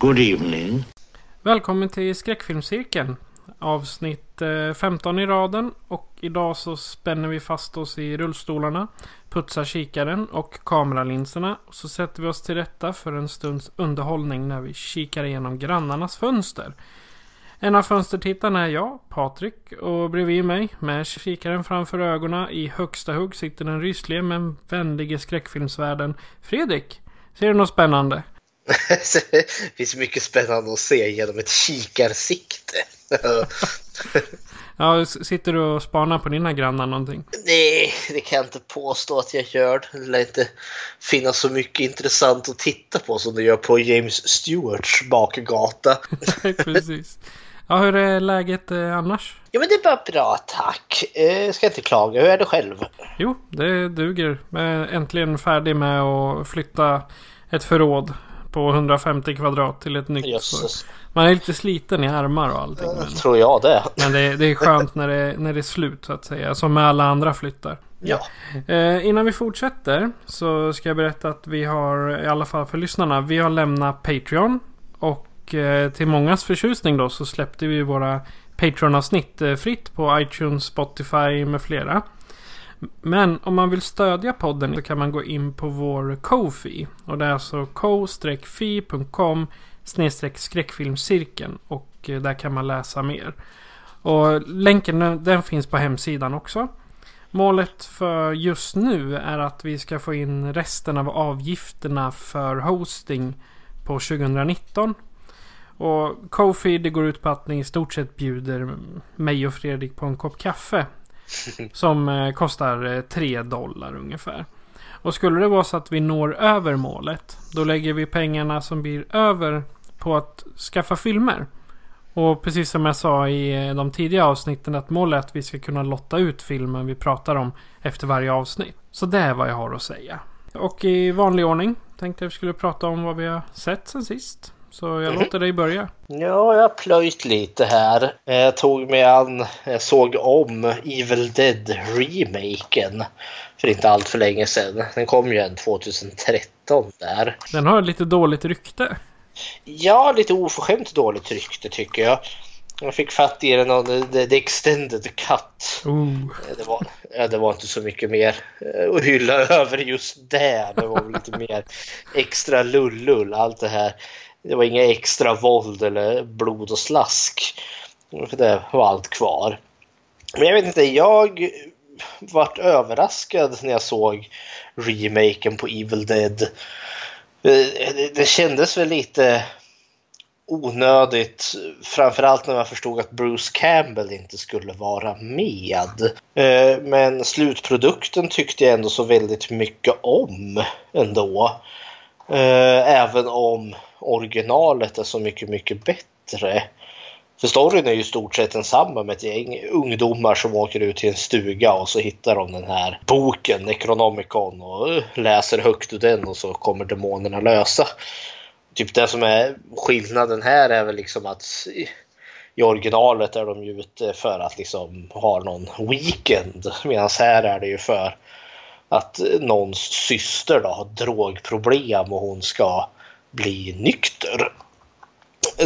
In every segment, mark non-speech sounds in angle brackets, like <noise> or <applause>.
Good evening. Välkommen till skräckfilmscirkeln. Avsnitt eh, 15 i raden. Och idag så spänner vi fast oss i rullstolarna. Putsar kikaren och kameralinserna. Och så sätter vi oss till rätta för en stunds underhållning när vi kikar igenom grannarnas fönster. En av fönstertittarna är jag, Patrik. Och bredvid mig, med kikaren framför ögonen i högsta hugg, sitter den ryslige men vänlige skräckfilmsvärlden Fredrik. Ser du något spännande? <laughs> det finns mycket spännande att se genom ett kikarsikte. <laughs> Ja, sitter du och spanar på dina grannar någonting? Nej, det kan jag inte påstå att jag gör. Det lär inte finnas så mycket intressant att titta på som det gör på James Stewarts bakgata. <laughs> Precis. Ja, hur är läget eh, annars? Ja, men det är bara bra, tack. Eh, ska inte klaga. Hur är det själv? Jo, det duger. Är äntligen färdig med att flytta ett förråd på 150 kvadrat till ett nytt. Jösses, Man är lite sliten i armar och allting. Men, tror jag det. men det, det är skönt när det, när det är slut så att säga. Som med alla andra flyttar. Ja. Eh, innan vi fortsätter så ska jag berätta att vi har, i alla fall för lyssnarna, vi har lämnat Patreon. Och eh, till mångas förtjusning då så släppte vi våra Patreon-avsnitt eh, fritt på iTunes, Spotify med flera. Men om man vill stödja podden så kan man gå in på vår Ko-fi. Och det är alltså ko-fi.com skräckfilmscirkeln. Och eh, där kan man läsa mer. Och länken eh, den finns på hemsidan också. Målet för just nu är att vi ska få in resten av avgifterna för hosting på 2019. Och Kofi det går ut på att ni i stort sett bjuder mig och Fredrik på en kopp kaffe. <laughs> Som eh, kostar eh, 3 dollar ungefär. Och skulle det vara så att vi når över målet. Då lägger vi pengarna som blir över på att skaffa filmer. Och precis som jag sa i eh, de tidiga avsnitten att målet är att vi ska kunna lotta ut filmen vi pratar om efter varje avsnitt. Så det är vad jag har att säga. Och i vanlig ordning tänkte jag vi skulle prata om vad vi har sett sen sist. Så jag låter dig börja. Ja, jag har plöjt lite här. Jag tog mig an, jag såg om Evil Dead-remaken för inte allt för länge sedan. Den kom ju en 2013 där. Den har lite dåligt rykte. Ja, lite oförskämt dåligt rykte tycker jag. Jag fick fatt i den av the, the extended cut. Oh. Det var, det var inte så mycket mer eh, att hylla <laughs> över just det. Det var lite mer extra lullull, allt det här. Det var inga extra våld eller blod och slask. Det var allt kvar. Men jag vet inte, jag vart överraskad när jag såg remaken på Evil Dead. Eh, det, kändes väl lite onödigt. Framförallt när man förstod att Bruce Campbell inte skulle vara med. Eh, men slutprodukten tyckte jag ändå så väldigt mycket om ändå. Eh, även om originalet är så mycket, mycket bättre. För storyn är ju i stort sett densamma med ett gäng ungdomar som åker ut till en stuga och så hittar de den här boken, Necronomicon, och eh, läser högt ur den och så kommer demonerna lösa. Typ det som är skillnaden här är väl liksom att i- originalet är de ju ute för att liksom ha någon weekend medan här är det ju för att eh, någons syster då har drogproblem och hon ska bli nykter.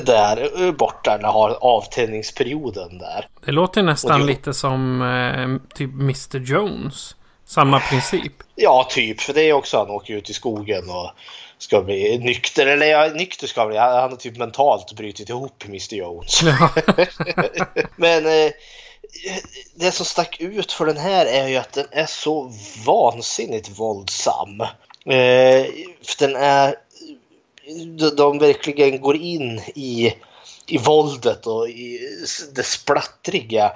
Där eh, borta när har avtändningsperioden där. Det låter nästan det- lite som eh, typ Mr Jones. Samma princip. Ja, typ. För det är också han åker ut i skogen och ska bli nykter. Eller ja, nykter ska han bli. Han har typ mentalt brutit ihop Mr Jones. Ja. <laughs> Men eh, det som stack ut för den här är ju att den är så vansinnigt våldsam. Eh, för den är... De, de verkligen går in i, i våldet och i det splattriga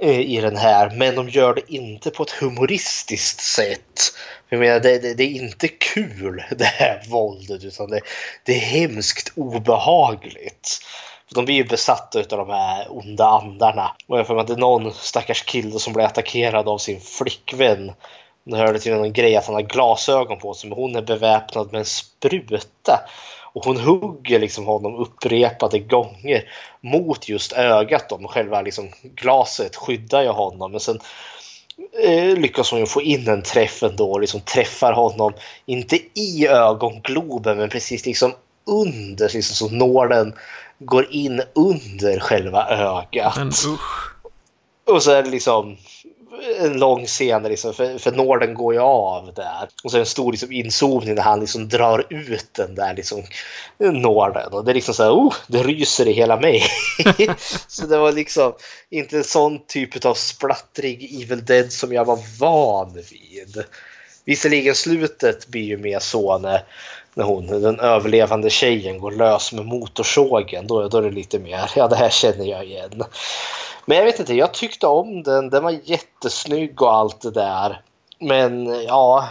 eh, i den här. Men de gör det inte på ett humoristiskt sätt. Jag menar, det, det, det är inte kul <laughs> det här våldet utan det, det är hemskt obehagligt. För de blir ju besatta av de här onda andarna. Och jag får mig att det är någon stackars kille som blir attackerad av sin flickvän. Nu hörde till någon grej att han har glasögon på sig men hon är beväpnad med en spruta. Och hon hugger liksom honom upprepade gånger mot just ögat. Då. Själva liksom glaset skyddar ju honom men sen eh, lyckas hon ju få in en träff ändå och liksom träffar honom, inte i ögongloben men precis liksom under, liksom så nålen går in under själva ögat. Men usch. Och så är det liksom en lång scen liksom, för, för nålen går ju av där. Och så är det en stor liksom, inzoomning när han liksom drar ut den där liksom, nålen. Och det är liksom så här, oh, det ryser i hela mig. <laughs> så det var liksom inte en sån typ av splattrig Evil Dead som jag var van vid. Visserligen slutet blir ju mer så när, när hon, den överlevande tjejen går lös med motorsågen. Då, då är det lite mer, ja det här känner jag igen. Men jag vet inte, jag tyckte om den. Den var jättesnygg och allt det där. Men ja,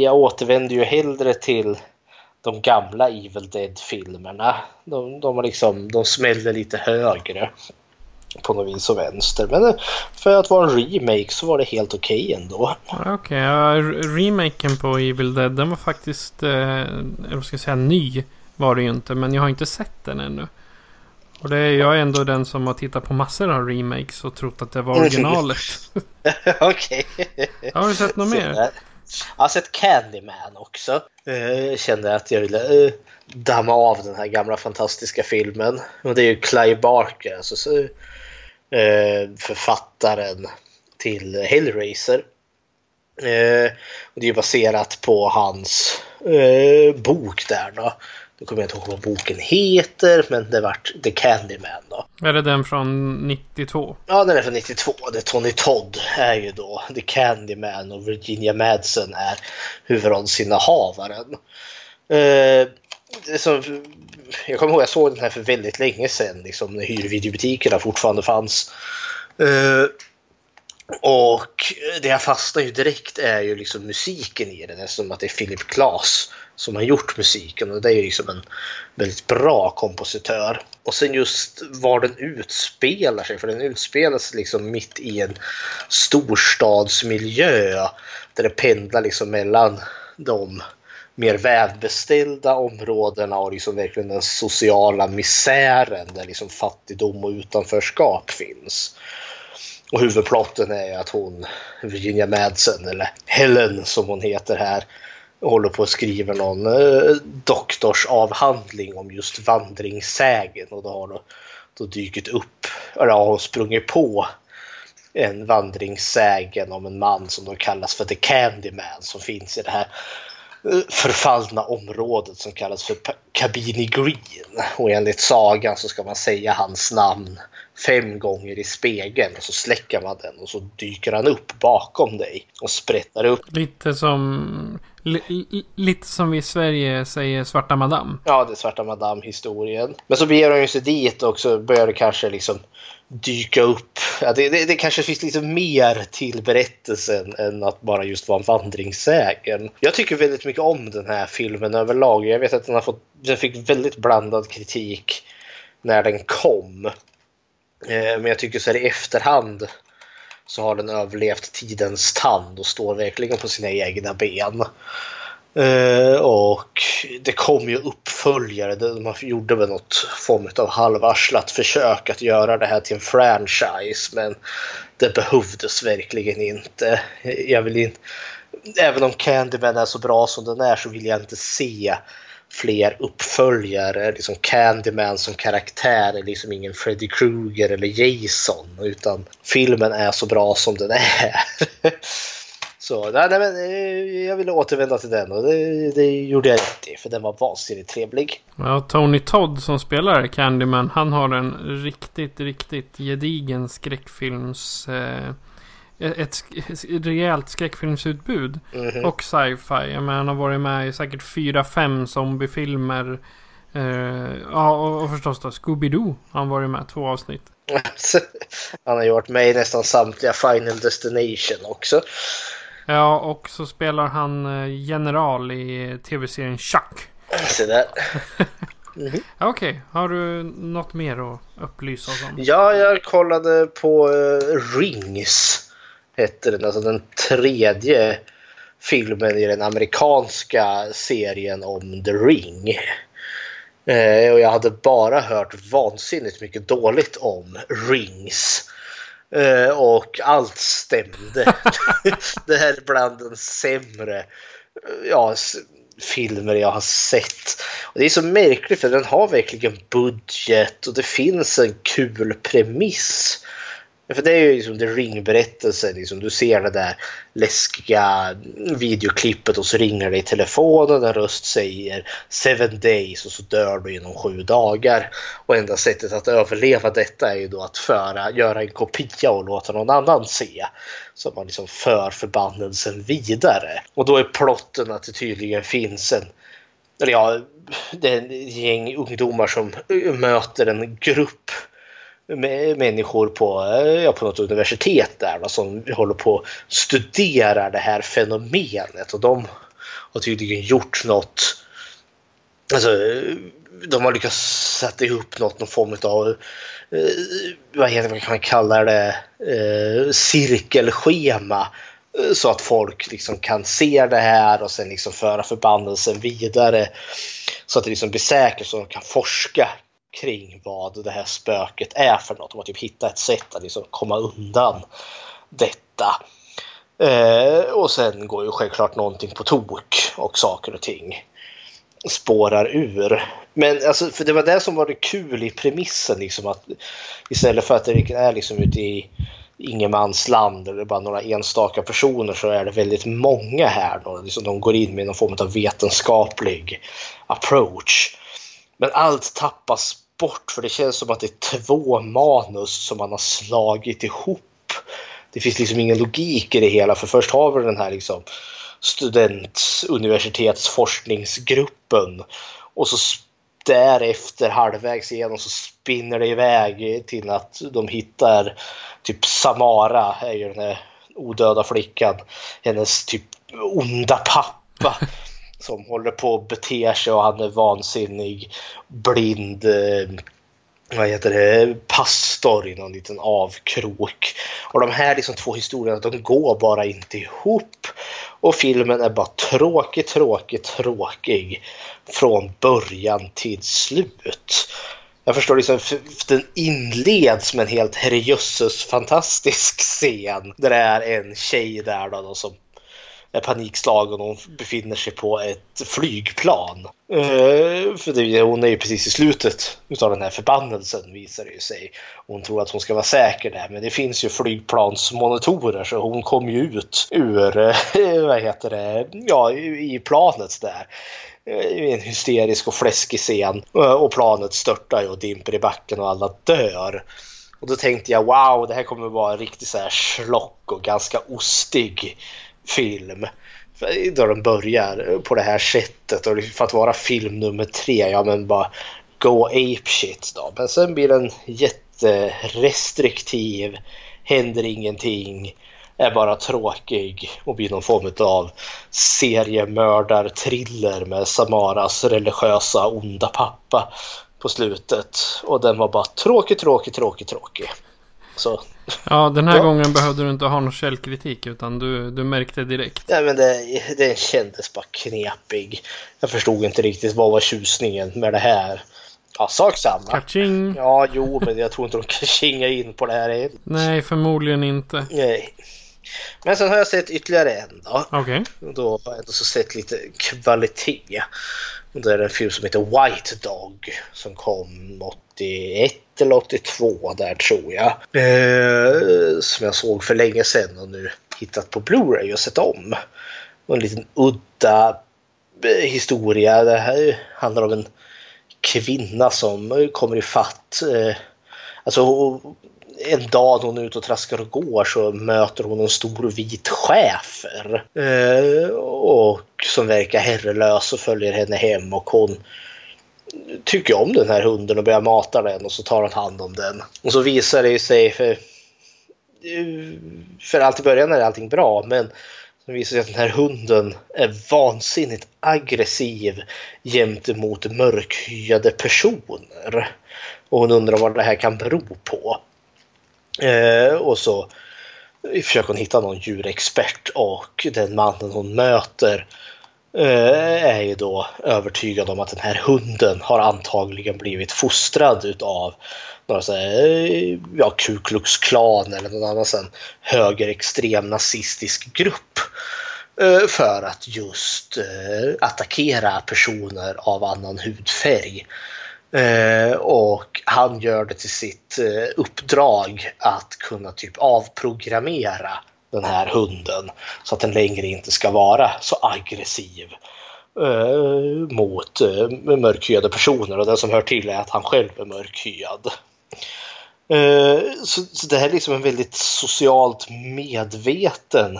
jag återvänder ju hellre till de gamla Evil Dead-filmerna. De, de, liksom, de smäller lite högre på något vis och vänster. Men för att vara en remake så var det helt okej okay ändå. Okej, okay, ja, remaken på Evil Dead den var faktiskt, eh, jag ska säga ny var det ju inte. Men jag har inte sett den ännu. Och det är jag är ändå den som har tittat på massor av remakes och trott att det var originalet. <laughs> Okej. Har du sett något mer? Jag har sett Candyman också. Jag kände att jag ville damma av den här gamla fantastiska filmen. Och det är ju Clive Barker, alltså författaren till Hellraiser. Och det är baserat på hans bok där då. Nu kommer jag inte ihåg vad boken heter, men det vart The Candyman då. Är det den från 92? Ja, den är från 92. Det är Tony Todd är ju då The Candyman och Virginia Madsen är huvudrollsinnehavaren. Eh, som, jag kommer ihåg jag såg den här för väldigt länge sedan, liksom, när hyrvideobutikerna fortfarande fanns. Uh, och det jag fastnar ju direkt är ju liksom musiken i den, eftersom att det är Philip Glass som har gjort musiken och det är ju liksom en väldigt bra kompositör. Och sen just var den utspelar sig, för den utspelar sig liksom mitt i en storstadsmiljö där det pendlar liksom mellan de mer välbeställda områdena och liksom verkligen den sociala misären där liksom fattigdom och utanförskap finns. Och huvudplotten är att hon, Virginia Madsen, eller Helen som hon heter här, håller på att skriva någon eh, doktorsavhandling om just vandringssägen och då har då, då dykt upp, eller har sprungit på en vandringssägen om en man som då kallas för The Candyman som finns i det här förfallna området som kallas för Cabini Green. Och enligt sagan så ska man säga hans namn fem gånger i spegeln och så släcker man den och så dyker han upp bakom dig och sprättar upp. Lite som lite som vi i Sverige säger Svarta Madame. Ja, det är Svarta Madame-historien. Men så beger de sig dit och så börjar det kanske liksom dyka upp. Ja, det, det, det, kanske finns lite mer till berättelsen än att bara just vara en vandringssägen. Jag tycker väldigt mycket om den här filmen överlag. Jag vet att den, har fått, den fick väldigt blandad kritik när den kom. Eh, men jag tycker så här i efterhand så har den överlevt tidens tand och står verkligen på sina egna ben. Uh, och det kom ju uppföljare. De gjorde väl något form av halvarslat försök att göra det här till en franchise. Men det behövdes verkligen inte. Jag vill inte Även om Candyman är så bra som den är så vill jag inte se fler uppföljare. Liksom Candyman som karaktär är liksom ingen Freddy Krueger eller Jason utan filmen är så bra som den är. <laughs> Så nej, nej, eh, jag ville återvända till den och det, det gjorde jag rätt i för den var vansinnigt trevlig. Ja, Tony Todd som spelar Candyman, han har en riktigt, riktigt gedigen skräckfilms... Eh, ett, ett rejält skräckfilmsutbud. Mhm. Och sci-fi. Jag menar, han har varit med i säkert fyra, fem zombiefilmer. Eh, ja, och, och förstås då Scooby-Doo. har Han varit med två avsnitt. <laughs> Han har ju varit med i nästan samtliga Final Destination också. Ja, och så spelar han eh, general i tv-serien Chuck. Så där. Ja, Okej, har du något mer att upplysa oss om? Ja, jag kollade på eh, Rings. Hette den, alltså den tredje filmen i den amerikanska serien om The Ring. Eh, och jag hade bara hört vansinnigt mycket dåligt om Rings. Eh, och allt stämde. <laughs> det här är bland den sämre eh, ja, filmer jag har sett. Och det är så märkligt för den har verkligen budget och det finns en kul premiss. För det är ju liksom The Ring-berättelsen. Liksom, du ser det där läskiga videoklippet och så ringer det i telefonen. En röst säger seven days och så dör du inom sju dagar. Och enda sättet att överleva detta är ju då att föra, göra en kopia och låta någon annan se. Så att man liksom för förbannelsen vidare. Och då är plotten att det tydligen finns en eller ja, det är ett gäng ungdomar som möter en grupp människor på, ja, på något universitet där då, som håller på att studera det här fenomenet och de har tydligen gjort något Alltså, de har lyckats sätta ihop något, någon form av, eh, vad heter vad kan man kalla det, eh, cirkelschema. Eh, så att folk liksom kan se det här och sen liksom föra förbannelsen vidare. Så att det liksom blir säkert så att de kan forska kring vad det här spöket är för något. De har typ hittat ett sätt att liksom komma undan detta. Eh, och sen går ju självklart någonting på tok och saker och ting spårar ur. Men alltså, för det var det som var det kul i premissen liksom att istället för att det är liksom ute i ingenmansland eller bara några enstaka personer så är det väldigt många här. Då. Liksom de går in med någon form av vetenskaplig approach. Men allt tappas bort för det känns som att det är två manus som man har slagit ihop. Det finns liksom ingen logik i det hela för först har vi den här liksom studentuniversitetsforskningsgruppen och så därefter halvvägs igenom så spinner det iväg till att de hittar typ Samara är ju den här odöda flickan. Hennes typ onda pappa som håller på att bete sig och han är vansinnig, blind, eh, vad heter det, pastor i någon liten avkrok. Och de här liksom två historierna de går bara inte ihop. Och filmen är bara tråkig, tråkig, tråkig från början till slut. Jag förstår liksom, den inleds med en helt herrejösses fantastisk scen. Där det är en tjej där då, då som är panikslagen och hon befinner sig på ett flygplan. Eh, för det, hon är ju precis i slutet utav den här förbannelsen visar det ju sig. Hon tror att hon ska vara säker där men det finns ju flygplansmonitorer så hon kom ju ut ur, eh, vad heter det, ja i i planet där. Eh, I En hysterisk och fläskig scen eh, och planet störtar ju och dimper i backen och alla dör. Och då tänkte jag wow, det här kommer vara en riktig så här schlock och ganska ostig film. Då den börjar på det här sättet och för att vara film nummer tre, ja men bara go ape shit då. Men sen blir den jätterestriktiv, händer ingenting, är bara tråkig och blir någon form av seriemördarthriller med Samaras religiösa onda pappa på slutet. Och den var bara tråkig, tråkig, tråkig, tråkig. Så Ja, den här Ja. gången behövde du inte ha någon källkritik utan du, du märkte direkt. Ja, men det, det kändes bara knepig. Jag förstod inte riktigt vad var tjusningen med det här. Ja, sak samma. Kaching! Ja, jo, men jag tror inte de kan kinga in på det här än. Nej, förmodligen inte. Nej. Men sen har jag sett ytterligare en då. Okej. Och Då har jag ändå sett lite kvalitet. Det är en film som heter White Dog som kom 81 eller 82 där tror jag. Eh, som jag såg för länge sedan och nu hittat på Blu-ray och sett om. Och en liten udda eh, historia. Det här handlar om en kvinna som kommer i fatt. Eh, alltså en dag när hon är ute och traskar och går så möter hon en stor vit schäfer. Eh, och som verkar herrelös och följer henne hem och hon tycker om den här hunden och börjar mata den och så tar hon hand om den. Och så visar det sig för, eh, för allt i början är allting bra men det visar sig att den här hunden är vansinnigt aggressiv gentemot mörkhyade personer. Och hon undrar vad det här kan bero på. Eh, och så försöker hon hitta någon djurexpert och den mannen hon möter eh, är ju då övertygad om att den här hunden har antagligen blivit fostrad utav några så här, eh, ja, Ku Klux Klan eller någon annan sån högerextrem nazistisk grupp eh, för att just eh, attackera personer av annan hudfärg. Eh, och han gör det till sitt eh, uppdrag att kunna typ avprogrammera den här hunden så att den längre inte ska vara så aggressiv eh, mot eh, mörkhyade personer och den som hör till är att han själv är mörkhyad. Eh, så, så, det här är liksom en väldigt socialt medveten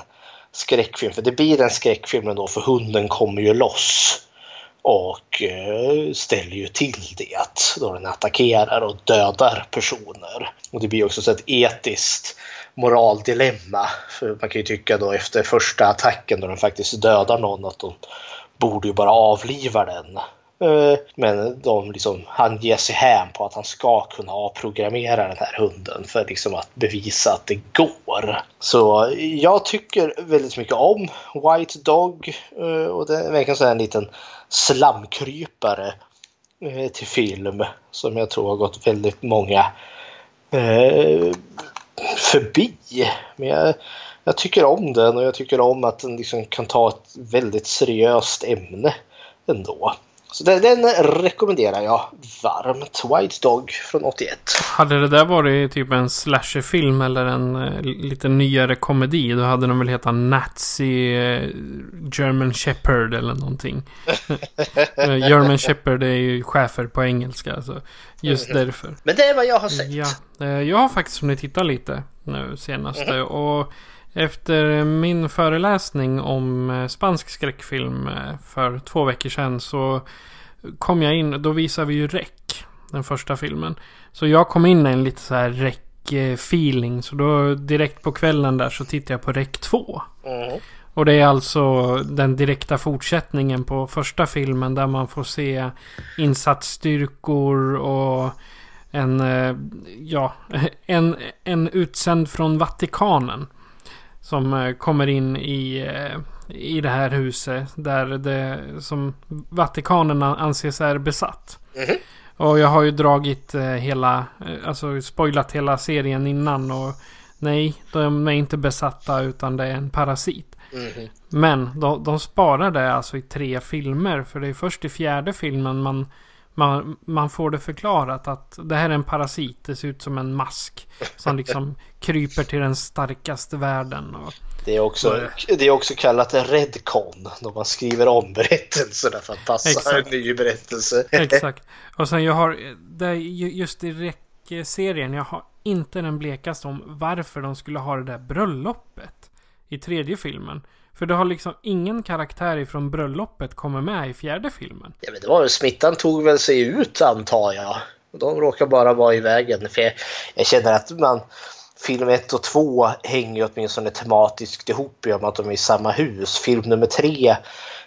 skräckfilm. För det blir en skräckfilm ändå för hunden kommer ju loss och eh, ställer ju till det då den attackerar och dödar personer. Och det blir också ett etiskt moraldilemma. För man kan ju tycka då efter första attacken då den faktiskt dödar någon att de borde ju bara avliva den. Eh, men de liksom, han ger sig hän på att han ska kunna avprogrammera den här hunden för liksom att bevisa att det går. Så jag tycker väldigt mycket om White Dog eh, och det är verkligen en liten slamkrypare eh, till film som jag tror har gått väldigt många förbi. Men jag, jag tycker om den och jag tycker om att den liksom kan ta ett väldigt seriöst ämne ändå. Så den, den rekommenderar jag varmt. White Dog från 81. Hade det där varit typ en slasherfilm eller en uh, lite nyare komedi då hade den väl hetat Nazi uh, German Shepherd eller någonting. uh, <laughs> German Shepherd är ju chefer på engelska. Så just mm. därför. Men det är vad jag har sett. Ja, jag har faktiskt hunnit titta lite nu senaste. Mm. Och efter min föreläsning om eh, spansk skräckfilm eh, för två veckor sedan så kom jag in, då visade vi ju REC, den första filmen. Så jag kom in i en lite så här REC-feeling, så då direkt på kvällen där så tittade jag på REC 2. Mm. Och det är alltså den direkta fortsättningen på första filmen där man får se insatsstyrkor och en, eh, ja, <laughs> en, en utsänd från Vatikanen. Som eh, kommer in i, eh, i det här huset. Där det som Vatikanen anses är besatt. Mm -hmm. Och jag har ju dragit eh, hela, alltså spoilat hela serien innan. Och nej, de är inte besatta utan det är en parasit. Mm -hmm. Men de, de sparar det alltså i tre filmer. För det är först i fjärde filmen man man, man får det förklarat att det här är en parasit. Det ser ut som en mask. Som liksom <laughs> kryper till den starkaste världen. Och, det, är också, och, det är också kallat en redcon. Då man skriver om berättelserna för att passa exakt. en ny berättelse. exakt. Och sen jag har, det just i REC-serien, jag har inte den blekaste om varför de skulle ha det där bröllopet. I tredje filmen. För det har liksom ingen karaktär ifrån bröllopet kommer med i fjärde filmen. Ja, men det var smittan tog väl sig ut antar jag. De råkar bara vara i vägen. För jag, jag känner att man film 1 och 2 hänger ju åtminstone tematiskt ihop i och med att de är i samma hus. Film nummer 3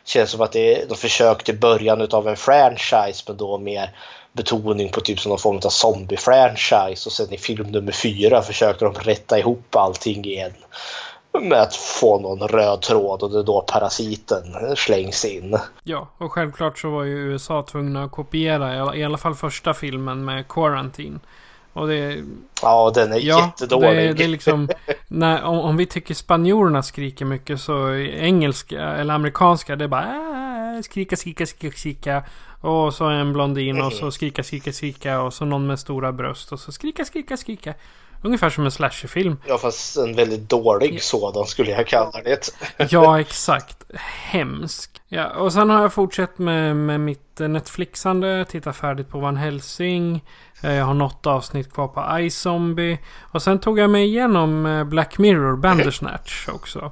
känns som att det är, de försökte början av en franchise men då mer betoning på typ som någon form av zombie-franchise och sen i film nummer 4 försöker de rätta ihop allting igen med att få någon röd tråd och det är då parasiten slängs in. Ja, och självklart så var ju USA tvungna att kopiera i alla fall första filmen med Quarantine. Och det... Ja, den är ja, jättedålig. Det, det är liksom, när, om, om, vi tycker spanjorerna skriker mycket så engelska eller amerikanska det är bara äh, skrika, skrika, skrika, skrika. Och så en blondin och så skrika, skrika, skrika och så någon med stora bröst och så skrika, skrika, skrika. Ungefär som en slasherfilm. Ja, fast en väldigt dålig sådan skulle jag kalla det. Ja, exakt. Hemsk. Ja, och sen har jag fortsatt med, med mitt Netflixande. Tittat färdigt på Van Helsing. Eh, Jag har något avsnitt kvar på iZombie. Och sen tog jag mig igenom eh, Black Mirror Bandersnatch <laughs> också.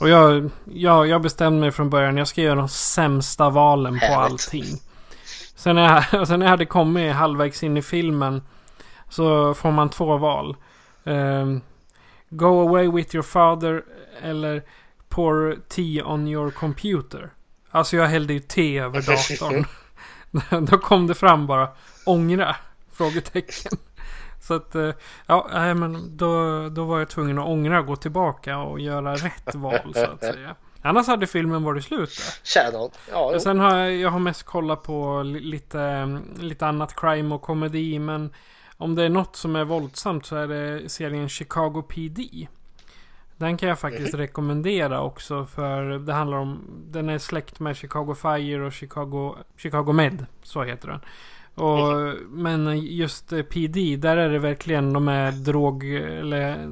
Och jag, jag, jag bestämde mig från början. Jag ska göra de sämsta valen på Härligt. allting. Sen när, jag, <laughs> sen när jag hade kommit halvvägs in i filmen. Så får man två val. Ehm, go away with your father. Eller pour tea on your computer. Alltså jag hällde ju te över <laughs> datorn. <laughs> Då kom det fram bara ångra? Frågetecken. Så att, eh, ja, nej, men då, då var jag tvungen att ångra och gå tillbaka och göra rätt val så att säga. Annars hade filmen varit slut nån. Ja, jo. Sen har jag, jag har mest kollat på li- lite, lite annat crime och komedi. Men om det är något som är våldsamt så är det serien Chicago PD. Den kan jag faktiskt rekommendera också för det handlar om Den är släkt med Chicago Fire och Chicago, Chicago Med. Så heter den. Och, men just PD, där är det verkligen de är drog... Eller...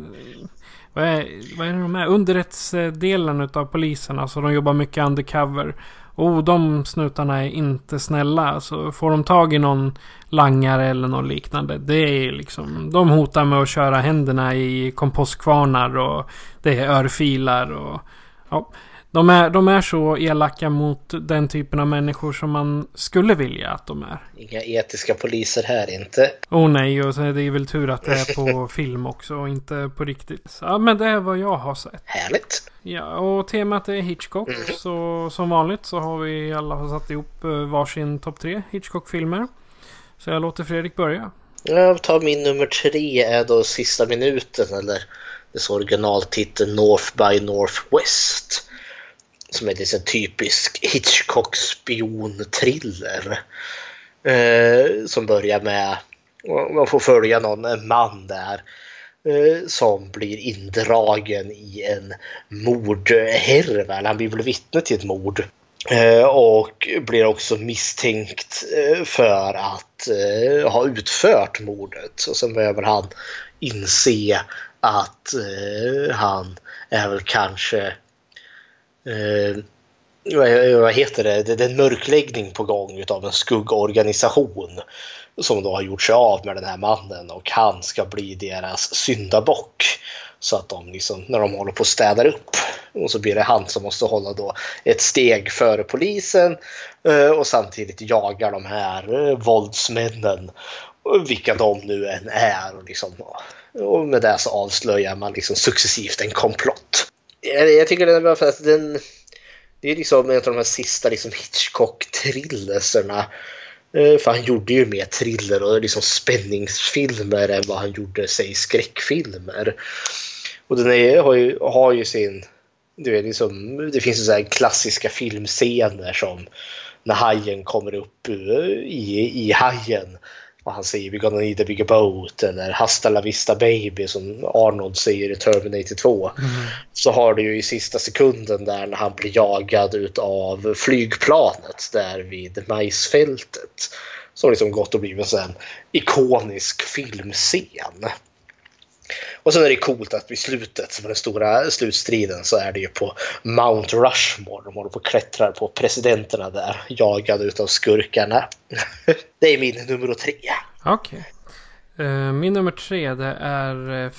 Vad är, vad är det de är? Underrättsdelen utav polisen. Alltså de jobbar mycket undercover. Oh, de snutarna är inte snälla. Så får de tag i någon langare eller något liknande. Det är liksom... De hotar med att köra händerna i kompostkvarnar och det är örfilar och... Ja, de är, de är så elaka mot den typen av människor som man skulle vilja att de är. Inga etiska poliser här inte. Oh nej, och är det ju väl tur att det är på <laughs> film också och inte på riktigt. Ja, men det är vad jag har sett. Härligt. Ja, och temat är Hitchcock. Så som vanligt så har vi alla satt ihop eh, varsin topp tre Hitchcock-filmer. Så jag låter Fredrik börja. Jag tar min nummer tre är då sista minuten eller dess originaltitel North by Northwest. Som är en liksom typisk Hitchcock spion-thriller. Eh, som börjar med, man får följa någon en man där. Eh, som blir indragen i en mordhärva. eller Han blir väl vittne till ett mord. Eh, och blir också misstänkt eh, för att eh, ha utfört mordet. Och sen behöver han inse att eh, han är väl kanske eh, vad, heter det? det? Det är en mörkläggning på gång utav en skuggorganisation som då har gjort sig av med den här mannen och han ska bli deras syndabock. Så att de liksom, när de håller på och städar upp och så blir det han som måste hålla då ett steg före polisen eh, och samtidigt jagar de här eh, våldsmännen vilka de nu än är. Och, liksom, och med det så avslöjar man liksom successivt en komplott. Jag, jag tycker den är bra för att den, det är liksom en av de här sista liksom Hitchcock-thrillerserna. Eh, för han gjorde ju mer thriller och liksom spänningsfilmer än vad han gjorde, sig skräckfilmer. Och den är, har, ju, har ju sin... Du vet, liksom, det finns ju så här klassiska filmscener som när hajen kommer upp eh, i, i hajen och han säger “We're gonna need a bigger boat” eller “Hasta la vista baby” som Arnold säger i Terminator 2. Så har du ju i sista sekunden där när han blir jagad utav flygplanet där vid majsfältet. Som liksom gått och blivit en ikonisk filmscen. Och sen är det coolt att vid slutet, med den stora slutstriden, så är det ju på Mount Rushmore. De håller på och klättrar på presidenterna där, jagade utav skurkarna. <laughs> Det är min nummer tre. Okej. Eh, min nummer tre det är eh,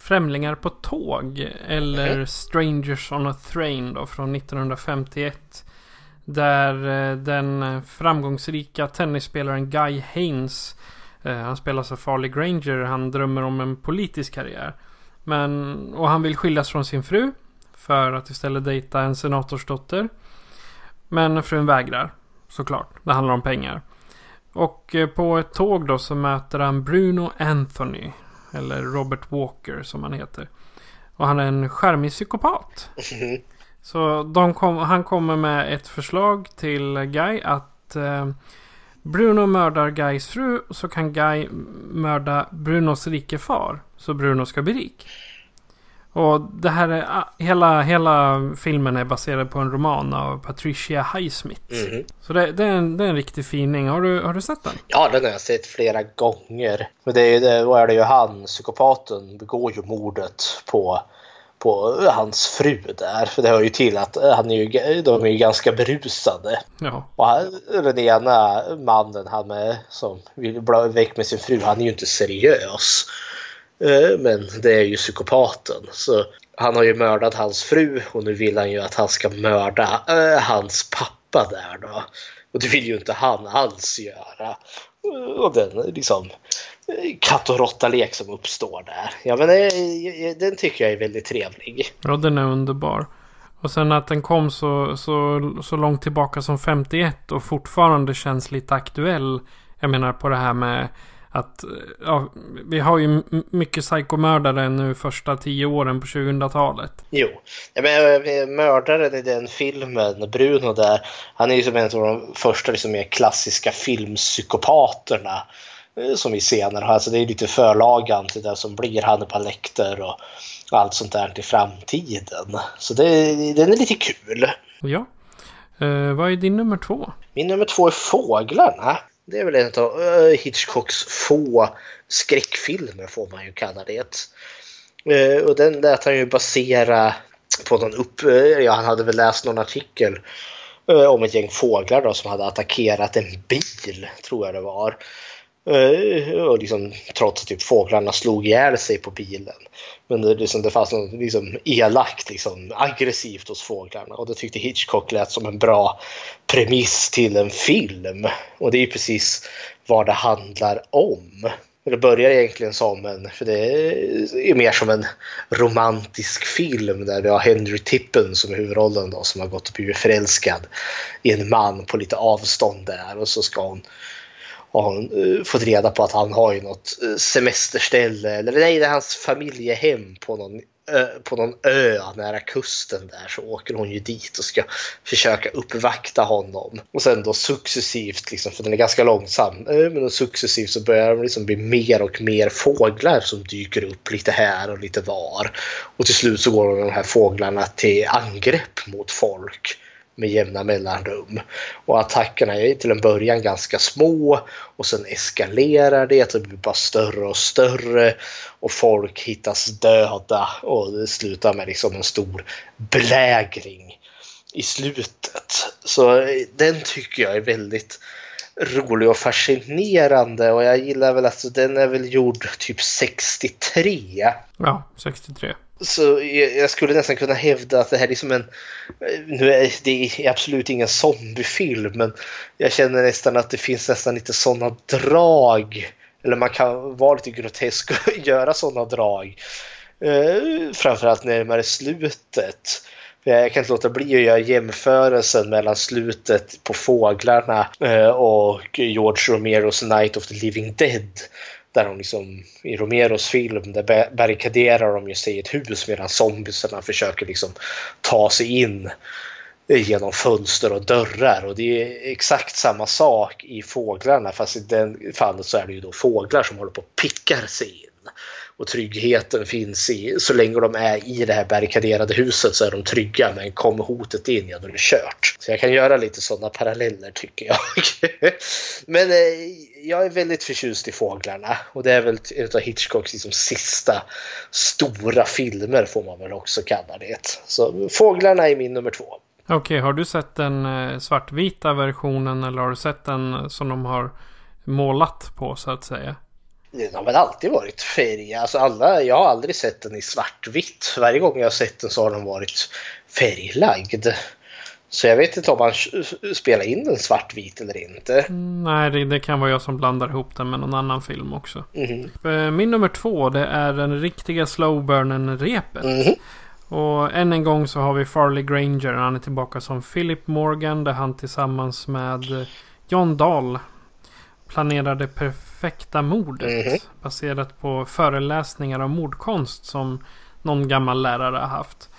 Främlingar på tåg. Eller Strangers on a Train då från 1951. Där eh, den framgångsrika tennisspelaren Guy Haynes. Eh, Han spelar sig Farley Granger. Han drömmer om en politisk karriär. Men, och han vill skiljas från sin fru. För att istället dejta en senatorsdotter. Men frun vägrar. Såklart. Det handlar om pengar. Och eh, på ett tåg då så möter han Bruno Anthony. Eller Robert Walker som han heter. Och han är en charmig psykopat. <laughs> Så de kom, han kommer med ett förslag till Guy att eh, Bruno mördar Guys fru så kan Guy mörda Brunos rike far. Så Bruno ska bli rik. Och det här är, ah, hela, hela filmen är baserad på en roman av Patricia Highsmith. Mhm. Så det, det, är en, det är en riktig fining. Har du, har du sett den? Ja, den har jag sett flera gånger. Men det är då är det ju han, psykopaten, begår ju mordet på, på hans fru där. För det hör ju till att han är ju, de är ju ganska berusade. Ja. Och han, den ena mannen han med, som vill bli väck med sin fru, han är ju inte seriös. Eh, Men det är ju psykopaten. Så han har ju mördat hans fru och nu vill han ju att han ska mörda eh, hans pappa där då. Och det vill ju inte han alls göra. Eh, Och den liksom eh, katt och råtta-lek som uppstår där. Ja men eh, den tycker jag är väldigt trevlig. Ja, den är underbar. Och sen att den kom så, så, så långt tillbaka som 51 och fortfarande känns lite aktuell. Jag menar på det här med att ja, vi har ju mycket psykomördare nu första tio åren på 2000-talet. Jo, ja, men eh, mördaren i den filmen, Bruno där, han är ju som en av de första liksom, mer klassiska filmpsykopaterna som vi senare har. Alltså det är lite förlagan till det som blir Hannibal Lecter och allt sånt där till framtiden. Så det, den är lite kul. Ja. Eh, vad är din nummer två? Min nummer två är Fåglarna. Det är väl en av eh, Hitchcocks få skräckfilmer får man ju kalla det. Eh, Och den lät han ju basera på någon upp... eh, Ja, han hade väl läst någon artikel eh, om ett gäng fåglar då som hade attackerat en bil, tror jag det var. Eh, och liksom, trots att typ fåglarna slog ihjäl sig på bilen. Men det, liksom, det fanns något liksom, elakt, liksom, aggressivt hos fåglarna. Och det tyckte Hitchcock lät som en bra premiss till en film. Och det är ju precis vad det handlar om. Det börjar egentligen som en, för det är mer som en romantisk film där vi har Henry Tippen som är huvudrollen då som har gått och blivit förälskad i en man på lite avstånd där och så ska hon har hon eh, fått reda på att han har ju något eh, semesterställe, eller nej, det är hans familjehem på någon, ö, på någon ö nära kusten där. Så åker hon ju dit och ska försöka uppvakta honom. Och sen då successivt, liksom, för den är ganska långsam, eh, men då successivt så börjar det liksom bli mer och mer fåglar som dyker upp lite här och lite var. Och till slut så går de här fåglarna till angrepp mot folk med jämna mellanrum. Och attackerna är till en början ganska små och sen eskalerar det och det blir bara större och större och folk hittas döda och det slutar med liksom en stor belägring i slutet. Så den tycker jag är väldigt rolig och fascinerande och jag gillar väl att den är väl gjord typ 63. Ja, 63. Så jag skulle nästan kunna hävda att det här är liksom en... Nu är det är absolut ingen zombiefilm men jag känner nästan att det finns nästan lite sådana drag. Eller man kan vara lite grotesk och <laughs> göra sådana drag. Eh, framförallt närmare slutet. Jag kan inte låta bli att göra jämförelsen mellan slutet på Fåglarna eh, och George Romeros Night of the Living Dead. Där de liksom, i Romeros film, där barrikaderar de ju sig i ett hus medan zombiesarna försöker liksom ta sig in genom fönster och dörrar. Och det är exakt samma sak i Fåglarna fast i den fallet så är det ju då fåglar som håller på och pickar sig in. Och tryggheten finns i, så länge de är i det här barrikaderade huset så är de trygga men kommer hotet in, ja då är det kört. Så jag kan göra lite sådana paralleller tycker jag. <laughs> men eh, jag är väldigt förtjust i Fåglarna och det är väl en av Hitchcocks liksom, sista stora filmer får man väl också kalla det. Så Fåglarna är min nummer två. Okej, har du sett den eh, svartvita versionen eller har du sett den som de har målat på så att säga? Den har väl alltid varit färg. Alltså alla, jag har aldrig sett den i svartvitt. Varje gång jag har sett den så har den varit färglagd. Så jag vet inte om man spelar in den svartvit eller inte. Mm, nej, det, det kan vara jag som blandar ihop den med någon annan film också. Eh, Min nummer två, det är den riktiga slowburnen-repet. Mhm. Och än en gång så har vi Farley Granger. Han är tillbaka som Philip Morgan. Där han tillsammans med John Dahl planerade perfekta mordet. Mhm. Baserat på föreläsningar om mordkonst som någon gammal lärare har haft.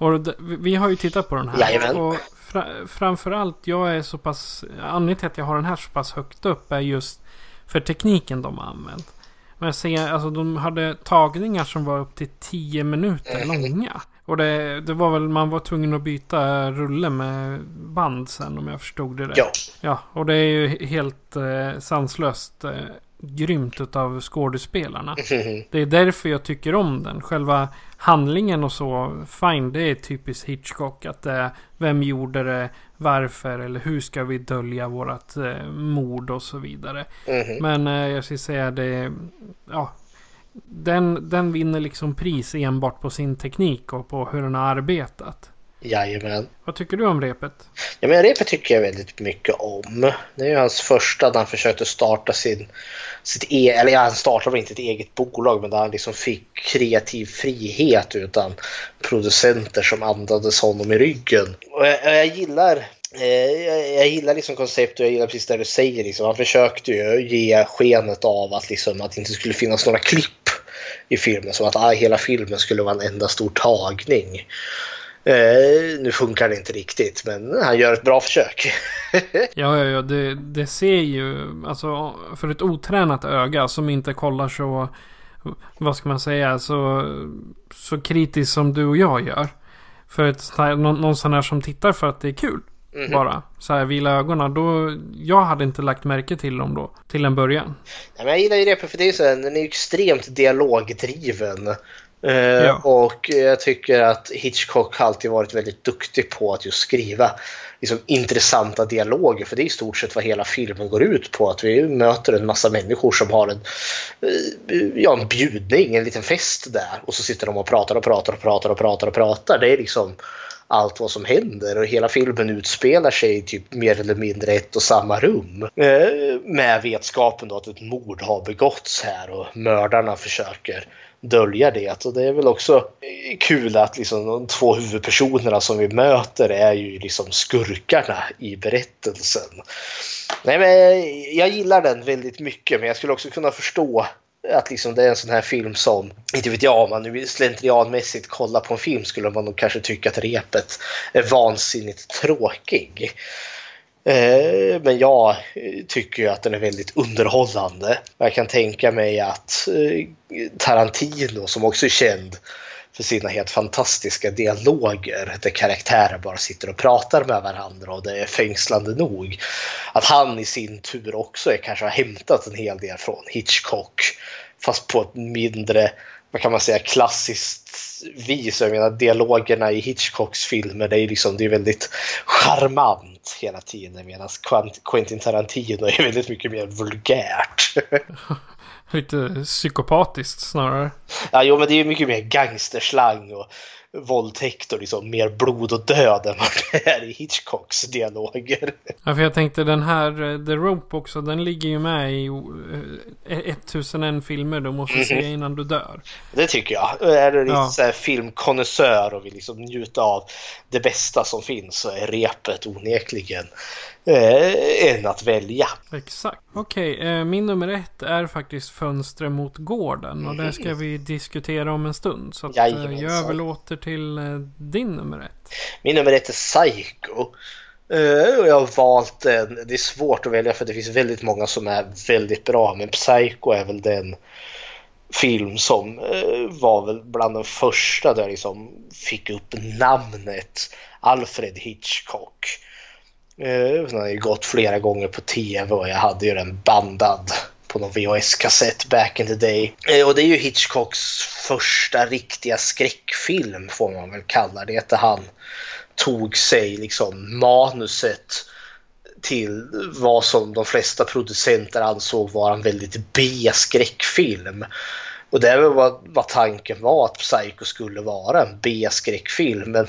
Och vi- har ju tittat på den här. Jajamän. Och fra, framförallt, jag är så pass... Anledningen till att jag har den här så pass högt upp är just för tekniken de har använt. Men jag ser, alltså de hade tagningar som var upp till 10 minuter långa. Och det, det var väl, man var tvungen att byta rulle med band sen om jag förstod det rätt. Ja. Ja, och det är ju helt eh, sanslöst eh, grymt utav skådespelarna. Det är därför jag tycker om den. Själva handlingen och så, fine, det är typiskt Hitchcock. Att det är vem gjorde det, varför eller hur ska vi dölja vårat eh, mord och så vidare. Men eh, jag ska säga det, ja. Den, den vinner liksom pris enbart på sin teknik och på hur den har arbetat. Jajamän. Vad tycker du om repet? Ja, men repet tycker jag väldigt mycket om. Det är ju hans första när han försökte starta sin... Sitt e eller ja, han startade inte ett eget bolag men där han liksom fick kreativ frihet utan producenter som andades honom i ryggen. Och jag, jag gillar eh, jag, jag gillar liksom konceptet och jag gillar precis det du säger. Liksom. Han försökte ju ge skenet av att, liksom, att det inte skulle finnas några klipp i filmen. Som att ah, hela filmen skulle vara en enda stor tagning. Eh, nu funkar det inte riktigt, men han gör ett bra försök. <laughs> Ja, ja, ja. Det, det ser ju, alltså för ett otränat öga som inte kollar så, vad ska man säga, så, så kritiskt som du och jag gör. För ett, någon, någon sån här som tittar för att det är kul. Bara. Så här vila ögonen. Då, jag hade inte lagt märke till dem då. Till en början. Ja, men jag gillar ju det för det är så här, den är extremt dialogdriven. Eh, Ja. Och jag tycker att Hitchcock har alltid varit väldigt duktig på att just skriva liksom, intressanta dialoger. För det är i stort sett vad hela filmen går ut på. Att vi möter en massa människor som har en, eh, ja, en bjudning, en liten fest där. Och så sitter de och pratar och pratar och pratar och pratar och pratar. Det är liksom allt vad som händer och hela filmen utspelar sig i typ mer eller mindre ett och samma rum. Eh, med vetskapen då att ett mord har begåtts här och mördarna försöker dölja det. Och det är väl också kul att liksom de två huvudpersonerna som vi möter är ju liksom skurkarna i berättelsen. Nej, men jag gillar den väldigt mycket men jag skulle också kunna förstå att liksom det är en sån här film som, inte vet jag, om man nu slentrianmässigt kollar på en film skulle man nog kanske tycka att repet är vansinnigt tråkig. Eh, Men jag eh, tycker ju att den är väldigt underhållande. Jag kan tänka mig att eh, Tarantino, som också är känd för sina helt fantastiska dialoger där karaktärer bara sitter och pratar med varandra och det är fängslande nog. Att han i sin tur också är, kanske har hämtat en hel del från Hitchcock fast på ett mindre, vad kan man säga, klassiskt vis. Jag menar dialogerna i Hitchcocks filmer det är, liksom, det är väldigt charmant hela tiden medan Quentin Tarantino är väldigt mycket mer vulgärt. <laughs> Lite psykopatiskt snarare. Ja, jo, men det är mycket mer gangsterslang och våldtäkt och liksom mer blod och död än vad det är i Hitchcocks dialoger. Ja, för jag tänkte den här eh, The Rope också. Den ligger ju med i eh, 1001 filmer du måste se innan du dör. Det tycker jag. Är du Ja. lite filmkonnässör och vill liksom njuta av det bästa som finns så är repet onekligen eh, en att välja. Exakt. Okej, eh, min nummer ett är faktiskt Fönstret mot gården. Och det ska vi diskutera om en stund. Så att, eh, jag Jajamensan. överlåter till din nummer ett. Min nummer ett är Psycho. Och jag har valt den. Det är svårt att välja för det finns väldigt många som är väldigt bra. Men Psycho är väl den film som eh, var väl bland de första där jag liksom fick upp namnet Alfred Hitchcock. Eh, den har ju gått flera gånger på tv och jag hade ju den bandad på någon VHS-kassett back in the day. Eh, och det är ju Hitchcocks första riktiga skräckfilm får man väl kalla det. Där han tog sig liksom manuset till vad som de flesta producenter ansåg vara en väldigt B-skräckfilm. Och det var väl vad, vad tanken var att Psycho skulle vara, en B-skräckfilm. Men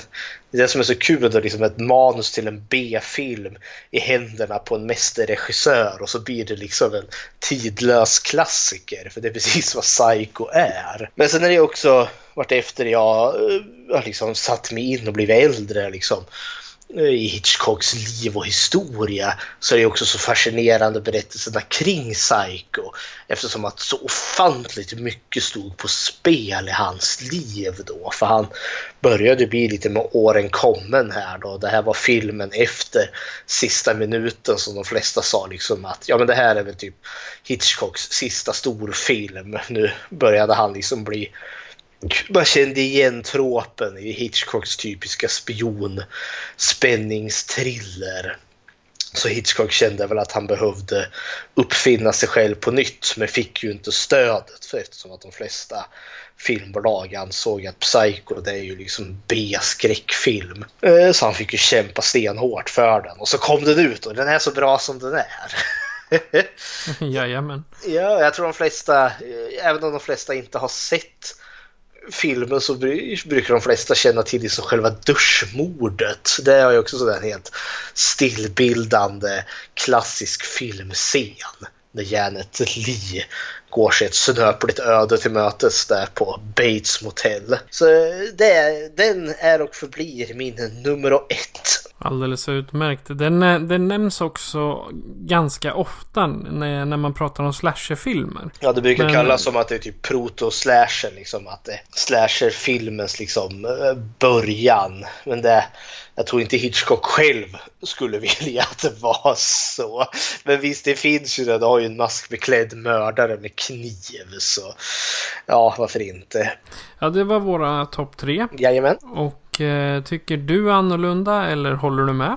det är det som är så kul, då, liksom ett manus till en B-film i händerna på en mästerregissör och så blir det liksom en tidlös klassiker. För det är precis vad Psycho är. Men sen är det också vart efter jag eh, har liksom satt mig in och blivit äldre liksom i Hitchcocks liv och historia så är det också så fascinerande berättelserna kring Psycho eftersom att så ofantligt mycket stod på spel i hans liv då. För han började bli lite med åren kommen här då. Det här var filmen efter sista minuten som de flesta sa liksom att ja men det här är väl typ Hitchcocks sista storfilm. Nu började han liksom bli man kände igen tråpen i Hitchcocks typiska spion spänningsthriller. Så Hitchcock kände väl att han behövde uppfinna sig själv på nytt men fick ju inte stödet för eftersom att de flesta filmbolag ansåg att Psycho det är ju liksom B-skräckfilm. Eh, så han fick ju kämpa stenhårt för den och så kom den ut och den är så bra som den är. <laughs> <laughs> Jajamän. Ja, jag tror de flesta, eh, även om de flesta inte har sett filmen så brukar de flesta känna till liksom själva duschmordet. Det är ju också sådär helt stillbildande klassisk filmscen när Janet Lee går sig ett snöpligt öde till mötes där på Bates Motel. Så det, den är och förblir min nummer ett. Alldeles utmärkt. Den, eh, den nämns också ganska ofta när, när man pratar om slasherfilmer. Ja, det brukar Men... kallas som att det är typ proto-slasher, liksom att det är slasherfilmens liksom eh, början. Men det, jag tror inte Hitchcock själv skulle vilja att det var så. Men visst, det finns ju det. Du har ju en maskbeklädd mördare med kniv. Så ja, varför inte? Ja, det var våra topp tre. Jajamän. Och eh, tycker du annorlunda eller håller du med?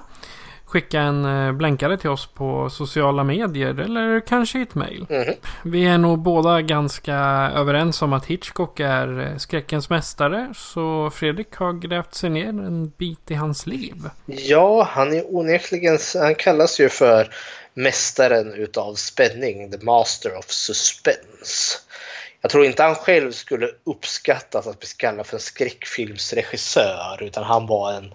Skicka en eh, blänkare till oss på sociala medier eller kanske ett mail. Mm. Vi är nog båda ganska överens om att Hitchcock är eh, skräckens mästare. Så Fredrik har grävt sig ner en bit i hans liv. Ja, han är onekligen, han kallas ju för mästaren utav spänning, the master of suspense. Jag tror inte han själv skulle uppskattas att bli kallad för en skräckfilmsregissör utan han var en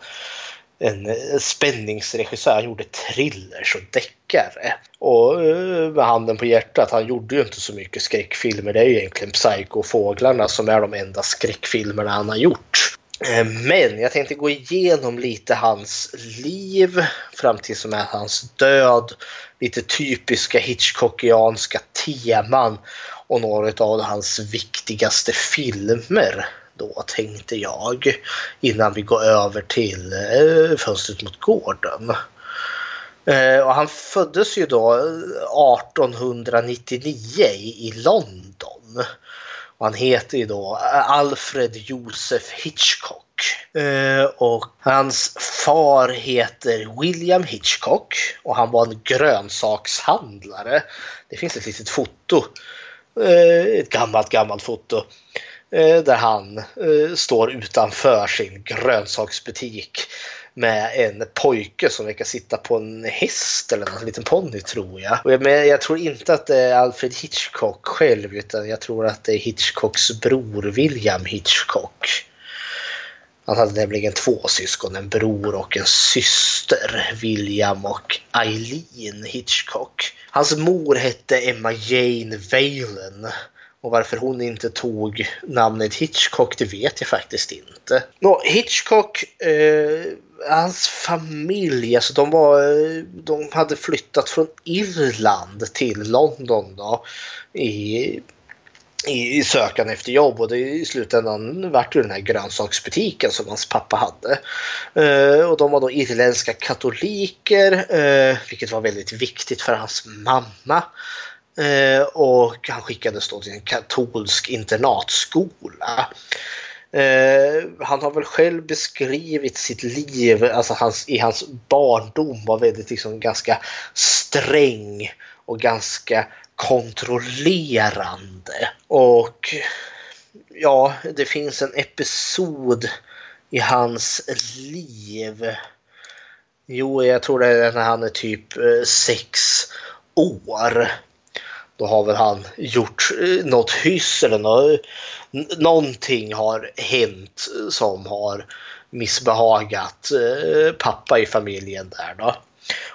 en eh, spänningsregissör. Han gjorde thrillers och deckare. Och eh, med handen på hjärtat, han gjorde ju inte så mycket skräckfilmer. Det är ju egentligen Psycho och Fåglarna som är de enda skräckfilmerna han har gjort. Eh, men jag tänkte gå igenom lite hans liv fram till som är hans död. Lite typiska Hitchcockianska teman och några av hans viktigaste filmer då tänkte jag innan vi går över till eh, fönstret mot gården. Eh, och han föddes ju då eh, 1899 i London. Och han heter ju då eh, Alfred Joseph Hitchcock. Eh, och hans far heter William Hitchcock och han var en grönsakshandlare. Det finns ett litet foto. Eh, ett gammalt, gammalt foto Eh, där han eh, står utanför sin grönsaksbutik med en pojke som verkar sitta på en häst eller en liten ponny tror jag. Men jag tror inte att det är Alfred Hitchcock själv utan jag tror att det är Hitchcocks bror William Hitchcock. Han hade nämligen två syskon, en bror och en syster, William och Eileen Hitchcock. Hans mor hette Emma Jane Valen och varför hon inte tog namnet Hitchcock, det vet jag faktiskt inte. Nå, Hitchcock, eh, hans familj, alltså de, var, eh, de hade flyttat från Irland till London då, i, i, i sökan efter jobb och det i slutändan vart det den här grönsaksbutiken som hans pappa hade. Eh, och de var då irländska katoliker, eh, vilket var väldigt viktigt för hans mamma. Eh, och han skickades då till en katolsk internatskola. Eh, han har väl själv beskrivit sitt liv, alltså hans, i hans barndom var väldigt liksom ganska sträng och ganska kontrollerande. Och ja, det finns en episod i hans liv. Jo, jag tror det är när han är typ eh, sex år då har väl han gjort eh, något hyss eller något, någonting har hänt som har missbehagat eh, pappa i familjen där då.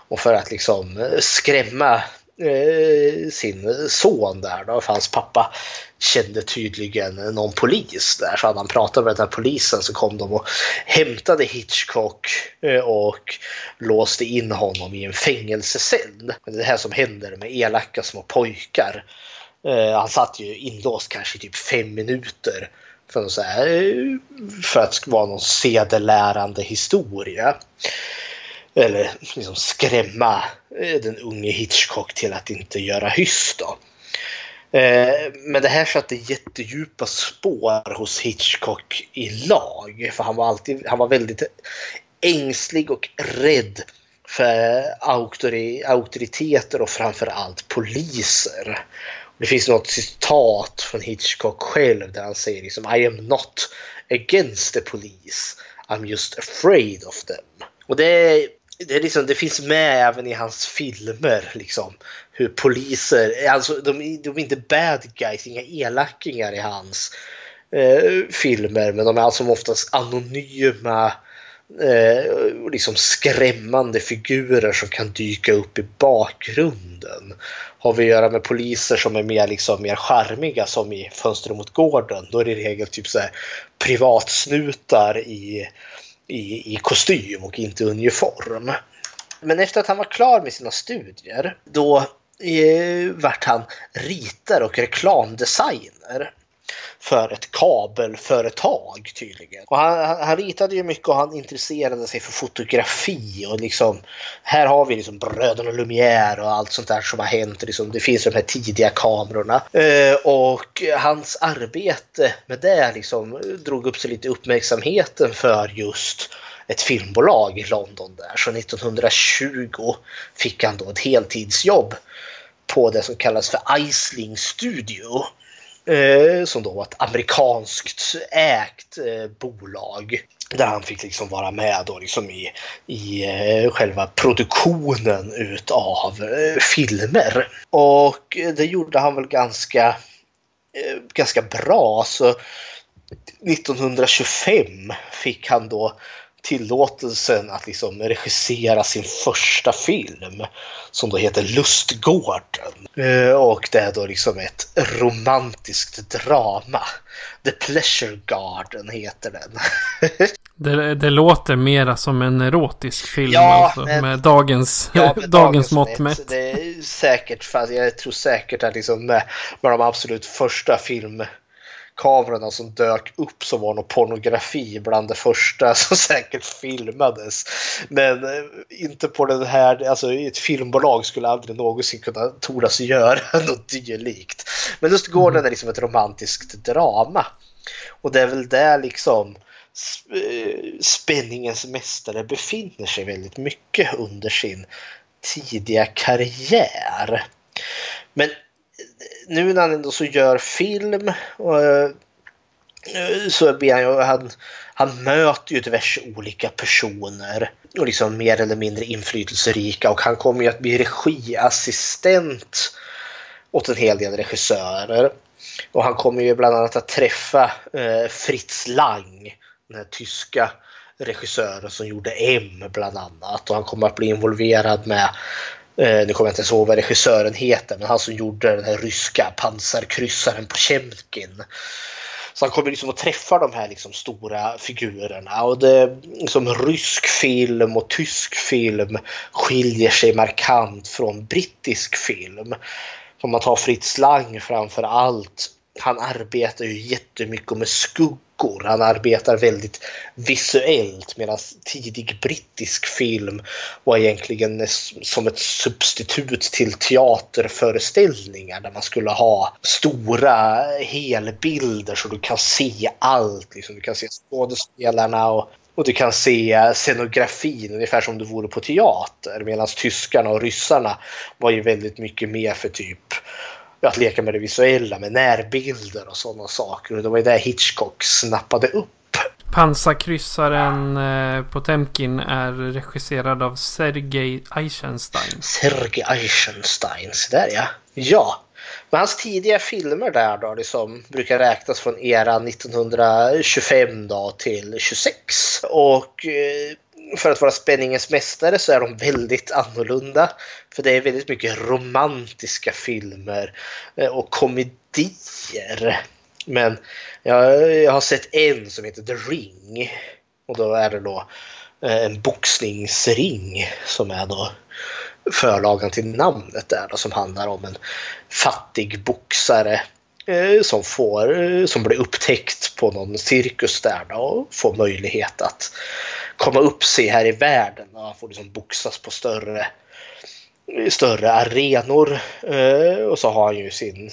Och för att liksom eh, skrämma eh, sin son där då, för hans pappa kände tydligen någon polis där. Så hade han pratat med den här polisen så kom de och hämtade Hitchcock eh, och låste in honom i en fängelsecell. Det här som händer med elaka små pojkar. Eh, han satt ju inlåst kanske typ fem minuter för, så här, eh, för att vara någon sedelärande historia. Eller liksom skrämma eh, den unge Hitchcock till att inte göra hyss då. Eh, men det här satte jättedjupa spår hos Hitchcock i lag. För han var, alltid, han var väldigt ängslig och rädd för auktoriteter och framförallt poliser. Det finns något citat från Hitchcock själv där han säger liksom I am not against the police. I'm just afraid of them. Och det det, är liksom, det finns med även i hans filmer. Liksom, hur poliser, alltså de, de är inte bad guys, inga elakingar i hans eh, filmer. Men de är alltså oftast anonyma, eh, liksom skrämmande figurer som kan dyka upp i bakgrunden. Har vi att göra med poliser som är mer, liksom, mer charmiga som i Fönster mot gården, då är det i regel typ så här, privatsnutar i i, i kostym och inte uniform. Men efter att han var klar med sina studier då eh, vart han ritare och reklamdesigner för ett kabelföretag tydligen. Och han, han, ritade ju mycket och han intresserade sig för fotografi och liksom här har vi liksom bröderna Lumière och allt sånt där som har hänt. Liksom, det finns de här tidiga kamerorna eh, och hans arbete med det liksom drog upp sig lite uppmärksamheten för just ett filmbolag i London där. Så 1920 fick han då ett heltidsjobb på det som kallas för Isling Studio Eh, som då var ett amerikanskt ägt eh, bolag. Där han fick liksom vara med då liksom i, i eh, själva produktionen utav eh, filmer. Och det gjorde han väl ganska, eh, ganska bra. Så 1925 fick han då tillåtelsen att liksom regissera sin första film som då heter Lustgården. Eh, och det är då liksom ett romantiskt drama. The Pleasure Garden heter den. <laughs> det, det, låter mera som en erotisk film ja, alltså, men, med dagens, ja, med <laughs> dagens, dagens mått mätt. Det är säkert, fast jag tror säkert att liksom med, med de absolut första film kamerorna som dök upp som var någon pornografi bland det första <laughs> som säkert filmades. Men eh, inte på den här, alltså ett filmbolag skulle aldrig någonsin kunna tordas göra <laughs> något dylikt. Men just Gården mm. är liksom ett romantiskt drama. Och det är väl där liksom eh, spänningens mästare befinner sig väldigt mycket under sin tidiga karriär. Men nu när han ändå så gör film och, eh, så blir han ju, han, han möter ju diverse olika personer och liksom mer eller mindre inflytelserika och han kommer ju att bli regiassistent åt en hel del regissörer. Och han kommer ju bland annat att träffa eh, Fritz Lang, den här tyska regissören som gjorde M bland annat och han kommer att bli involverad med Eh, nu kommer jag inte ens ihåg vad regissören heter, men han som gjorde den här ryska pansarkryssaren Potemkin. Så han kommer liksom att träffa de här liksom stora figurerna. Och det, liksom, rysk film och tysk film skiljer sig markant från brittisk film. Om man tar Fritz Lang framför allt. Han arbetar ju jättemycket med skuggor. Han arbetar väldigt visuellt medan tidig brittisk film var egentligen som ett substitut till teaterföreställningar där man skulle ha stora helbilder så du kan se allt. Liksom. Du kan se skådespelarna och och du kan se eh, scenografin ungefär som du vore på teater. Medan tyskarna och ryssarna var ju väldigt mycket mer för typ att leka med det visuella med närbilder och sådana saker. Och det var ju det Hitchcock snappade upp. Pansarkryssaren eh, Potemkin är regisserad av Sergej Eisenstein. Sergej Eisenstein, där ja. Ja, men hans tidiga filmer där då, liksom, brukar räknas från eran 1925 då till 26. Och eh, för att vara spänningens mästare så är de väldigt annorlunda. För det är väldigt mycket romantiska filmer eh, och komedier. Men jag, jag har sett en som heter The Ring. Och då är det då eh, en boxningsring som är då förlagan till namnet där då, som handlar om en fattig boxare Eh, som, får, eh, som blir upptäckt på någon cirkus där då, och får möjlighet att komma upp sig här i världen. Han får liksom boxas på större, större arenor. Eh, och så har han ju sin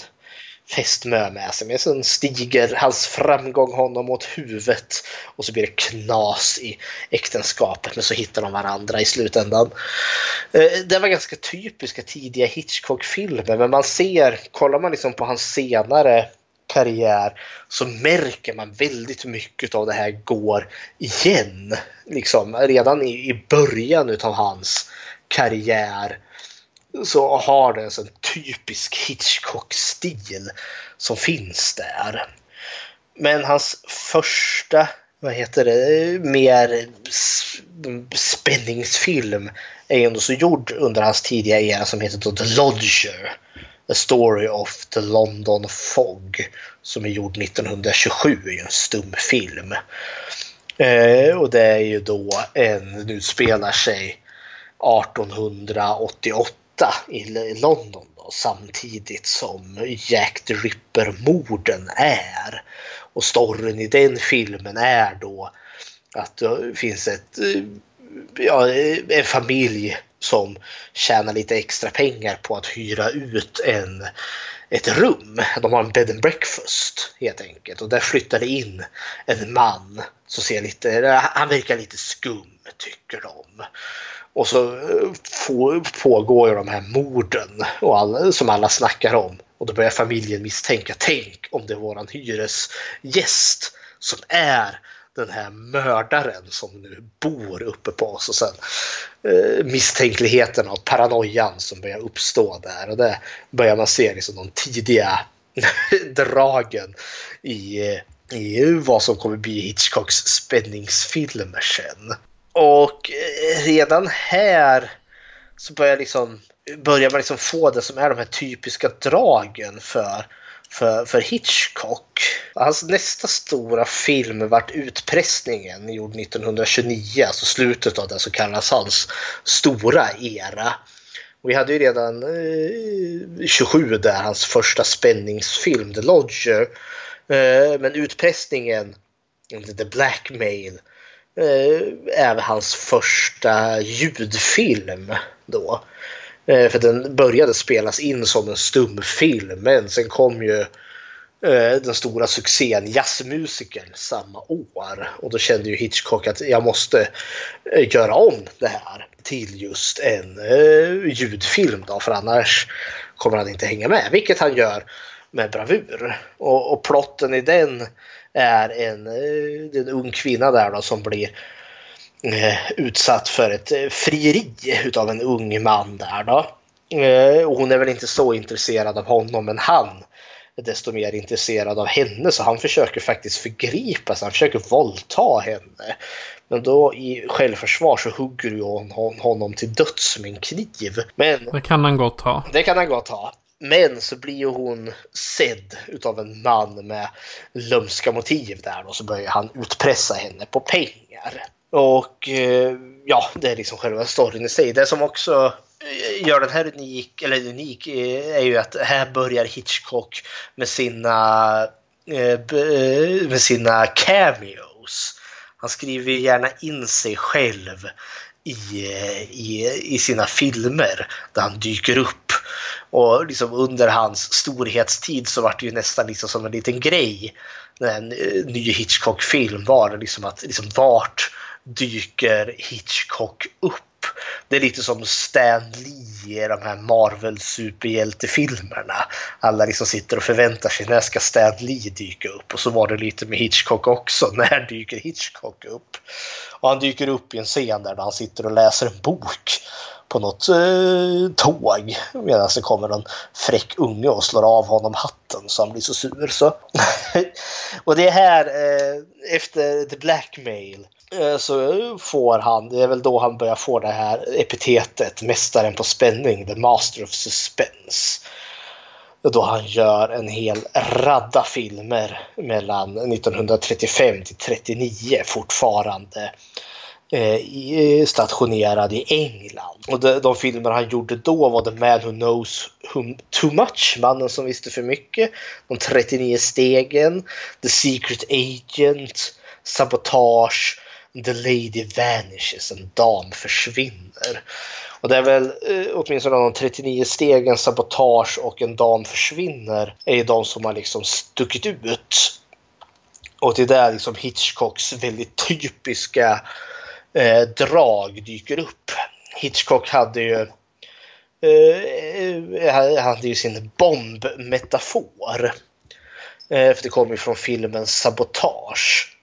fästmö med sig. Men sen stiger hans framgång honom åt huvudet och så blir det knas i äktenskapet men så hittar de varandra i slutändan. Eh, det var ganska typiska tidiga Hitchcock-filmer men man ser, kollar man liksom på hans senare karriär så märker man väldigt mycket av det här går igen. Liksom, redan i, i början av hans karriär så har det en sån typisk Hitchcock-stil som finns där. Men hans första, vad heter det, mer spänningsfilm är ändå så gjord under hans tidiga era som heter The Lodger. A Story of the London Fog som är gjord 1927 i en stumfilm. Eh, och det är ju då en, nu spelar sig 1888 i London då, samtidigt som Jack the Ripper-morden är. Och storyn i den filmen är då att det finns ett, eh, ja, en familj som tjänar lite extra pengar på att hyra ut en, ett rum. De har en bed and breakfast helt enkelt och där flyttar det in en man som ser lite, han verkar lite skum tycker de. Och så eh, pågår ju de här morden och all, som alla snackar om. Och då börjar familjen misstänka, tänk om det är våran hyresgäst som är den här mördaren som nu bor uppe på oss och sen eh, misstänkligheten och paranoian som börjar uppstå där och det börjar man se liksom de tidiga <laughs> dragen i, eh, i vad som kommer bli Hitchcocks spänningsfilmer sen. Och eh, redan här så börjar, liksom, börjar man liksom få det som är de här typiska dragen för för, för Hitchcock. Hans nästa stora film vart Utpressningen, gjord 1929, alltså slutet av det som kallas hans stora era. Vi hade ju redan eh, 27 där, hans första spänningsfilm, The Lodger. Eh, men Utpressningen, The Blackmail, eh, Eh, är hans första ljudfilm då. Eh, för den började spelas in som en stumfilm men sen kom ju eh, den stora succén Jazzmusikern samma år. Och då kände ju Hitchcock att jag måste göra om det här till just en ljudfilm då för annars kommer han inte hänga med. Vilket han gör med bravur. Och, och plotten i den är en, en ung kvinna där då som blir Eh, utsatt för ett eh, frieri utav en ung man där då. Eh, hon är väl inte så intresserad av honom men han är desto mer intresserad av henne så han försöker faktiskt förgripa sig, han försöker våldta henne. Men då i självförsvar så hugger ju hon honom till döds med en kniv. Men, det kan han gott ha. Det kan han gott ha. Men så blir ju hon sedd utav en man med lömska motiv där och så börjar han utpressa henne på pengar. Och eh, ja, det är liksom själva storyn i sig. Det som också eh, gör den här unik, eller unik eh, är ju att här börjar Hitchcock med sina, med sina cameos. Han skriver gärna in sig själv i, i, i sina filmer där han dyker upp. Och liksom under hans storhetstid så var det ju nästan liksom som en liten grej när en eh, ny Hitchcock-film var liksom att liksom vart dyker Hitchcock upp. Det är lite som Stan Lee i de här Marvel superhjältefilmerna. Alla liksom sitter och förväntar sig när ska Stan Lee dyka upp? Och så var det lite med Hitchcock också. <laughs> När dyker Hitchcock upp? Och han dyker upp i en scen där han sitter och läser en bok. på något eh, tåg medan det kommer en fräck unge och slår av honom hatten så han blir så sur. Så. <laughs> och det är här eh, efter The Blackmail eh, Eh, så får han, det är väl då han börjar få det här epitetet, mästaren på spänning, the master of suspense. Då han gör en hel radda filmer mellan 1935 till 39 fortfarande eh, eh, stationerad i England. Och de, de filmer han gjorde då var The Man Who Knows whom Too Much, Mannen som visste för mycket, De 39 stegen, The Secret Agent, Sabotage, The Lady Vanishes, En dam försvinner. Och det är väl eh, åtminstone de 39 stegen, Sabotage och En dam försvinner är ju de som har liksom stuckit ut. Och det är där liksom Hitchcocks väldigt typiska eh, drag dyker upp. Hitchcock hade ju eh, eh hade ju sin bombmetafor. Eh, för det kommer ju från filmen Sabotage.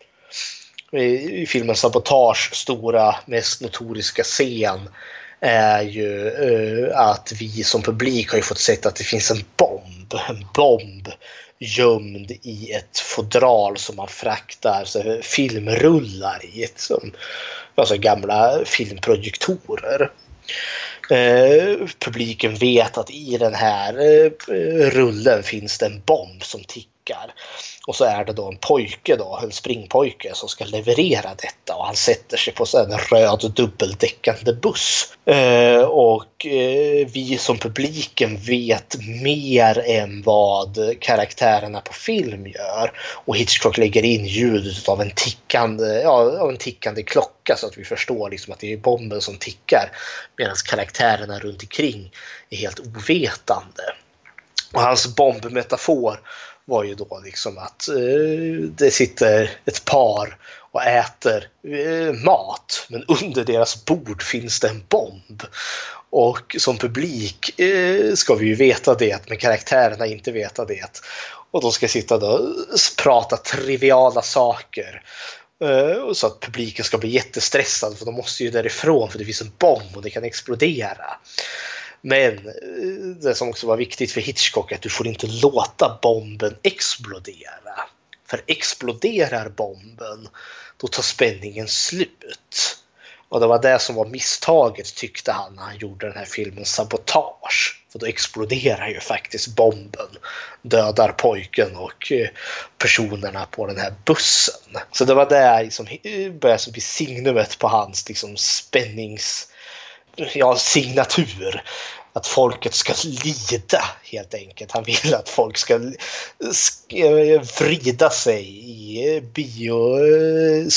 I filmen Sabotage stora, mest notoriska scen är ju eh, att vi som publik har ju fått se att det finns en bomb. En bomb gömd i ett fodral som man fraktar så filmrullar i. Som, alltså gamla filmprojektorer. Eh, publiken vet att i den här eh, rullen finns det en bomb som tickar. Och så är det då en pojke, då, en springpojke, som ska leverera detta och han sätter sig på en röd dubbeldäckande buss. Eh, och eh, vi som publiken vet mer än vad karaktärerna på film gör. Och Hitchcock lägger in ljudet av en tickande, ja, av en tickande klocka så att vi förstår liksom att det är bomben som tickar. Medan karaktärerna runt omkring är helt ovetande. Och hans bombmetafor var ju då liksom att eh, det sitter ett par och äter eh, mat men under deras bord finns det en bomb. Och som publik eh, ska vi ju veta det men karaktärerna inte veta det. Och de ska sitta då och prata triviala saker. Eh, så att publiken ska bli jättestressad för de måste ju därifrån för det finns en bomb och det kan explodera. Men eh, det som också var viktigt för Hitchcock är att du får inte låta bomben explodera. För exploderar bomben, då tar spänningen slut. Och det var det som var misstaget tyckte han när han gjorde den här filmen Sabotage. För då exploderar ju faktiskt bomben. Dödar pojken och eh, personerna på den här bussen. Så det var det som eh, började bli signumet på hans liksom, spännings ja, signatur. Att folket ska lida helt enkelt. Han vill att folk ska eh, vrida sig i biostolarna.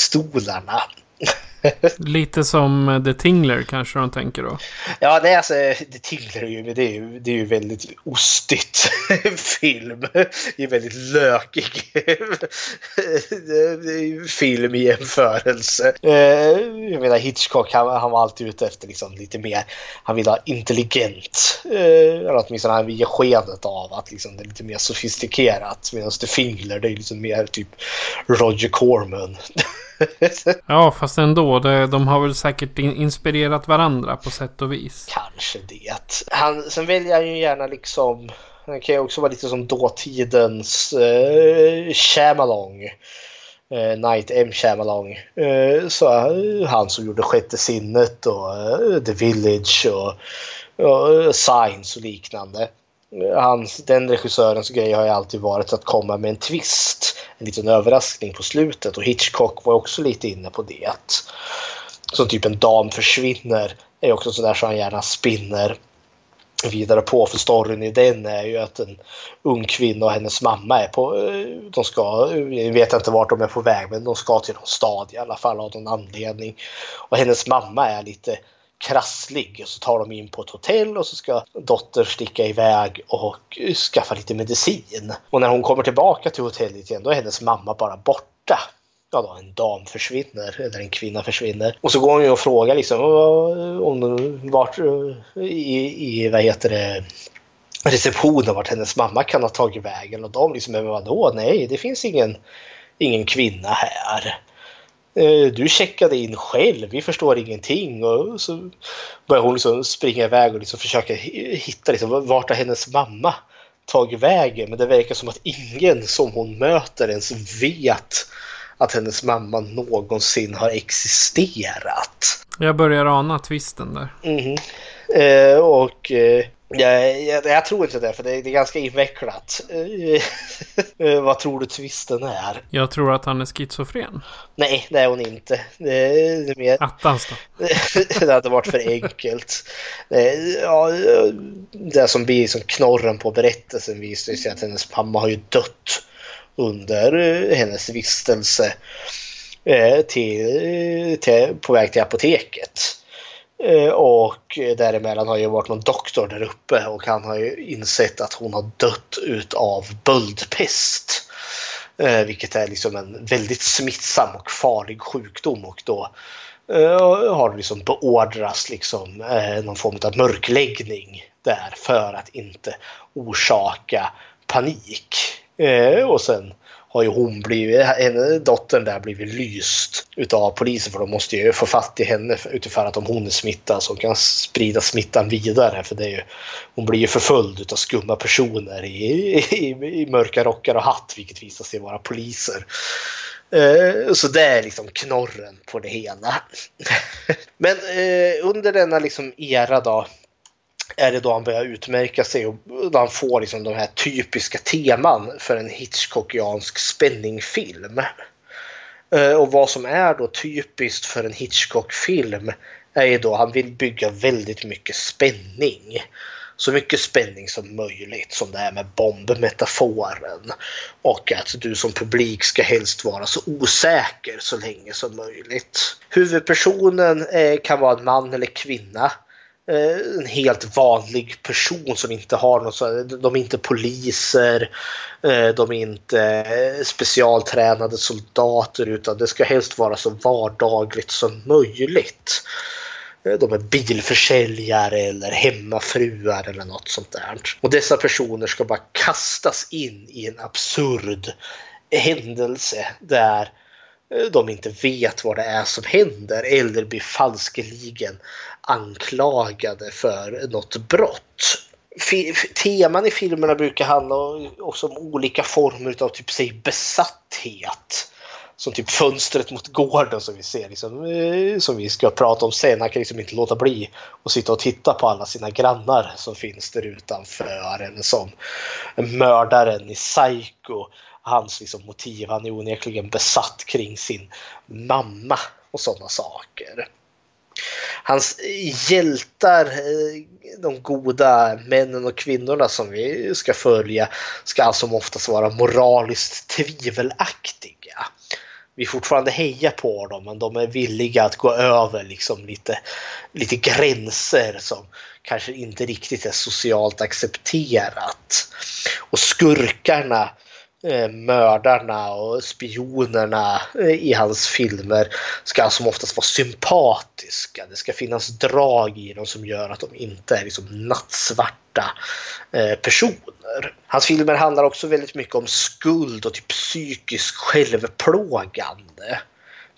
Lite som eh, The Tingler kanske de tänker då? Ja, nej, alltså The Tingler är ju, det är ju, det är ju väldigt ostigt <laughs> film. Det är väldigt lökig film i jämförelse. Eh, jag menar Hitchcock, han, han var alltid ute efter liksom lite mer, han vill ha intelligent. Eh, eller åtminstone han vill ge skenet av att liksom det är lite mer sofistikerat. Medan The Tingler det är liksom mer typ Roger Corman. <laughs> <laughs> ja, fast ändå. Det, de har väl säkert inspirerat varandra på sätt och vis. Kanske det. Han, sen väljer han ju gärna liksom... Han kan ju också vara lite som dåtidens eh, Shyamalan. Eh, Night M. Shyamalan. Eh, så eh, han som gjorde Sjätte sinnet och eh, The Village och, och Signs och liknande hans, den regissörens grej har ju alltid varit att komma med en twist. En liten överraskning på slutet och Hitchcock var också lite inne på det. Som typ en dam försvinner är också sådär som han gärna spinner vidare på. För storyn i den är ju att en ung kvinna och hennes mamma är på, eh, de ska, eh, jag vet inte vart de är på väg men de ska till någon stad i alla fall av någon anledning. Och hennes mamma är lite krasslig. Och så tar de in på ett hotell och så ska dottern sticka iväg och skaffa lite medicin. Och när hon kommer tillbaka till hotellet igen då är hennes mamma bara borta. Ja då, en dam försvinner, eller en kvinna försvinner. Och så går hon ju och frågar liksom om vart i, i vad heter det, receptionen vart hennes mamma kan ha tagit vägen. Och de liksom, men vadå? Nej, det finns ingen, ingen kvinna här. Eh, du checkade in själv, vi förstår ingenting. Och så börjar hon liksom springa iväg och liksom försöka hitta liksom, vart har hennes mamma tagit vägen. Men det verkar som att ingen som hon möter ens vet att hennes mamma någonsin har existerat. Jag börjar ana twisten där. Mm. Eh, och eh, jag, jag, jag, tror inte det, för det är, det är ganska invecklat. Eh, vad tror du twisten är? Jag tror att han är schizofren. Nej, det är hon inte. Det är mer... Attans då? <laughs> det hade varit för enkelt. Ja, det som blir som knorren på berättelsen visar sig att hennes mamma har ju dött under eh, hennes vistelse eh, till, till, på väg till apoteket. Eh, och däremellan har ju varit någon doktor där uppe och han har ju insett att hon har dött utav böldpest. Eh, vilket är liksom en väldigt smittsam och farlig sjukdom och då eh, har det liksom beordrats liksom någon form av mörkläggning där för att inte orsaka panik. Och sen har ju hon blivit, henne, dottern där blivit lyst utav polisen för de måste ju få fatt i henne utifrån att om hon är smittad så kan sprida smittan vidare för det är ju, hon blir ju förföljd utav skumma personer i, i, i mörka rockar och hatt vilket visar sig vara poliser. Eh, så det är liksom knorren på det hela. <laughs> Men eh, under denna liksom era då är det då han börjar utmärka sig och då han får liksom de här typiska teman för en Hitchcockiansk spänningfilm. Eh, och vad som är då typiskt för en Hitchcock-film är ju då han vill bygga väldigt mycket spänning. Så mycket spänning som möjligt som det är med bombmetaforen. Och att du som publik ska helst vara så osäker så länge som möjligt. Huvudpersonen eh, kan vara en man eller kvinna. Eh, en helt vanlig person som inte har något de är inte poliser, eh, de är inte eh, specialtränade soldater utan det ska helst vara så vardagligt som möjligt. De är bilförsäljare eller hemmafruar eller något sånt där. Och dessa personer ska bara kastas in i en absurd händelse där de inte vet vad det är som händer eller blir falskeligen anklagade för något brott. Teman i filmerna brukar handla också om olika former av typ säg besatthet. Som typ fönstret mot gården som vi ser, liksom, eh, som vi ska prata om sen. Han kan liksom inte låta bli att sitta och titta på alla sina grannar som finns där utanför. Eller som mördaren i Psycho. Hans liksom, motiv, han är onekligen besatt kring sin mamma och sådana saker. Hans hjältar, eh, de goda männen och kvinnorna som vi ska följa, ska alltså oftast vara moraliskt tvivelaktiga. Vi fortfarande hejar på dem men de är villiga att gå över liksom lite, lite gränser som kanske inte riktigt är socialt accepterat. Och skurkarna Eh, Eh, mördarna och spionerna eh, i hans filmer ska alltså som oftast vara sympatiska. Det ska finnas drag i dem som gör att de inte är liksom nattsvarta eh, personer. Hans filmer handlar också väldigt mycket om skuld och typ psykisk självplågande.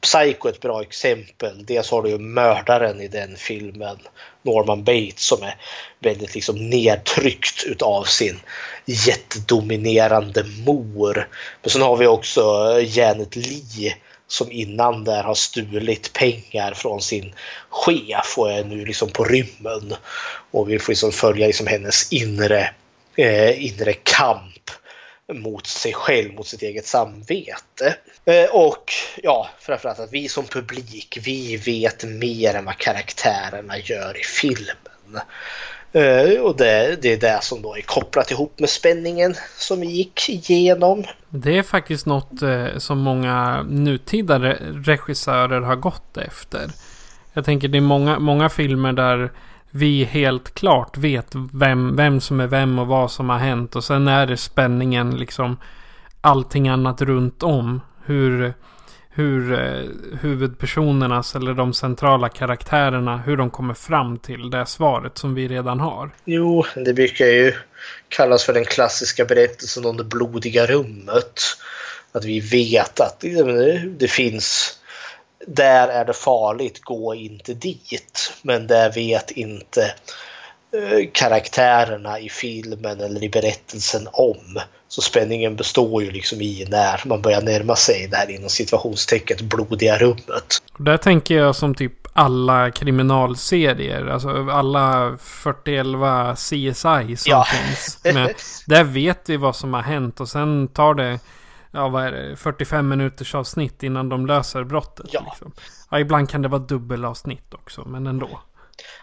Psycho är ett bra exempel. Dels har du ju mördaren i den filmen, Norman Bates, som är väldigt liksom nedtryckt utav sin jättedominerande mor. Men sen har vi också eh, Janet Lee som innan där har stulit pengar från sin chef och är nu liksom på rymmen. Och vi får liksom följa liksom hennes inre, eh, inre kamp mot sig själv, mot sitt eget samvete. Eh, och ja, framförallt att vi som publik, vi vet mer än vad karaktärerna gör i filmen. Eh, och det, det är det som då är kopplat ihop med spänningen som vi gick igenom. Det är faktiskt något eh, som många nutida regissörer har gått efter. Jag tänker det är många, många filmer där vi helt klart vet vem, vem som är vem och vad som har hänt. Och sen är det spänningen liksom allting annat runt om. Hur, hur eh, huvudpersonernas eller de centrala karaktärerna, hur de kommer fram till det svaret som vi redan har. Jo, det brukar ju kallas för den klassiska berättelsen om det blodiga rummet. Att vi vet att det, det finns där är det farligt, gå inte dit. Men det vet inte eh, karaktärerna i filmen eller i berättelsen om. Så spänningen består ju liksom i när man börjar närma sig det här inom situationstecket blodiga rummet. Där tänker jag som typ alla kriminalserier. Alltså alla 41 CSI som Ja. finns. Men <laughs> där vet vi vad som har hänt och sen tar det ja, vad är det, 45 minuters avsnitt innan de löser brottet. Ja. Liksom. Ja, ibland kan det vara dubbelavsnitt också, men ändå.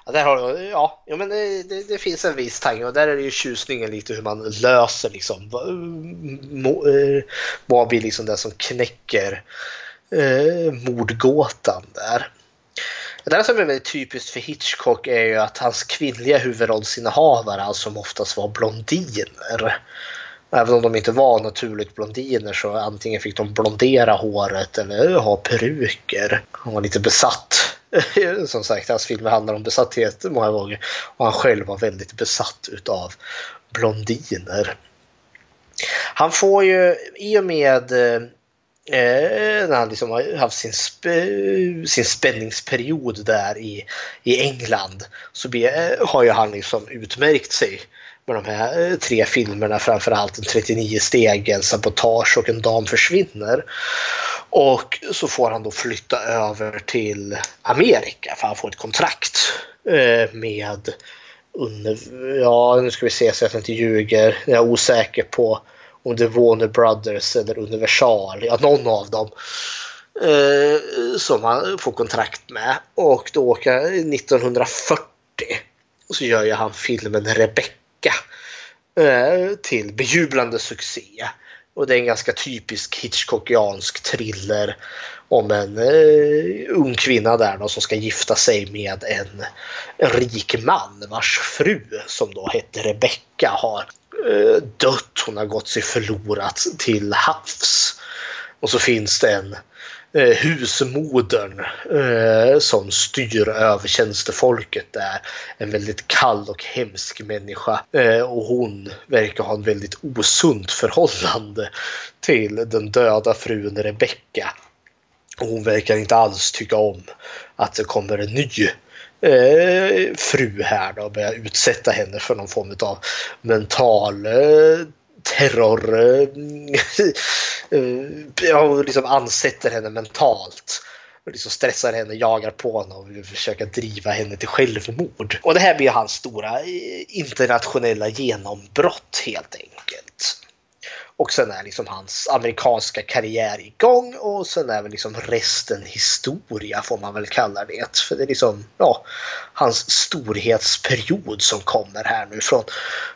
Ja, där har du, ja, ja men det, det, det finns en viss tanke och där är det ju tjusningen lite hur man löser liksom. vad- mo- eh, Vad blir liksom det som knäcker eh, mordgåtan där. Det där som är väldigt typiskt för Hitchcock är ju att hans kvinnliga huvudrollsinnehavare alltså som oftast var blondiner. Även om de inte var naturligt blondiner så antingen fick de blondera håret eller ha peruker. Han var lite besatt. <laughs> Som sagt, hans filmer handlar om besatthet många gånger. Och han själv var väldigt besatt utav blondiner. Han får ju i och med eh, eh när han liksom har haft sin, sp- sin spänningsperiod där i, i England så be, eh, har ju han liksom utmärkt sig med de här eh, tre filmerna, framförallt en 39 stegen, Sabotage och En dam försvinner. Och så får han då flytta över till Amerika för han får ett kontrakt eh, med ja nu ska vi se så att jag inte ljuger. Jag är osäker på om det är Warner Brothers eller Universal, ja någon av dem. Eh, som han får kontrakt med. Och då åker han 1940 så gör ju han filmen Rebecca vecka eh, till bejublande succé. Och det är en ganska typisk Hitchcockiansk thriller om en eh, ung kvinna där då, som ska gifta sig med en, en rik man vars fru som då hette Rebecca har eh, dött. Hon har gått sig förlorat till havs. Och så finns det en eh, husmodern eh, som styr över tjänstefolket där. En väldigt kall och hemsk människa. Eh, och hon verkar ha en väldigt osunt förhållande till den döda frun Rebecca. Och hon verkar inte alls tycka om att det kommer en ny eh, fru här då och börjar utsätta henne för någon form av mental eh, terror. Eh, <laughs> eh, Jag liksom ansätter henne mentalt. Liksom stressar henne, jagar på henne och vill försöka driva henne till självmord. Och det här blir hans stora eh, internationella genombrott helt enkelt. Och sen är liksom hans amerikanska karriär igång och sen är väl liksom resten historia får man väl kalla det. För det är liksom ja, hans storhetsperiod som kommer här nu från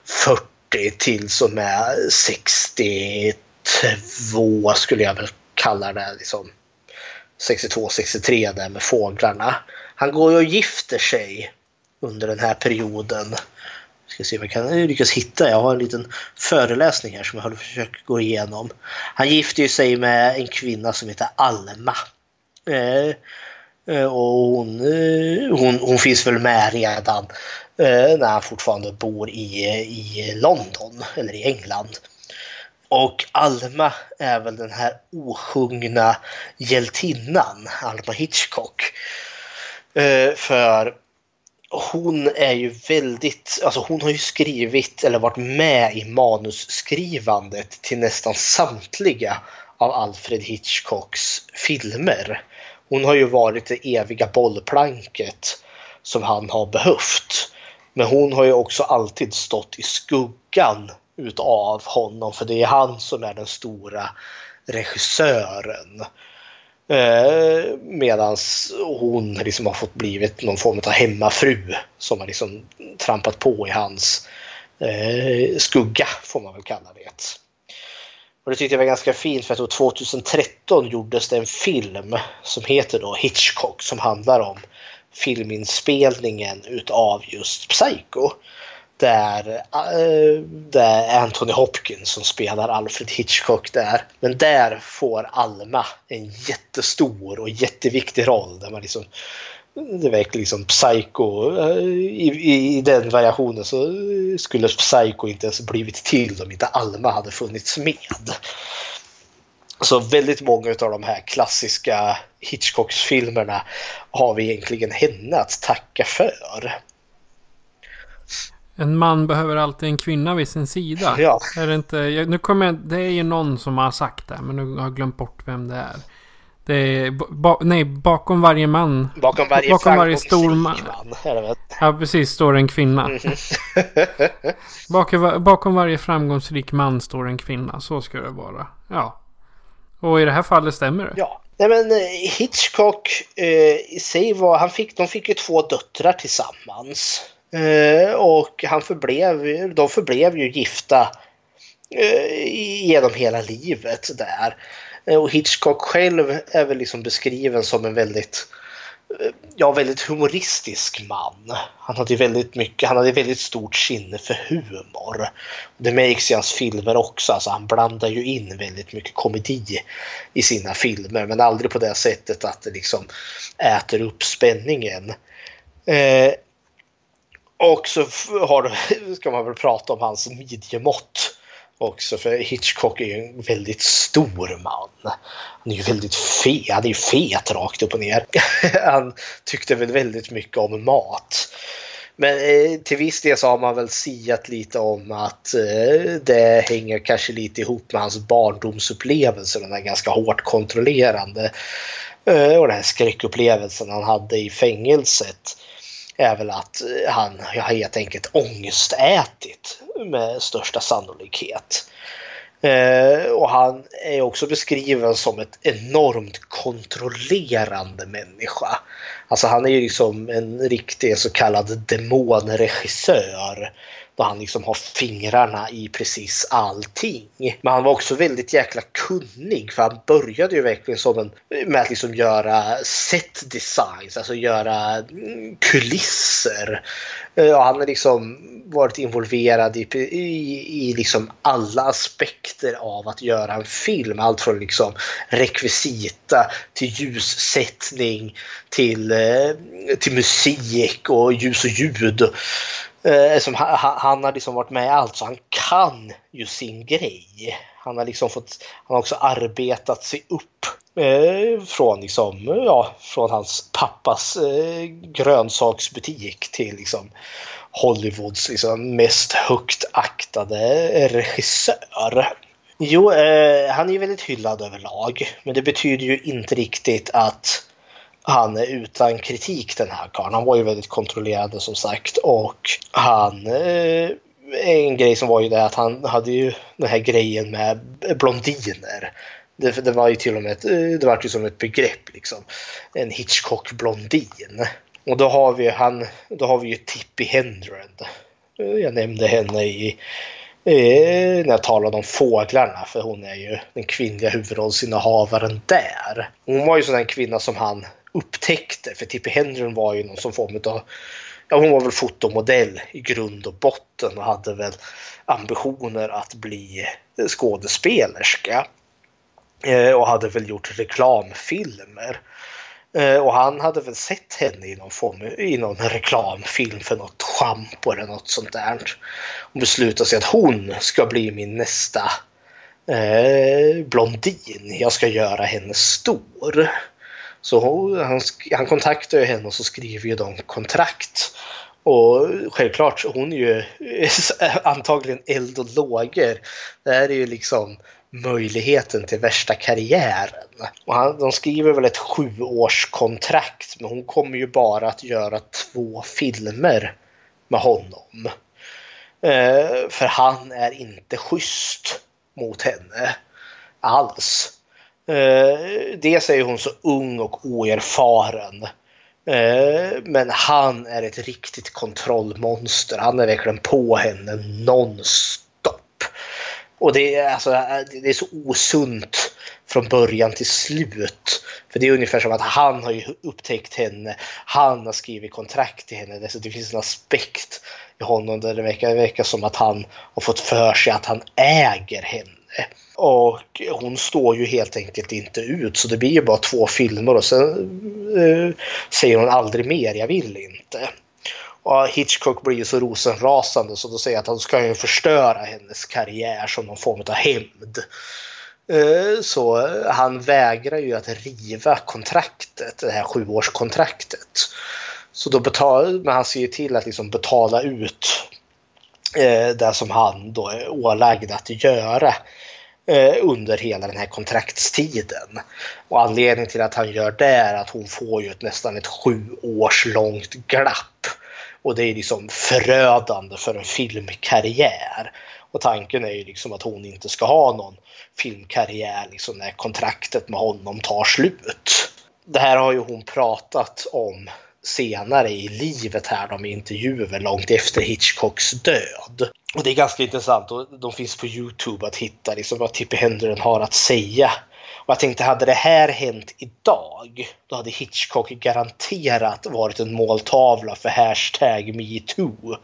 40 till som är 62 skulle jag väl kalla det. Liksom 62-63 där med fåglarna. Han går ju och gifter sig under den här perioden. Ska se om jag kan eh, lyckas hitta. Jag har en liten föreläsning här som jag försöker gå igenom. Han gifter ju sig med en kvinna som heter Alma. Eh, eh och hon, eh, hon, hon finns väl med redan Eh, när han fortfarande bor i, i London eller i England. Och Alma är väl den här osjungna hjältinnan, Alma Hitchcock. Eh, för hon är ju väldigt, alltså hon har ju skrivit eller varit med i manusskrivandet till nästan samtliga av Alfred Hitchcocks filmer. Hon har ju varit det eviga bollplanket som han har behövt. Men hon har ju också alltid stått i skuggan utav honom för det är han som är den stora regissören. Eh, Medan hon liksom har fått blivit någon form av hemmafru som har liksom trampat på i hans eh, skugga får man väl kalla det. Och det tyckte jag var ganska fint för att 2013 gjordes det en film som heter då Hitchcock som handlar om filminspelningen utav just Psycho. Där, eh, där Anthony Hopkins som spelar Alfred Hitchcock där. Men där får Alma en jättestor och jätteviktig roll. Där man liksom, det verkar liksom Psycho. Eh, I, i, I den variationen så skulle Psycho inte ens blivit till om inte Alma hade funnits med. Så väldigt många av de här klassiska Hitchcocks-filmerna har vi egentligen henne att tacka för. En man behöver alltid en kvinna vid sin sida. Ja. Är det inte... Nu kommer jag, Det är ju någon som har sagt det. Men nu har jag glömt bort vem det är. Det är... Ba, nej, bakom varje man. Bakom varje, bakom varje stor man. man? Ja, precis. Står en kvinna. Mhm. bakom, bakom varje framgångsrik man står en kvinna. Så ska det vara. Ja. Och i det här fallet stämmer det. Ja. Nej men eh, Hitchcock eh, i sig var, han fick, de fick ju två döttrar tillsammans. Eh, och han förblev, de förblev ju gifta eh, genom hela livet där. Eh, och Hitchcock själv är väl liksom beskriven som en väldigt eh, ja, väldigt humoristisk man. Han hade väldigt mycket, han hade väldigt stort sinne för humor. Det märks i hans filmer också, alltså han blandar ju in väldigt mycket komedi i sina filmer, men aldrig på det sättet att det liksom äter upp spänningen. Eh, och så har, ska man väl prata om hans midjemått också för Hitchcock är ju en väldigt stor man. Han är ju väldigt fet, han är ju fet rakt upp och ner. <laughs> Han tyckte väl väldigt mycket om mat. Men eh, till viss del så har man väl siat lite om att eh, det hänger kanske lite ihop med hans barndomsupplevelser. Den där ganska hårt kontrollerande eh, och den här skräckupplevelsen han hade i fängelset är väl att eh, han har helt enkelt ångestätit med största sannolikhet. Eh, och han är också beskriven som ett enormt kontrollerande människa. Alltså han är ju liksom en riktig så kallad demonregissör. Då han liksom har fingrarna i precis allting. Men han var också väldigt jäkla kunnig för han började ju verkligen som en, med att liksom göra set designs, alltså göra mm, kulisser. Eh, och han har liksom varit involverad i, i, i liksom alla aspekter av att göra en film. Allt från liksom rekvisita till ljussättning till, eh, till musik och ljus och ljud. Eh, som han, han har liksom varit med i allt så han kan ju sin grej. Han har liksom fått, han har också arbetat sig upp eh, från liksom, ja, från hans pappas eh, grönsaksbutik till liksom Hollywoods liksom mest högt aktade eh, regissör. Jo, eh, han är ju väldigt hyllad överlag, men det betyder ju inte riktigt att han är utan kritik den här karln. Han var ju väldigt kontrollerande som sagt och han eh, en grej som var ju det att han hade ju den här grejen med blondiner. Det, det var ju till och med ett, eh, det var ju som ett begrepp liksom. En Hitchcock-blondin. Och då har vi han, då har vi ju Tippi Hendren. Eh, jag nämnde henne i eh, när jag talade om fåglarna för hon är ju den kvinnliga huvudrollsinnehavaren där. Hon var ju sån där kvinna som han upptäckte för Tippi Hendren var ju någon som form av Ja, hon var väl fotomodell i grund och botten och hade väl ambitioner att bli skådespelerska. Eh, och hade väl gjort reklamfilmer. Eh, och han hade väl sett henne i någon, form, i någon reklamfilm för något schampo eller något sånt där. Och beslutade sig att hon ska bli min nästa eh, blondin. Jag ska göra henne stor. Så hon, han, han kontaktar ju henne och så skriver ju de kontrakt. Och självklart, hon är ju <laughs> antagligen eld och lågor. Det här är ju liksom möjligheten till värsta karriären. Och han, de skriver väl ett sjuårskontrakt men hon kommer ju bara att göra två filmer med honom. Eh, för han är inte schysst mot henne alls. Eh, dels är hon så ung och oerfaren. Eh, men han är ett riktigt kontrollmonster. Han är verkligen på henne nonstop. Och det är, alltså, det är så osunt från början till slut. För det är ungefär som att han har ju upptäckt henne. Han har skrivit kontrakt till henne. Så det finns en aspekt i honom där det verkar, det verkar som att han har fått för sig att han äger henne. Och hon står ju helt enkelt inte ut så det blir ju bara två filmer och sen eh, säger hon aldrig mer, jag vill inte. Och Hitchcock blir ju så rosenrasande så då säger att han ska ju förstöra hennes karriär som någon form av hämnd. Eh, så han vägrar ju att riva kontraktet, det här sjuårskontraktet. Så då betalar, men han ser ju till att liksom betala ut eh, det som han då är ålagd att göra eh, under hela den här kontraktstiden. Och anledningen till att han gör det är att hon får ju ett nästan ett sju års långt glapp. Och det är liksom förödande för en filmkarriär. Och tanken är ju liksom att hon inte ska ha någon filmkarriär liksom när kontraktet med honom tar slut. Det här har ju hon pratat om senare i livet här de intervjuer långt efter Hitchcocks död. Och det är ganska intressant och de finns på Youtube att hitta liksom vad Tippi Hendren har att säga. Och jag tänkte, hade det här hänt idag, då hade Hitchcock garanterat varit en måltavla för hashtag metoo.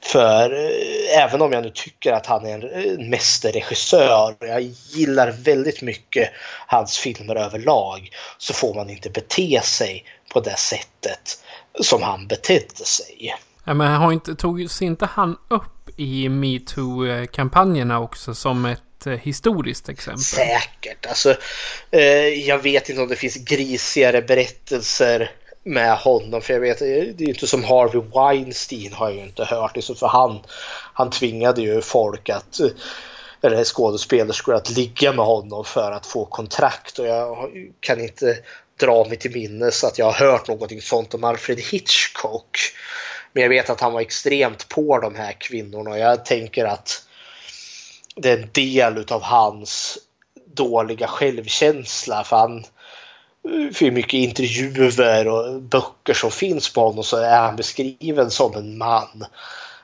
För eh, även om jag nu tycker att han är en eh, mästerregissör, jag gillar väldigt mycket hans filmer överlag, så får man inte bete sig på det sättet som han betedde sig. Ja, men har inte, togs inte han upp i metoo-kampanjerna också som ett ett eh, historiskt exempel? Säkert. Alltså, eh, jag vet inte om det finns grisigare berättelser med honom. För jag vet, eh, det är ju inte som Harvey Weinstein har jag ju inte hört. Liksom för han, han tvingade ju folk att eh, eller skådespelerskor att ligga med honom för att få kontrakt. Och jag kan inte dra mig till minnes att jag har hört någonting sånt om Alfred Hitchcock. Men jag vet att han var extremt på de här kvinnorna och jag tänker att det är en del utav hans dåliga självkänsla. För han, för mycket intervjuer och böcker som finns på honom så är han beskriven som en man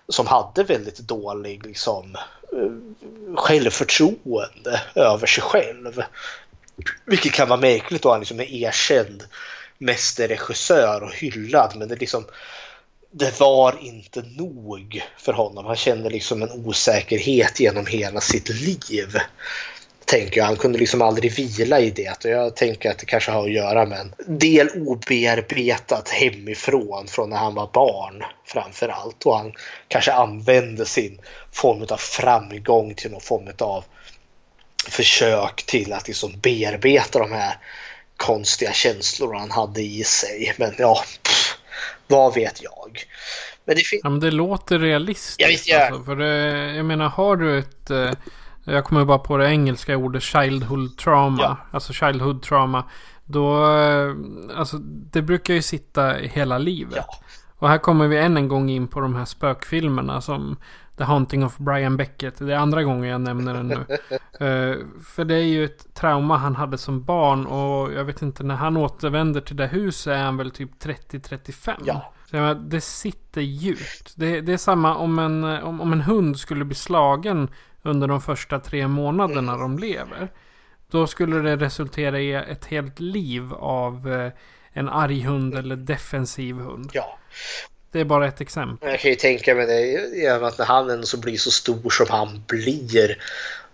som hade väldigt dålig liksom, eh, självförtroende över sig själv. Vilket kan vara märkligt då han liksom är erkänd mästerregissör och hyllad men det liksom det var inte nog för honom. Han kände liksom en osäkerhet genom hela sitt liv. Tänker jag. Han kunde liksom aldrig vila i det och jag tänker att det kanske har att göra med en del obearbetat hemifrån från när han var barn framför allt. Och han kanske använde sin form av framgång till någon form av försök till att liksom bearbeta de här konstiga känslor han hade i sig. Men ja, vad vet jag. Men det, ja, men det låter realistiskt. Ja, visst, ja. Alltså, för det, jag menar, har du ett... Eh, jag kommer bara på det engelska ordet childhood trauma. Ja. Alltså childhood trauma. Då... Eh, alltså det brukar ju sitta hela livet. Ja. Och här kommer vi än en gång in på de här spökfilmerna som The Haunting of Brian Beckett. Det är andra gången jag nämner den nu. uh, <laughs> för det är ju ett trauma han hade som barn och jag vet inte när han återvänder till det huset är han väl typ 30-35. Ja. Så menar, det sitter djupt. Det, det, är samma om en, om, om en hund skulle bli slagen under de första tre månaderna mm. de lever. Då skulle det resultera i ett helt liv av uh, en arg hund eller defensiv hund. Ja. Det är bara ett exempel. Jag kan ju tänka mig det, även att när han ändå så blir så stor som han blir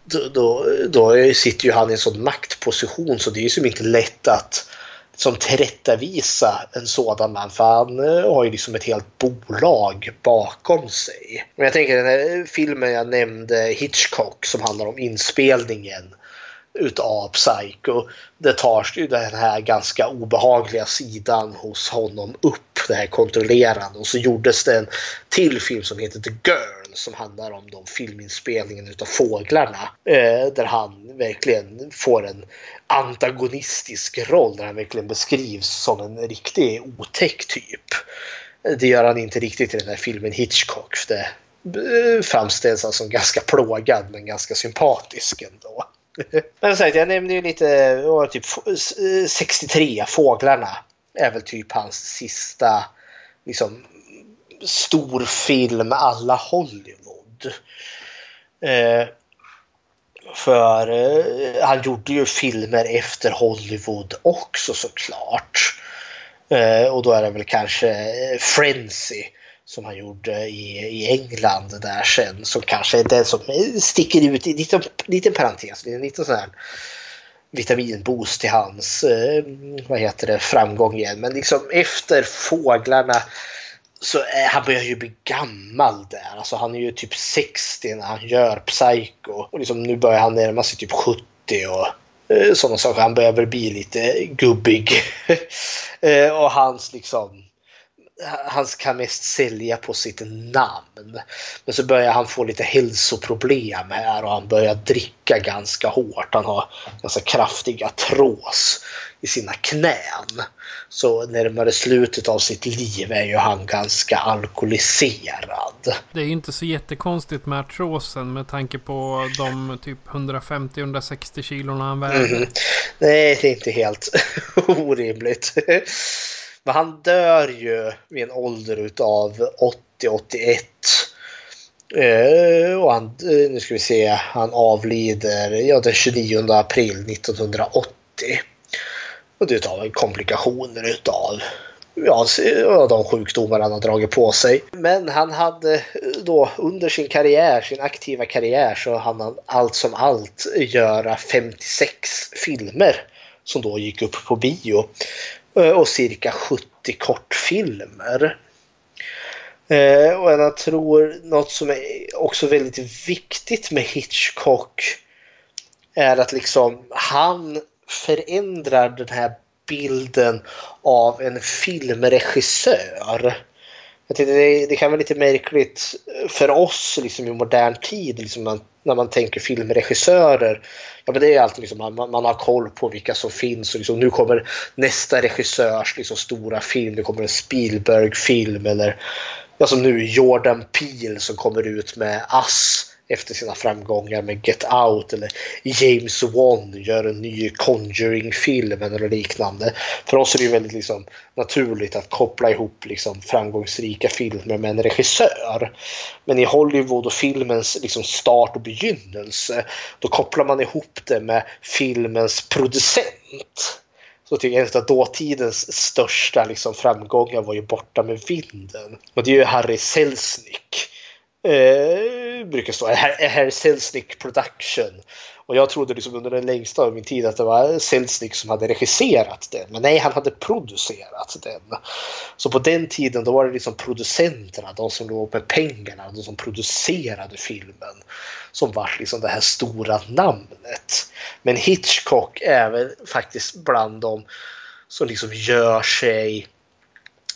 då, då, då sitter ju han i en sån maktposition så det är ju som inte lätt att som tillrättavisa en sådan man för han eh, har ju liksom ett helt bolag bakom sig. Men jag tänker den här filmen jag nämnde, Hitchcock, som handlar om inspelningen utav Psycho. Det tar ju den här ganska obehagliga sidan hos honom upp, det här kontrollerande. Och så gjordes det en till film som heter The Girl som handlar om de filminspelningen utav fåglarna. Eh, där han verkligen får en antagonistisk roll, där han verkligen beskrivs som en riktig otäck typ. Det gör han inte riktigt i den här filmen Hitchcock. För det eh, framställs han som ganska plågad men ganska sympatisk ändå. Men sagt, jag nämnde ju lite, typ 63, Fåglarna är väl typ hans sista liksom, storfilm alla Hollywood. Eh, för eh, han gjorde ju filmer efter Hollywood också såklart. Eh, och då är det väl kanske eh, Frenzy som han gjorde i, i England där sen som kanske är den som eh, sticker ut i en liten, liten parentes, en liten sån här vitaminboost till hans eh, vad heter det, framgång igen. Men liksom efter Fåglarna så är, han börjar ju bli gammal där. Alltså han är ju typ 60 när han gör Psycho. Och liksom nu börjar han närma sig typ 70 och eh, sådana saker. Han börjar väl bli lite gubbig. <laughs> eh, och hans liksom han kan mest sälja på sitt namn. Men så börjar han få lite hälsoproblem här och han börjar dricka ganska hårt. Han har ganska kraftiga trås i sina knän. Så närmare slutet av sitt liv är ju han ganska alkoholiserad. Det är ju inte så jättekonstigt med artrosen med tanke på de typ 150-160 kilona han väger. Mm. Nej, det är inte helt <laughs> orimligt. Men han dör ju vid en ålder utav 80-81. Uh, eh, och han, uh, nu ska vi se, han avlider ja, den 29 april 1980. Och det utav komplikationer utav ja, de sjukdomar han har dragit på sig. Men han hade eh, då under sin karriär, sin aktiva karriär, så hann han allt som allt göra 56 filmer som då gick upp på bio. Eh, och cirka 70 kortfilmer. Eh, och jag tror något som är också väldigt viktigt med Hitchcock är att liksom han förändrar den här bilden av en filmregissör. Jag tänkte, det, det kan vara lite märkligt för oss liksom, i modern tid liksom, man, när man tänker filmregissörer. Ja, men det är alltid liksom, man, man har koll på vilka som finns och liksom, nu kommer nästa regissörs liksom, stora film. nu kommer en Spielberg-film eller ja, som nu Jordan Peele som kommer ut med Ass efter sina framgångar med Get Out eller James Wan gör en ny Conjuring-film eller liknande. För oss är det ju väldigt liksom, naturligt att koppla ihop liksom, framgångsrika filmer med en regissör. Men i Hollywood och filmens liksom, start och begynnelse då kopplar man ihop det med filmens producent. Så tycker jag att dåtidens största liksom, framgångar var ju Borta med vinden. Och det är ju Harry Selznick eh, brukar stå här, här Selznick Production. Och jag trodde liksom under den längsta av min tid att det var Selznick som hade regisserat den. Men nej, han hade producerat den. Så på den tiden då var det liksom producenterna, de som låg med pengarna, de som producerade filmen. Som var liksom det här stora namnet. Men Hitchcock är väl faktiskt bland dem som liksom gör sig,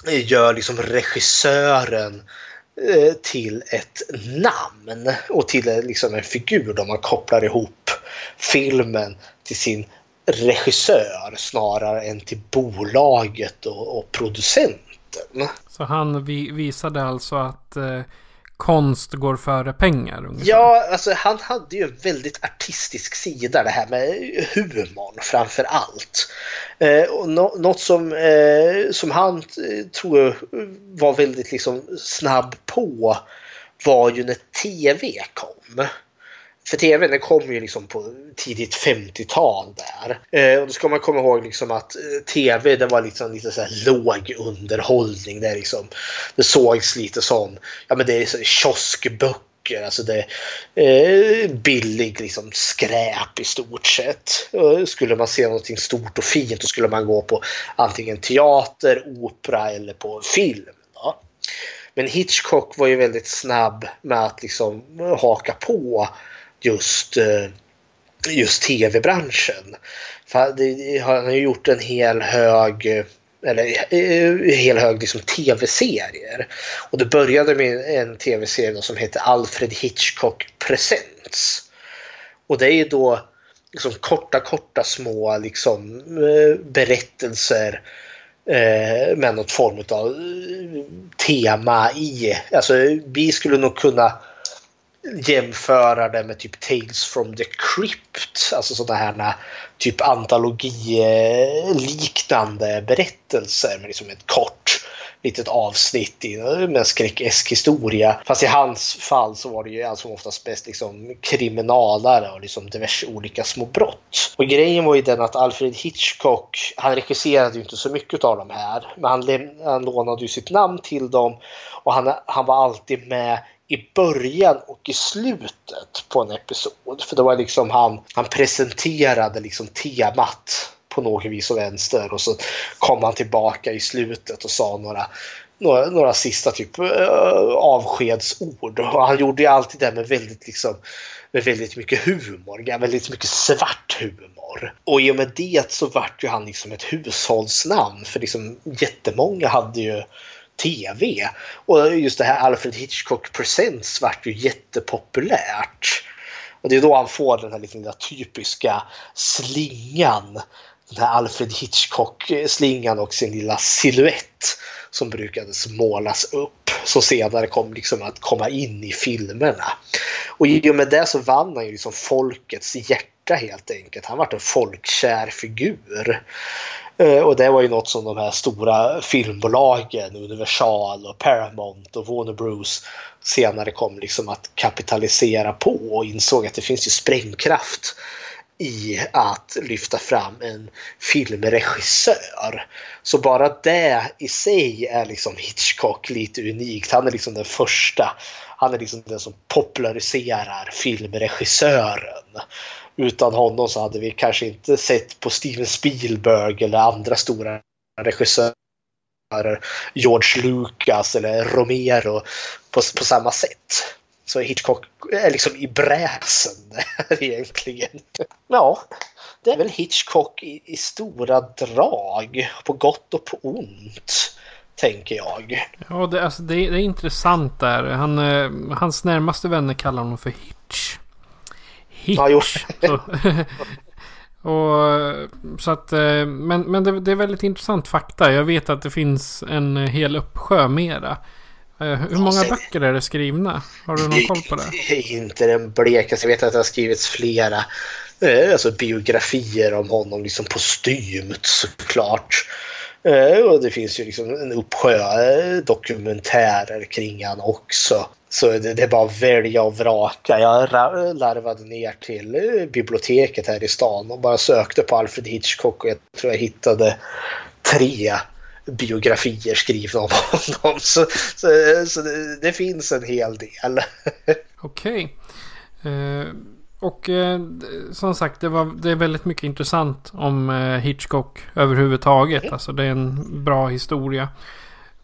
gör liksom regissören Eh, Eh, till ett namn och till liksom en figur då man kopplar ihop filmen till sin regissör snarare än till bolaget och, och producenten. Så han visade alltså att eh, konst går före pengar? Ungefär. Ja, alltså han hade ju en väldigt artistisk sida det här med humorn framför allt. Eh, och no något som, eh, som han eh, tror jag var väldigt liksom snabb på var ju när TV kom. För tv den kom ju liksom på tidigt 50-tal där. Eh, och då ska man komma ihåg liksom att eh, tv det var liksom lite så här låg underhållning. Det, liksom, det sågs lite som ja, men det är så, kioskböcker. Alltså det är eh, billig liksom skräp i stort sett. Skulle man se någonting stort och fint då skulle man gå på antingen teater, opera eller på film. Då. Men Hitchcock var ju väldigt snabb med att liksom haka på just, eh, just tv-branschen. Han har ju gjort en hel hög eh, eller en hel hög liksom, tv-serier. Och det började med en tv-serie som heter Alfred Hitchcock Presents. Och det är ju då liksom, korta, korta små liksom, berättelser eh, med något form av tema i. Alltså vi skulle nog kunna jämföra det med typ Tales from the Crypt. Alltså sådana här typ antologiliknande berättelser med liksom ett kort litet avsnitt med en skräckesk historia. Fast i hans fall så var det ju allt som oftast bäst liksom kriminalare och liksom diverse olika små brott. Och grejen var ju den att Alfred Hitchcock, han regisserade ju inte så mycket av de här, men han, han lånade ju sitt namn till dem och han, han var alltid med i början och i slutet på en episod. För det var liksom han, han presenterade liksom temat på något vis och vänster och så kom han tillbaka i slutet och sa några några, några sista typ eh, avskedsord. Och han gjorde ju alltid det med väldigt liksom med väldigt mycket humor, väldigt mycket svart humor. Och i och med det så vart ju han liksom ett hushållsnamn för liksom jättemånga hade ju tv. Och just det här Alfred Hitchcock Presents vart ju jättepopulärt. Och det är då han får den här lite typiska slingan. Den här Alfred Hitchcock-slingan och sin lilla silhuett som brukades målas upp. Som senare kom liksom att komma in i filmerna. Och i och med det så vann han ju liksom folkets hjärta helt enkelt. Han var en folkkär figur. Eh, och det var ju något som de här stora filmbolagen, Universal och Paramount och Warner Bros senare kom liksom att kapitalisera på och insåg att det finns ju sprängkraft i att lyfta fram en filmregissör. Så bara det i sig är liksom Hitchcock lite unikt. Han är liksom den första. Han är liksom den som populariserar filmregissören. Utan honom så hade vi kanske inte sett på Steven Spielberg eller andra stora regissörer. George Lucas eller Romero på, på samma sätt. Så Hitchcock är liksom i bräsen <laughs> egentligen. Ja, det är väl Hitchcock i, i, stora drag. På gott och på ont. Tänker jag. Ja, det, alltså, det, det är intressant där. Han, eh, hans närmaste vänner kallar honom för Hitch. Hitch. Ja, <laughs> så, <laughs> och, så att, eh, men men det, det, är väldigt intressant fakta. Jag vet att det finns en hel uppsjö mera. Eh, hur många böcker är det skrivna? Har du någon koll på det? Inte den blekaste. Jag vet att det har skrivits flera eh, alltså biografier om honom, liksom postumt såklart. Eh, och det finns ju liksom en uppsjö dokumentärer kring han också. Så det, det är bara att välja och vraka. Jag larvade ner till biblioteket här i stan och bara sökte på Alfred Hitchcock och jag tror jag hittade tre biografier skrivna om honom. Så, så, så det, det, finns en hel del. Okej. Okay. Eh, och eh, som sagt, det, var, det är väldigt mycket intressant om eh, Hitchcock överhuvudtaget. Mm. Alltså det är en bra historia.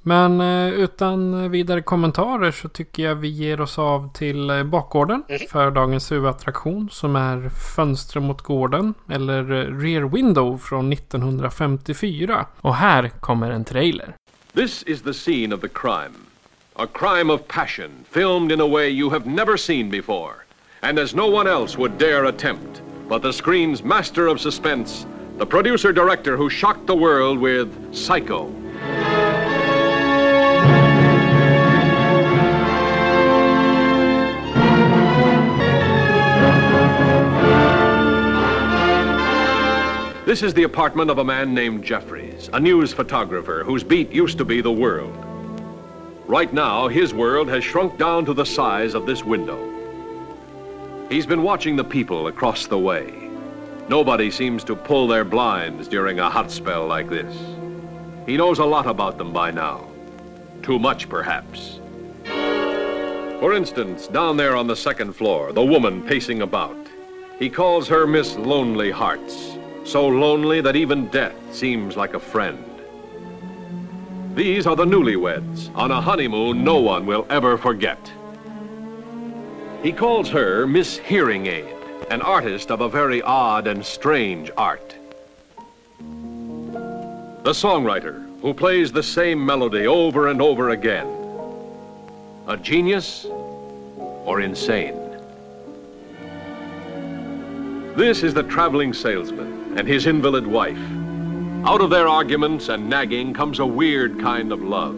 Men eh, utan vidare kommentarer så tycker jag vi ger oss av till eh, bakgården mm. för dagens huvudattraktion som är Fönster mot gården eller eh, Rear Window från 1954. Och här kommer en trailer. This is the scene of the crime. A crime of passion filmed in a way you have never seen before and as no one else would dare attempt. But the screen's master of suspense, the producer director who shocked the world with Psycho. This is the apartment of a man named Jeffries, a news photographer whose beat used to be the world. Right now, his world has shrunk down to the size of this window. He's been watching the people across the way. Nobody seems to pull their blinds during a hot spell like this. He knows a lot about them by now. Too much, perhaps. For instance, down there on the second floor, the woman pacing about. He calls her Miss Lonely Hearts so lonely that even death seems like a friend. These are the newlyweds on a honeymoon no one will ever forget. He calls her Miss Hearing Aid, an artist of a very odd and strange art. The songwriter who plays the same melody over and over again. A genius or insane? This is the traveling salesman and his invalid wife. Out of their arguments and nagging comes a weird kind of love.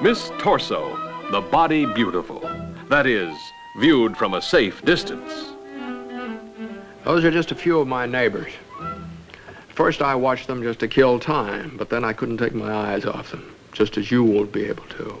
Miss Torso, the body beautiful. That is, viewed from a safe distance. Those are just a few of my neighbors. First, I watched them just to kill time, but then I couldn't take my eyes off them, just as you won't be able to.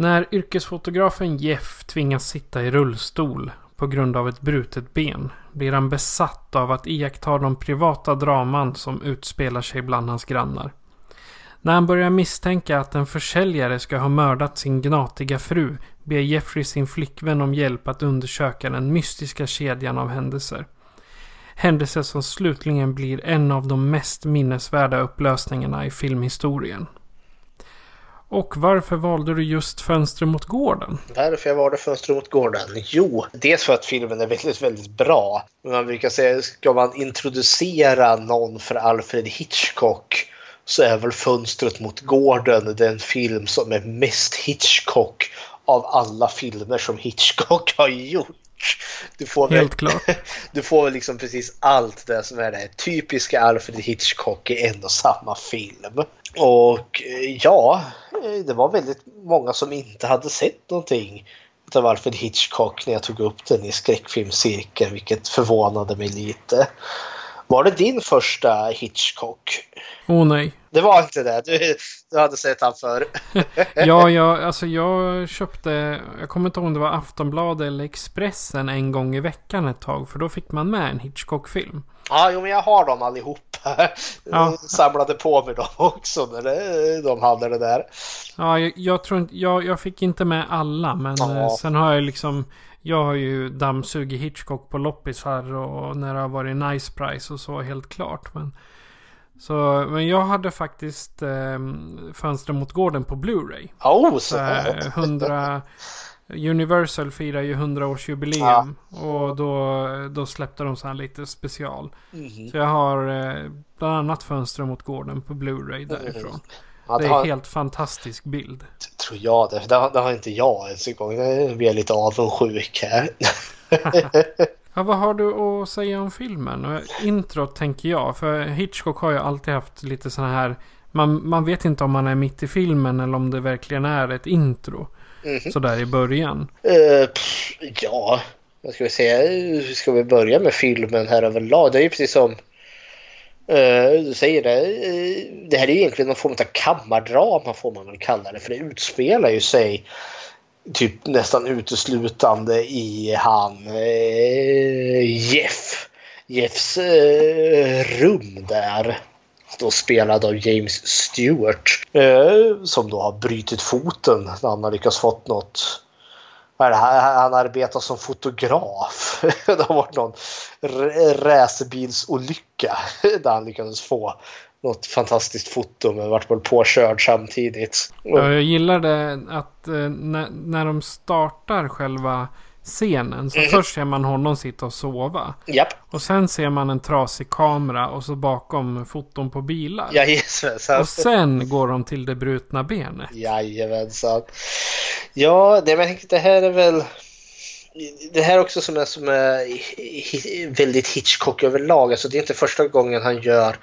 När yrkesfotografen Jeff tvingas sitta i rullstol på grund av ett brutet ben blir han besatt av att iaktta de privata draman som utspelar sig bland hans grannar. När han börjar misstänka att en försäljare ska ha mördat sin gnatiga fru ber Jeffrey sin flickvän om hjälp att undersöka den mystiska kedjan av händelser. Händelser som slutligen blir en av de mest minnesvärda upplösningarna i filmhistorien. Och varför valde du just Fönster mot gården? Varför jag valde Fönster mot gården? Jo, dels för att filmen är väldigt, väldigt bra. Man brukar säga, ska man introducera någon för Alfred Hitchcock så är väl Fönstret mot gården den film som är mest Hitchcock av alla filmer som Hitchcock <laughs> har gjort. Du får väl, Helt klart. <laughs> Du får väl liksom precis allt det som är det typiska Alfred Hitchcock i en och samma film. Och eh, ja, eh, det var väldigt många som inte hade sett någonting av Alfred Hitchcock när jag tog upp den i skräckfilmscirkeln, vilket förvånade mig lite. Var det din första Hitchcock? Åh oh, nej. Det var inte det. Du, du hade sett han förr. <laughs> ja, jag, alltså jag köpte, jag kommer inte ihåg om det var Aftonbladet eller Expressen en gång i veckan ett tag. För då fick man med en Hitchcock-film. Ja, jo, men jag har dem allihopa. <laughs> Ja. samlade på mig dem också när det, de hade det där. Ja, jag, jag tror inte, jag, jag fick inte med alla. Men ja. sen har jag liksom jag har ju dammsugit Hitchcock på loppisar och när det har varit nice price och så helt klart. Men, så, men jag hade faktiskt eh, Fönster mot gården på Blu-ray. Oh, så. 100, <laughs> Universal firar ju 100-årsjubileum. Ja. Och då, då släppte de så här lite special. Mm. Så jag har eh, bland annat Fönster mot gården på Blu-ray därifrån. Mm. Det är en helt fantastisk bild. Tror jag det. Det har, det har inte jag ens en gång. Nu blir jag lite avundsjuk här. <laughs> ja, vad har du att säga om filmen? Introt tänker jag. För Hitchcock har ju alltid haft lite sådana här... Man, man vet inte om man är mitt i filmen eller om det verkligen är ett intro. Mm -hmm. Sådär i början. Uh, pff, ja, vad ska vi säga? Ska vi börja med filmen här överlag? Det är ju precis som Uh, du säger det. Uh, det här är ju egentligen någon form av kammardrama får man väl kalla det. För det utspelar ju sig typ nästan uteslutande i han uh, Jeff. Jeffs rum där. Då spelad av James Stewart. som då har brutit foten när han har lyckats fått något han arbetar som fotograf. <laughs> Det har varit någon racerbilsolycka <laughs> där han lyckades få något fantastiskt foto men vart väl påkörd samtidigt. Ja, jag gillar det att eh, när, när de startar själva scenen. Så mm. först ser man honom sitta och sova. Japp. Och sen ser man en trasig kamera och så bakom foton på bilar. Jajamensan. Och sen går de till det brutna benet. Jajamensan. Ja, det, men det här är väl... Det här också som är, som är väldigt Hitchcock överlag. Alltså det är inte första gången han gör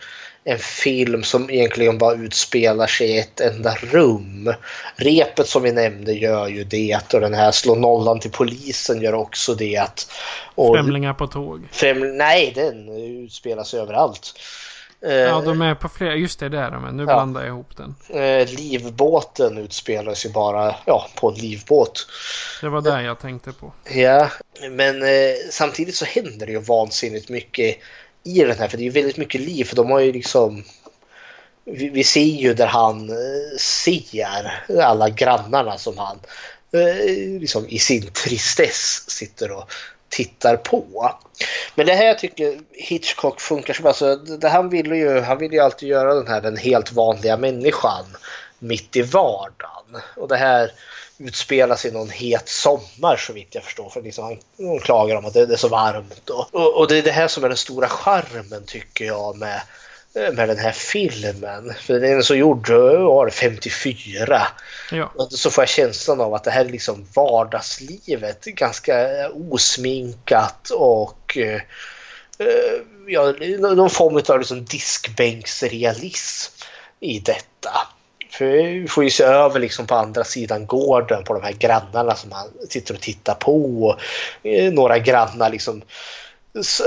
en film som egentligen bara utspelar sig i ett enda rum. Repet som vi nämnde gör ju det och den här slå nollan till polisen gör också det. Och Främlingar på tåg? Främ, nej, den utspelar sig överallt. Ja, de är på flera. Just det, där men nu ja. blandar jag ihop den. Eh, livbåten utspelar sig bara ja, på en livbåt. Det var det jag tänkte på. Ja, men eh, samtidigt så händer det ju vansinnigt mycket i den här för det är ju väldigt mycket liv för de har ju liksom vi, vi ser ju där han eh, ser alla grannarna som han eh, liksom i sin tristess sitter och tittar på. Men det här jag tycker Hitchcock funkar som alltså, det han ville ju, han ville ju alltid göra den här den helt vanliga människan mitt i vardagen. Och det här utspelar sig någon het sommar så vitt jag förstår. För liksom han, hon klagar om att det, är så varmt. Och, och, och, det är det här som är den stora charmen tycker jag med, med den här filmen. För den är så gjord, var det 54. Ja. Och så får jag känslan av att det här är liksom vardagslivet. Ganska osminkat och eh, ja, någon form av liksom diskbänksrealism i detta. För vi får ju se över liksom på andra sidan gården på de här grannarna som han sitter och tittar på. Och eh, några grannar liksom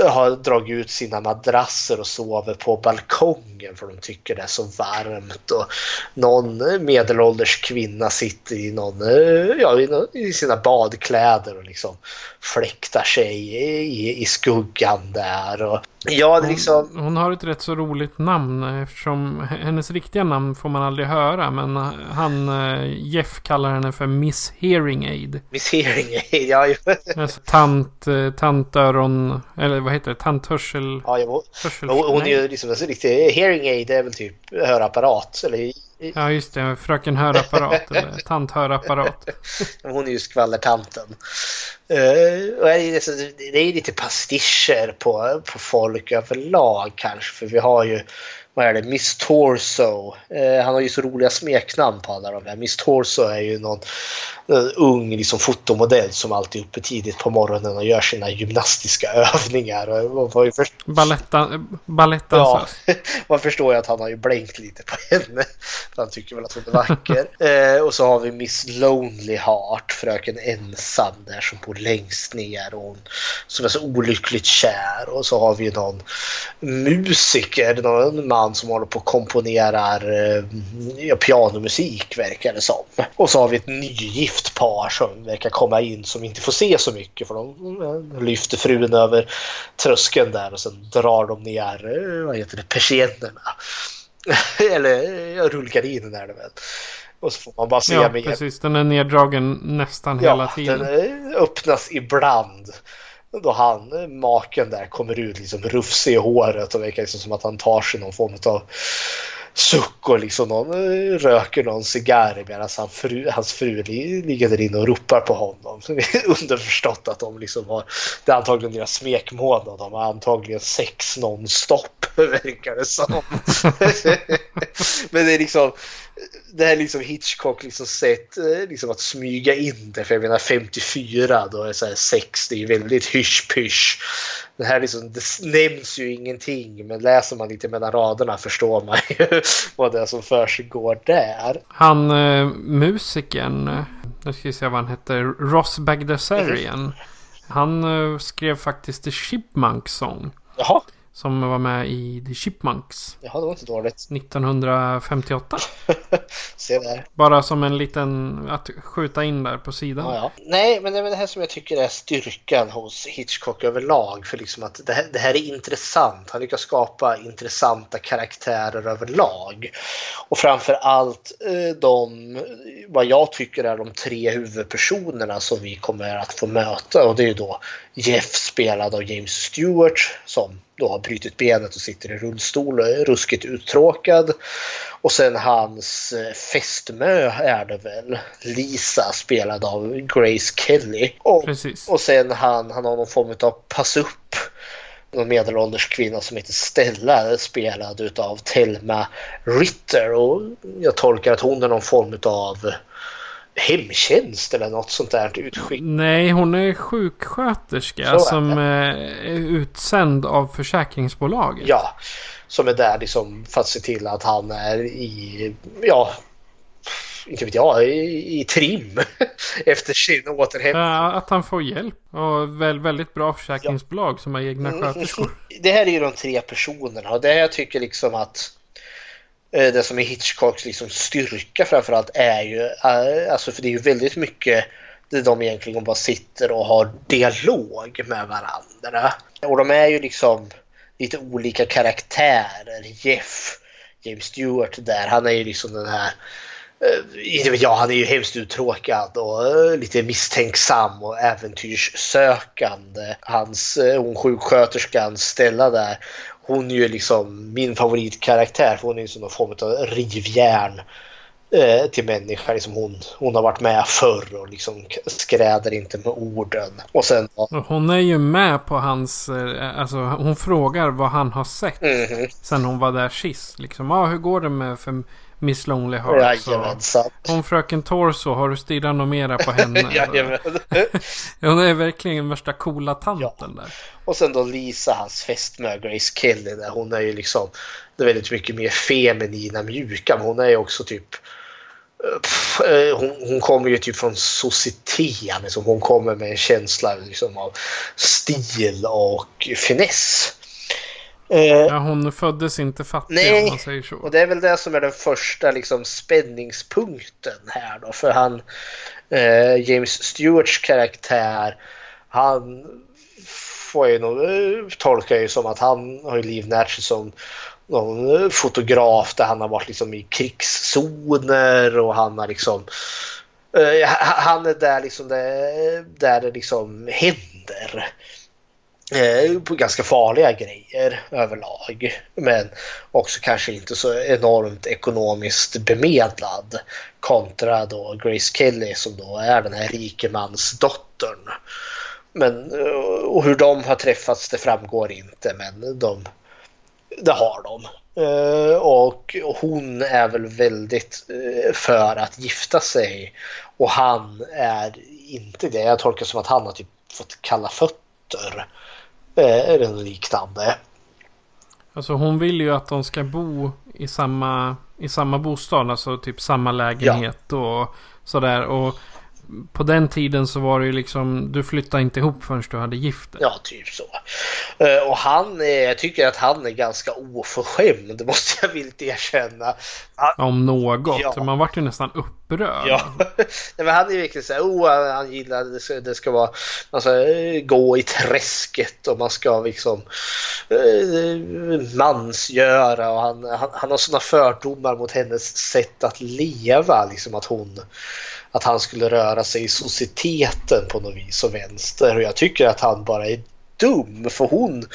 har dragit ut sina madrasser och sover på balkongen för de tycker det är så varmt. Och någon medelålders kvinna sitter i, någon, eh, ja, i sina badkläder och liksom fläktar sig i, i skuggan där. Och, ja, liksom... hon, hon har ett rätt så roligt namn eftersom hennes riktiga namn får man aldrig höra. Men han, Jeff kallar henne för Miss Hearing Aid. Miss Hearing Aid, ja. alltså, <laughs> tant, tantöron, eller vad heter det? Tanthörsel... Ja, jo. Hörsel, hon är ju liksom en riktig hearing aid, är väl typ hörapparat. Eller Ja, just det. Fröken Hörapparat eller <laughs> Tant Hörapparat. Hon är ju skvallertanten. Uh, det är lite pastischer på, på folk överlag kanske. För vi har ju vad är det, Miss Torso. Eh, han har ju så roliga smeknamn på alla de här. Miss Torso är ju någon en ung liksom, fotomodell som alltid är uppe tidigt på morgonen och gör sina gymnastiska <laughs> övningar. Och, och, först... Ja, <laughs> man förstår ju att han har ju blänkt lite på henne. <laughs> Han tycker väl att hon är vacker. eh, och så har vi Miss Lonely Heart, fröken ensam där som bor längst ner. Och hon, som är så olyckligt kär. Och så har vi någon musiker, någon man som håller på och komponerar eh, pianomusik verkar det som. Och så har vi ett nygift gift par som verkar komma in som inte får se så mycket för de lyfter frun över tröskeln där och sen drar de ner eh, vad heter det, persiennerna. <laughs> Eller ja, rullgardinen är det väl. Och så får man bara se ja, med... precis. Den är neddragen nästan ja, hela tiden. den eh, öppnas ibland. Då han, maken där, kommer ut liksom rufsig i håret och verkar liksom som att han tar sig någon form av suck och liksom någon eh, röker någon cigarr medan han fru, hans fru ligger där inne och ropar på honom. Så det är <laughs> underförstått att de liksom har, det är antagligen deras smekmånad, de har antagligen sex nonstop <laughs> verkar det som. <laughs> Men det är liksom, det här liksom Hitchcock liksom sett eh, liksom att smyga in det. För jag menar 54 då är så här sex, det är väldigt hysch-pysch. Det här liksom, det nämns ju ingenting men läser man lite mellan raderna förstår man ju <laughs> vad det är som försiggår där. Han eh, musikern, eh, nu ska vi se vad han heter, Ross Bagdasarian. Han eh, skrev faktiskt The Chipmunk Song. Jaha. Som var med i The Chipmunks. Jaha, det var inte dåligt. 1958. <laughs> Se där. Bara som en liten, att skjuta in där på sidan. Ja, ja. Nej, men det är det här som jag tycker är styrkan hos Hitchcock överlag. För liksom att det här, det här är intressant. Han lyckas skapa intressanta karaktärer överlag. Och framför allt eh, de, vad jag tycker är de tre huvudpersonerna som vi kommer att få möta. Och det är ju då Jeff spelad av James Stewart som då har brutit benet och sitter i rullstol och är ruskigt uttråkad. Och sen hans eh, fästmö är det väl, Lisa spelad av Grace Kelly. Och, Precis. och sen han, han har någon form av pass upp någon medelålders kvinna som heter Stella spelad utav Telma Ritter och jag tolkar att hon är någon form av hemtjänst eller något sånt där utskick. Nej, hon är sjuksköterska är som eh, är utsänd av försäkringsbolaget. Ja, som är där liksom för att se till att han är i, ja, inte vet jag, i, i trim <laughs> efter sin återhämtning. Att han får hjälp och väl, väldigt bra försäkringsbolag ja. som har egna sköterskor. <laughs> Det här är ju de tre personerna och det här jag tycker liksom att Eh, det som är Hitchcocks liksom styrka framförallt är ju, eh, alltså för det är ju väldigt mycket där de egentligen bara sitter och har dialog med varandra. Och de är ju liksom lite olika karaktärer. Jeff, James Stewart där, han är ju liksom den här ja inte vet jag, han är ju hemskt uttråkad och lite misstänksam och äventyrssökande. Hans, hon sjuksköterskan Stella där, hon är ju liksom min favoritkaraktär för hon är ju som någon form av rivjärn eh, till människa. Liksom hon, hon har varit med förr och liksom skräder inte med orden. Och sen... Hon är ju med på hans... Eh, alltså hon frågar vad han har sett. Mm. Sen hon var där sist. Liksom, ah, hur går det med för Miss Lonely Heart? Jajamensan. Hon fröken Torso, har du stirrat något mera på henne? <laughs> <laughs> hon är verkligen värsta coola tanten ja. där. Och sen då Lisa, hans fästmö Grace Kelly. Där. Hon är ju liksom det är väldigt mycket mer feminina, mjuka. Men hon är ju också typ Pff, eh, hon, hon, kommer ju typ från societeten. Liksom. Hon kommer med en känsla liksom, av stil och finess. Eh, ja, hon föddes inte fattig nej, om man säger så. och det är väl det som är den första liksom, spänningspunkten här då. För han, eh, James Stewarts karaktär, han får ju nog eh, tolka ju som att han har ju livnärt sig som någon eh, fotograf där han har varit liksom i krigszoner och han har liksom uh, han är där liksom det, där det liksom händer. Eh, på ganska farliga grejer överlag. Men också kanske inte så enormt ekonomiskt bemedlad. Kontra då Grace Kelly som då är den här rikemansdottern. Men, eh, och hur de har träffats det framgår inte men de det har de. Eh, och hon är väl väldigt för att gifta sig. Och han är inte det. Jag tolkar som att han har typ fått kalla fötter. Eller liknande. Alltså hon vill ju att de ska bo i samma, i samma bostad. Alltså typ samma lägenhet ja. och sådär. Och på den tiden så var det ju liksom, du flyttade inte ihop förrän du hade gift dig. Ja, typ så. Eh, och han, är, jag tycker att han är ganska oförskämd, det <laughs> måste jag vilt erkänna. Han, Om något, ja. man vart ju nästan upprörd. Ja, <laughs> Nej, men han är ju verkligen så här, oh, han gillar det ska, det ska vara, man ska eh, gå i träsket och man ska liksom eh, mansgöra och han, han, han har sådana fördomar mot hennes sätt att leva, liksom att hon att han skulle röra sig i societeten på något vis och vänster. Och jag tycker att han bara är dum för hon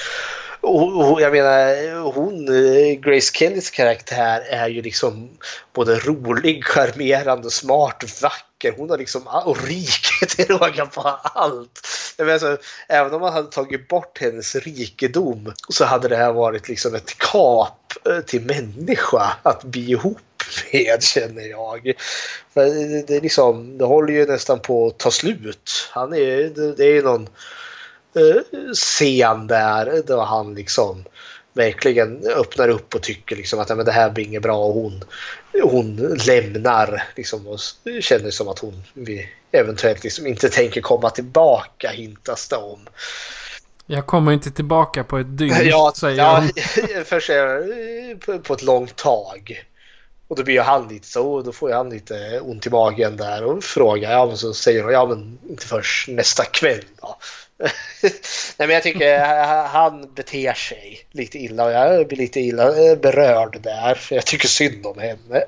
jag menar, hon, eh, Grace Kellys karaktär är ju liksom både rolig, charmerande, smart, vacker. Hon har liksom, och rik till råga på allt. Jag menar, så, även om man hade tagit bort hennes rikedom så hade det här varit liksom ett kap eh, till människa att bli ihop med känner jag. För det, är liksom, det håller ju nästan på att ta slut. Han är, det, det är någon eh, scen där då han liksom verkligen öppnar upp och tycker liksom att men det här blir inget bra och hon, hon lämnar liksom och känner som att hon eventuellt liksom inte tänker komma tillbaka hintas det om. Jag kommer inte tillbaka på ett dygn <laughs> ja, säger ja, hon. <laughs> På, på ett långt tag. Och då blir han lite så, då får han lite ont i magen där och frågar, ja men så säger hon, ja men inte först nästa kväll då. <laughs> Nej men jag tycker <laughs> han beter sig lite illa och jag blir lite illa eh, berörd där för jag tycker synd om henne.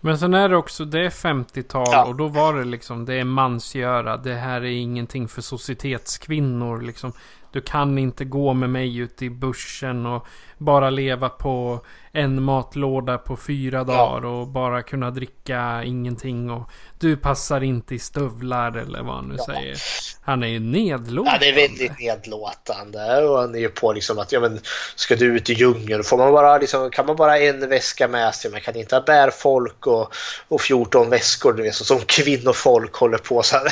Men sen är det också, det är 50-tal ja. och då var det liksom, det är mansgöra. Det här är ingenting för societetskvinnor liksom. Du kan inte gå med mig ut i bussen och bara leva på en matlåda på fyra dagar och bara kunna dricka ingenting. Och du passar inte i stövlar eller vad han nu ja. säger. Han är ju nedlåtande. Ja, det är väldigt nedlåtande. Och han är ju på liksom att, ja men ska du ut i djungeln, får man bara liksom, kan man bara en väska med sig? Man kan inte ha bärfolk och, och 14 väskor, du vet, så som kvinnofolk håller på. Så han,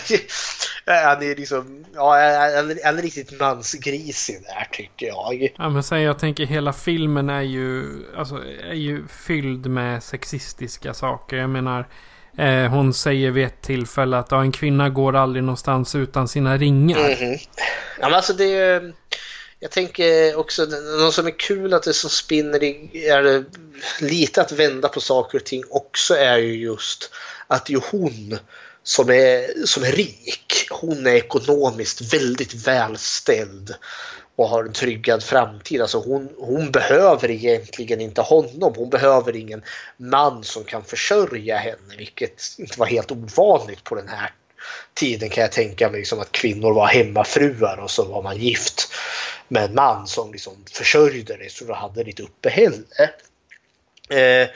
<laughs> han är liksom, ja, han är, han är riktigt mansgrisig där tycker jag. Ja, men sen jag tänker hela filmen är ju, alltså, Alltså, är ju fylld med sexistiska saker. Jag menar, Eh, hon säger vid ett tillfälle att ja, en kvinna går aldrig någonstans utan sina ringar. Mm -hmm. Ja, men alltså det är, jag tänker också, något som är kul att det som spinner i, är lite att vända på saker och ting också är ju just att det är hon som är, som är rik. Hon är ekonomiskt väldigt välställd och har en tryggad framtid. Alltså hon, hon behöver egentligen inte honom. Hon behöver ingen man som kan försörja henne, vilket inte var helt ovanligt på den här tiden kan jag tänka mig. Liksom att kvinnor var hemmafruar och så var man gift med en man som liksom försörjde dig så du hade ditt uppehälle. Eh,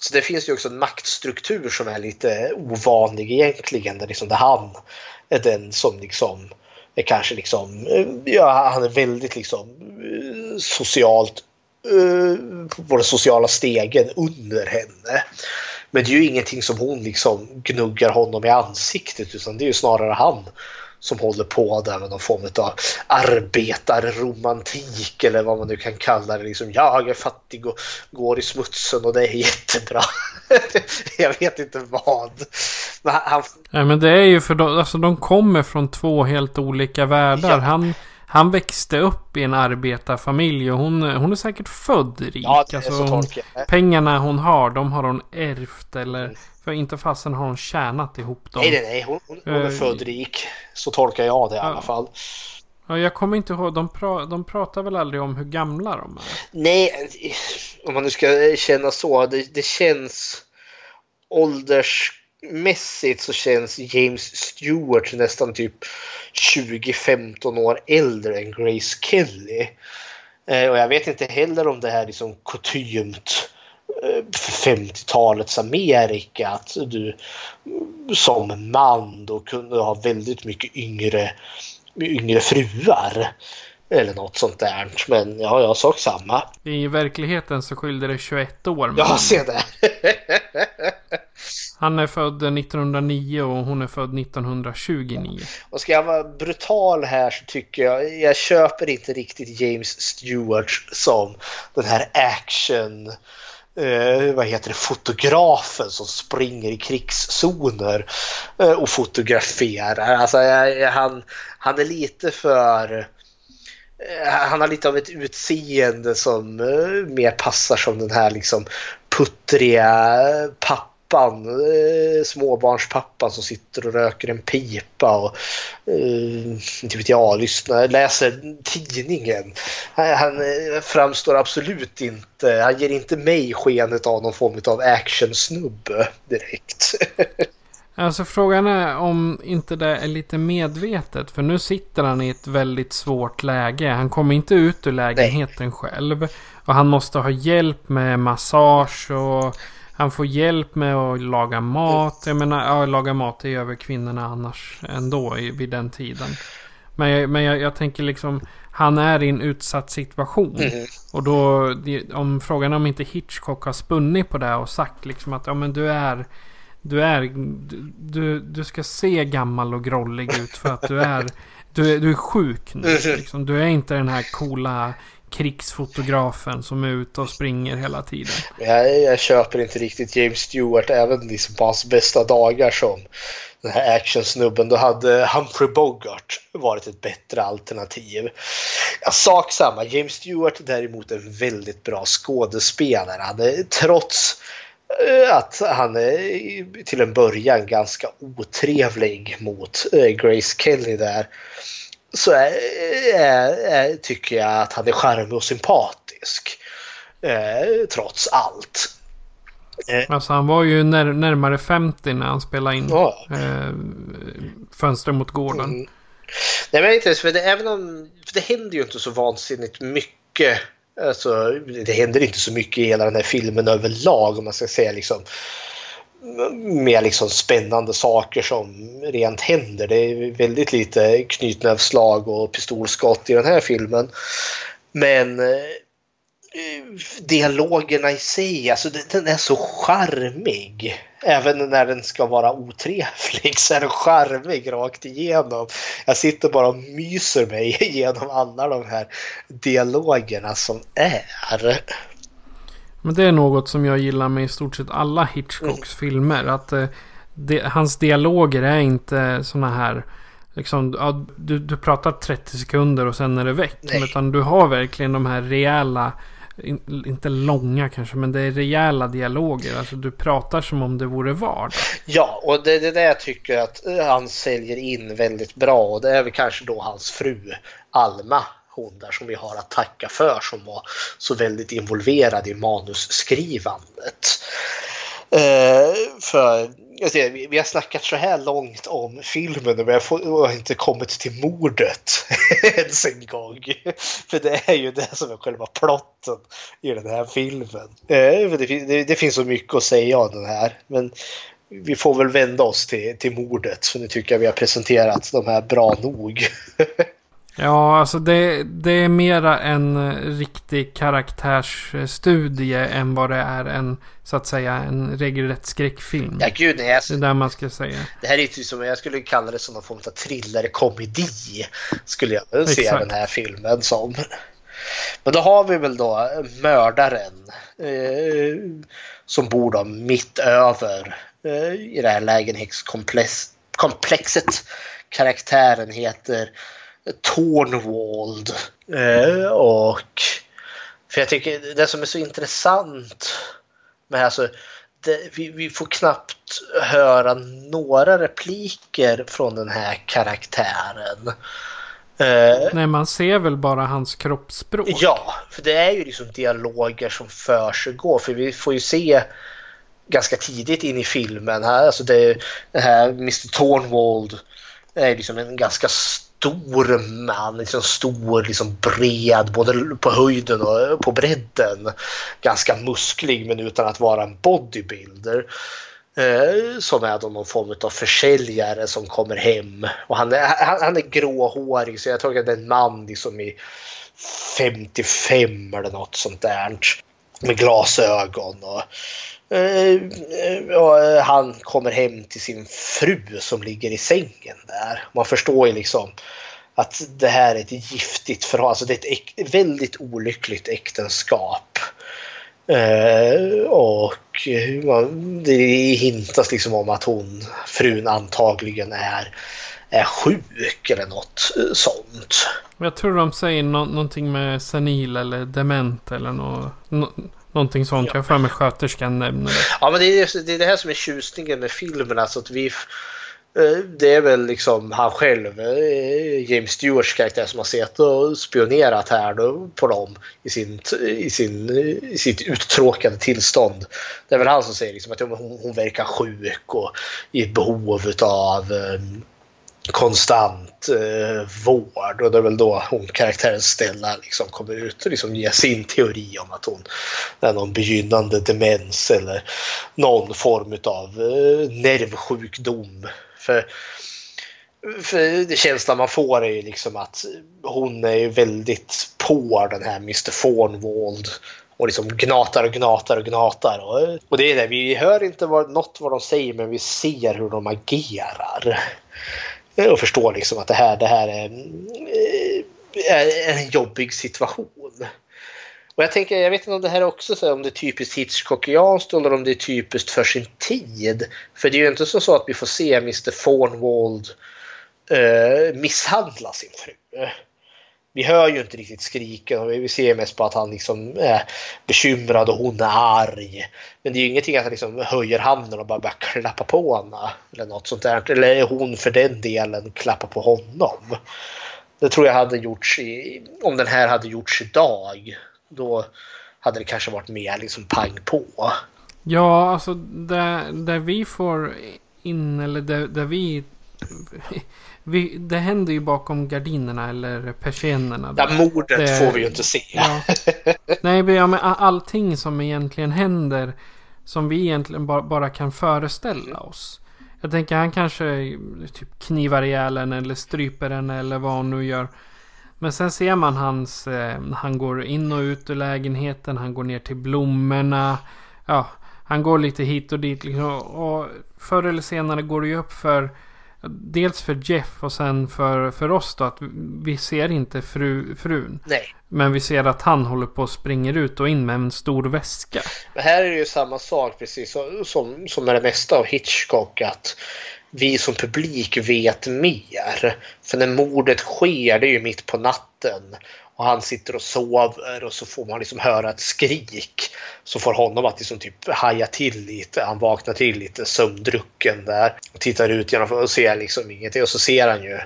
så det finns ju också en maktstruktur som är lite ovanlig egentligen. Där liksom det han är den som liksom är kanske liksom, eh, ja han är väldigt liksom eh, socialt eh, på den sociala stegen under henne. Men det är ju ingenting som hon liksom gnuggar honom i ansiktet utan det är ju snarare han som håller på där med någon form av arbetarromantik eller vad man nu kan kalla det. Liksom, jag är fattig och går i smutsen och det är jättebra. <laughs> jag vet inte vad. Men, han... Nej, men det är ju för de, alltså, de kommer från två helt olika världar. Ja. Han, han växte upp i en arbetarfamilj och hon, hon är säkert född rik. Ja, det är alltså, så hon, pengarna hon har, de har hon ärvt eller mm. För inte fasen har hon tjänat ihop dem. Nej, nej, nej. Hon, hon, hon är uh, född rik. Så tolkar jag det i alla fall. Ja, jag kommer inte ihåg. De, pra, de pratar väl aldrig om hur gamla de är? Nej, om man nu ska känna så. Det, det känns åldersmässigt så känns James Stewart nästan typ 20-15 år äldre än Grace Kelly. Eh, och jag vet inte heller om det här är liksom kutymt eh, 50-talets Amerika. Att du som man då kunde ha väldigt mycket yngre, yngre fruar. Eller något sånt där. Men ja, jag sak samma. I verkligheten så skilde det 21 år. Ja, se där. <laughs> Han är född 1909 och hon är född 1929. Och ska jag vara brutal här så tycker jag, jag köper inte riktigt James Stewart som den här action eh, vad heter det, fotografen som springer i krigszoner eh, och fotograferar. Alltså, jag, han, han är lite för... Eh, han har lite av ett utseende som eh, mer passar som den här liksom puttriga eh, pappan pappan, eh, småbarnspappan som sitter och röker en pipa och eh, inte vet jag, lyssnar, läser tidningen. Han eh, framstår absolut inte, han ger inte mig skenet av någon form av actionsnubbe direkt. <laughs> Alltså frågan är om inte det är lite medvetet. För nu sitter han i ett väldigt svårt läge. Han kommer inte ut ur lägenheten Nej. själv. Och han måste ha hjälp med massage och han får hjälp med att laga mat. Jag menar, ja, laga mat det gör väl kvinnorna annars ändå i, vid den tiden. Men, jag, men jag, jag, tänker liksom, han är i en utsatt situation. Mm. Och då, om frågan om inte Hitchcock har spunnit på det och sagt liksom att ja men du är du är, du, du ska se gammal och grollig ut för att du är, du du är sjuk nu. Mm. Liksom. Du är inte den här coola krigsfotografen som är ute och springer hela tiden. Jag, jag köper inte riktigt James Stewart även liksom på hans bästa dagar som den här actionsnubben. Då hade Humphrey Bogart varit ett bättre alternativ. Ja, sak samma. James Stewart däremot är en väldigt bra skådespelare. Han är, trots eh, att han är till en början ganska otrevlig mot eh, Grace Kelly där så är, är, tycker jag att han är charmig och sympatisk. Eh, trots allt. Eh. Alltså han var ju när, närmare 50 när han spelade in ja. eh, Fönster mot gården. Mm. Nej men inte för det, även om för det händer ju inte så vansinnigt mycket. Alltså, det händer inte så mycket i hela den här filmen överlag om man ska säga liksom mer liksom spännande saker som rent händer. Det är väldigt lite knytnävsslag och pistolskott i den här filmen. Men eh, dialogerna i sig, alltså den är så charmig. Även när den ska vara otrevlig så är den charmig rakt igenom. Jag sitter bara och myser mig <laughs> igenom alla de här dialogerna som är. Men det är något som jag gillar med i stort sett alla Hitchcocks mm. filmer. Att eh, det, hans dialoger är inte såna här... Liksom, ja, du, du pratar 30 sekunder och sen är det väck. Nej. Utan du har verkligen de här rejäla... In, inte långa kanske, men det är rejäla dialoger. Alltså du pratar som om det vore vardag. Ja, och det är det jag tycker att eh, han säljer in väldigt bra. Och det är väl kanske då hans fru Alma hon där som vi har att tacka för som var så väldigt involverad i manusskrivandet. Eh, för ser, vi har snackat så här långt om filmen och vi har inte kommit till mordet <laughs> ens en gång. För det är ju det som är själva plotten i den här filmen. Eh, det, finns så mycket att säga om den här. Men vi får väl vända oss till, till mordet. För nu tycker jag vi har presenterat de här bra nog. <laughs> Ja, alltså det, det är mera en riktig karaktärsstudie än vad det är en, så att säga, en regelrätt skräckfilm. Ja, gud nej. Det är där man ska säga. Det här är typ som, jag skulle kalla det som någon form av thriller-komedi. Skulle jag se den här filmen som. Men då har vi väl då mördaren. Eh, som bor då mitt över eh, i det här lägenhetskomplexet. Karaktären heter Tornwald. Eh, och för jag tycker det som är så intressant med alltså, det, vi, vi, får knappt höra några repliker från den här karaktären. Eh, Nej, man ser väl bara hans kroppsspråk. Ja, för det är ju liksom dialoger som försiggår. För vi får ju se ganska tidigt in i filmen här, alltså det, det här Mr Tornwald är liksom en ganska stor man, liksom stor, liksom bred, både på höjden och på bredden. Ganska musklig men utan att vara en bodybuilder. Eh, som är då någon form av försäljare som kommer hem. Och han är, han, han är gråhårig så jag tror att det är en man liksom i 55 eller något sånt där. Med glasögon och eh, eh, och eh, han kommer hem till sin fru som ligger i sängen där. Man förstår ju liksom att det här är ett giftigt förhållande. Alltså det är ett väldigt olyckligt äktenskap. Eh, och det hintas liksom om att hon, frun antagligen är, är sjuk eller något sånt. Jag tror de säger no någonting med senil eller dement eller något. No Någonting sånt. Ja. Jag för mig sköterskan nämner det. Ja, men det är, det är det här som är tjusningen med filmen. Alltså att vi, eh, det är väl liksom han själv, eh, James Stewarts karaktär som har sett och spionerat här på dem i, sin, i, sin, i sitt uttråkade tillstånd. Det är väl han som säger liksom att hon, hon verkar sjuk och i behov av konstant eh, vård och det är väl då hon, karaktären Stella, liksom kommer ut och liksom ger sin teori om att hon är någon begynnande demens eller någon form av eh, nervsjukdom. För, för det känslan man får är ju liksom att hon är väldigt på den här Mr Fornwald och liksom gnatar och gnatar och gnatar. Och, eh, och det är det, vi hör inte vad, något vad de säger men vi ser hur de agerar Eh, och förstår liksom att det här, det här är, eh, är en jobbig situation. Och jag tänker, jag vet inte om det här också så om det är typiskt Hitchcockianskt eller om det är typiskt för sin tid. För det är ju inte så att vi får se Mr Fornwald eh, misshandla sin fru vi hör ju inte riktigt skriken och vi ser mest på att han liksom är bekymrad och hon är arg. Men det är ju ingenting att han liksom höjer handen och bara börjar klappa på henne. Eller något sånt där. Eller hon för den delen klappar på honom. Det tror jag hade gjorts i, om den här hade gjorts idag. Då hade det kanske varit mer liksom pang på. Ja, alltså där, där vi får in, eller där, där vi vi, det händer ju bakom gardinerna eller persiennerna. Ja, mordet det, får vi ju inte se. Ja. Nej, men allting som egentligen händer. Som vi egentligen bara, bara kan föreställa oss. Jag tänker han kanske typ knivar ihjäl en eller stryper en eller vad han nu gör. Men sen ser man hans, eh, han går in och ut ur lägenheten, han går ner till blommorna. Ja, han går lite hit och dit. Liksom, och förr eller senare går det ju upp för Dels för Jeff och sen för, för oss då att vi ser inte fru, frun. Nej. Men vi ser att han håller på och springer ut och in med en stor väska. Men här är det ju samma sak precis som, som med det mesta av Hitchcock. Att vi som publik vet mer. För när mordet sker, det är ju mitt på natten. Och han sitter och sover och så får man liksom höra ett skrik. som får honom att liksom typ haja till lite. Han vaknar till lite sömndrucken där. Och tittar ut genom och ser liksom ingenting. Och så ser han ju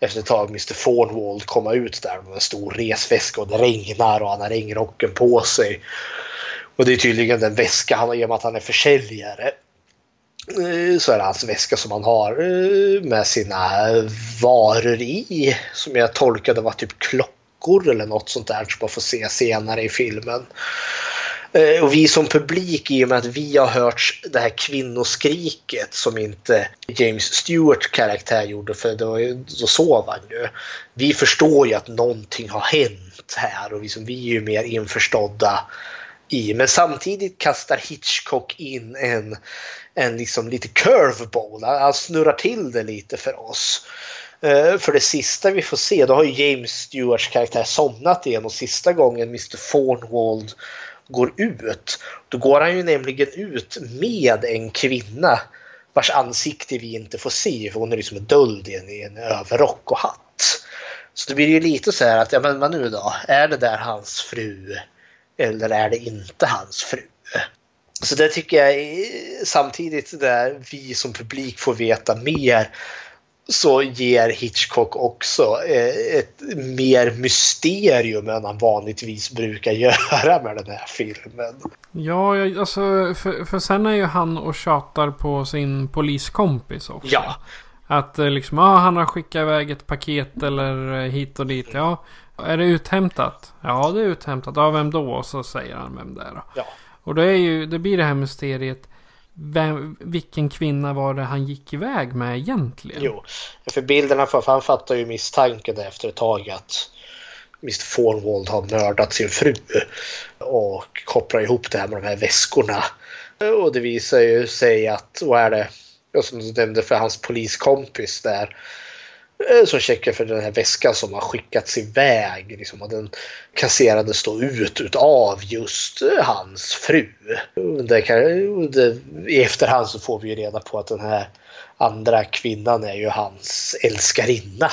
efter ett tag Mr Fornwald komma ut där med en stor resväska och det regnar och han har regnrocken på sig. Och det är tydligen den väska han har i och med att han är försäljare. Eh, så är det hans väska som han har eh, med sina varor i. Som jag tolkade var typ klockor eller något sånt där som man får se senare i filmen. Eh, och vi som publik, i och med att vi har hört det här kvinnoskriket som inte James Stewart karaktär gjorde, för då, då sov han ju. Vi förstår ju att någonting har hänt här och liksom, vi är ju mer införstådda i. Men samtidigt kastar Hitchcock in en, en liksom lite curveball. Han snurrar till det lite för oss. Eh, för det sista vi får se, då har ju James Stewarts karaktär somnat igen och sista gången Mr Fornwald går ut. Då går han ju nämligen ut med en kvinna vars ansikte vi inte får se för hon är liksom döljd i en, i en överrock och hatt. Så det blir ju lite så här att, ja men vad nu då? Är det där hans fru? Eller är det inte hans fru? Så det tycker jag är, samtidigt där vi som publik får veta mer så ger Hitchcock också eh, ett mer mysterium än han vanligtvis brukar <laughs> göra med den här filmen. Ja, alltså för, för sen är ju han och tjatar på sin poliskompis också. Ja. Att eh, liksom, ja han har skickat iväg ett paket eller eh, hit och dit. Ja, är det uthämtat? Ja, det är uthämtat. Av vem då? Och så säger han vem det är då. Ja. Och då är ju, det blir det här mysteriet. Vem, vilken kvinna var det han gick iväg med egentligen? Jo, för bilderna, för han fattar ju misstanken efter ett tag att Mr Fornwald har mördat sin fru och kopplar ihop det här med de här väskorna. Och det visar ju sig att, vad är det, som du nämnde för hans poliskompis där, som checkar för den här väskan som har skickats iväg. Liksom, och den kasserades då ut utav just eh, hans fru. Det kan, det, I efterhand så får vi ju reda på att den här andra kvinnan är ju hans älskarinna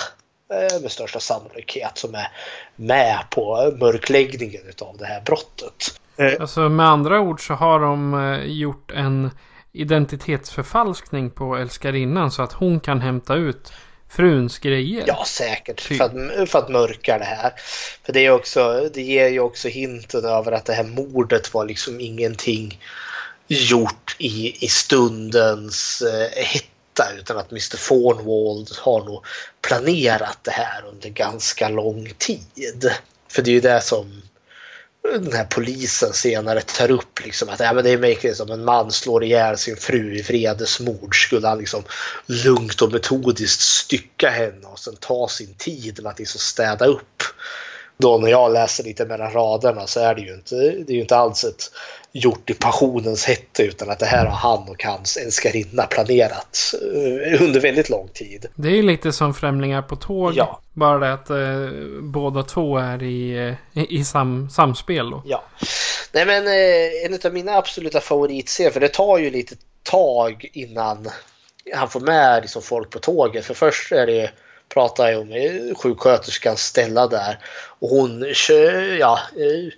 eh, med största sannolikhet som är med på mörkläggningen utav det här brottet. Alltså med andra ord så har de gjort en identitetsförfalskning på älskarinnan så att hon kan hämta ut fruns grejer. Ja, säkert. Typ. För, att, för att mörka det här. För det, är också, det ger ju också hinten över att det här mordet var liksom ingenting gjort i, i stundens eh, hetta utan att Mr Fornwald har nog planerat det här under ganska lång tid. För det är ju det som den här polisen senare tar upp liksom att ja, men det är märkligt som en man slår ihjäl sin fru i vredesmord. Skulle han liksom lugnt och metodiskt stycka henne och sen ta sin tid med att liksom städa upp? Då när jag läser lite mellan raderna så är det ju inte, det är ju inte alls ett gjort i passionens hette utan att det här har han och hans älskarinna planerat eh, under väldigt lång tid. Det är ju lite som Främlingar på tåg. Ja. Bara det att eh, båda två är i, eh, i sam, samspel då. Ja. Nej men eh, en av mina absoluta favoritscener, för det tar ju lite tag innan han får med liksom folk på tåget. För först är det pratar jag med sjuksköterskan Stella där. Och hon kör, ja, eh,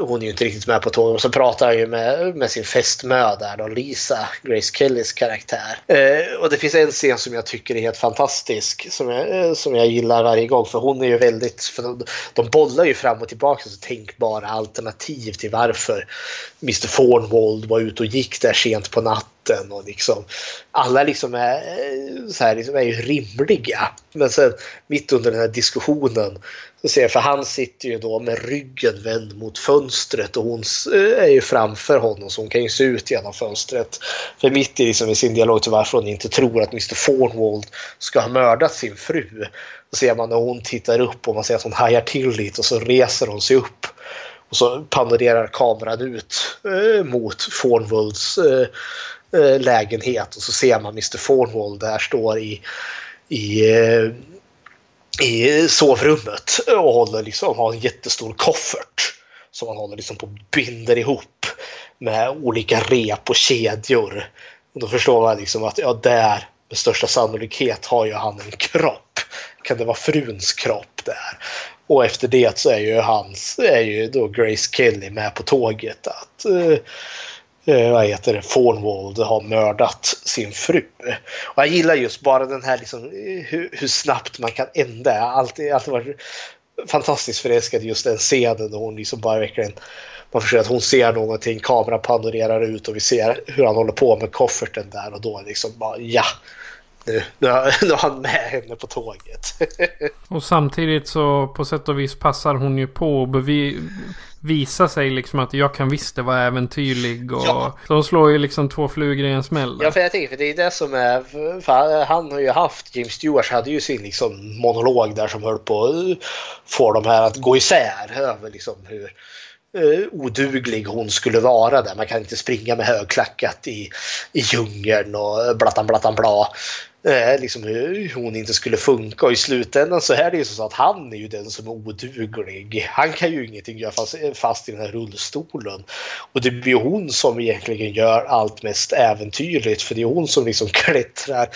hon är ju inte riktigt med på tåget. Och så pratar han ju med, med sin fästmö där då, Lisa, Grace Kellys karaktär. Eh, och det finns en scen som jag tycker är helt fantastisk. Som jag, eh, som jag gillar varje gång. För hon är ju väldigt, för de, de bollar ju fram och tillbaka så tänkbara alternativ till varför Mr Fornwald var ute och gick där sent på natten. Och liksom, alla liksom är, eh, så här, liksom är ju rimliga. Men sen mitt under den här diskussionen så ser jag, för han sitter ju då med ryggen vänd mot fönstret och hon eh, är ju framför honom så hon kan ju se ut genom fönstret. För mitt i, liksom, i sin dialog till varför hon inte tror att Mr Fornwald ska ha mördat sin fru. så ser man när hon tittar upp och man ser att hon hajar till lite och så reser hon sig upp. Och så panorerar kameran ut eh, mot Fornwalds eh, eh, lägenhet och så ser man Mr Fornwall där står i, i eh, i sovrummet och håller liksom, har en jättestor koffert som han håller liksom på och binder ihop med olika rep och kedjor. Och då förstår man liksom att ja, där med största sannolikhet har ju han en kropp. Kan det vara fruns kropp där? Och efter det så är ju hans, är ju då Grace Kelly med på tåget att uh, eh, vad heter det, Fornwald har mördat sin fru. Och jag gillar just bara den här liksom, eh, hur, hur snabbt man kan ändra. Jag har alltid, alltid varit fantastiskt förälskad i just den scenen då hon liksom bara verkligen man förstår att hon ser någonting, kameran panorerar ut och vi ser hur han håller på med kofferten där och då liksom bara ja. Nu, nu, har, <laughs> nu han med henne på tåget. <laughs> och samtidigt så på sätt och vis passar hon ju på bevi visa sig liksom att jag kan visst det vara äventyrlig. Och ja. De slår ju liksom två flugor i en smäll. Ja, för jag tänker för det är det som är... För han har ju haft, James Stewart hade ju sin liksom monolog där som höll på att få de här att gå isär över liksom hur eh, oduglig hon skulle vara där. Man kan inte springa med högklackat i, i djungeln och blattan blattan bla eh, liksom hur hon inte skulle funka och i slutändan så är det ju så att han är ju den som är oduglig. Han kan ju ingenting göra fast, fast i den här rullstolen. Och det blir hon som egentligen gör allt mest äventyrligt för det är hon som liksom <laughs> klättrar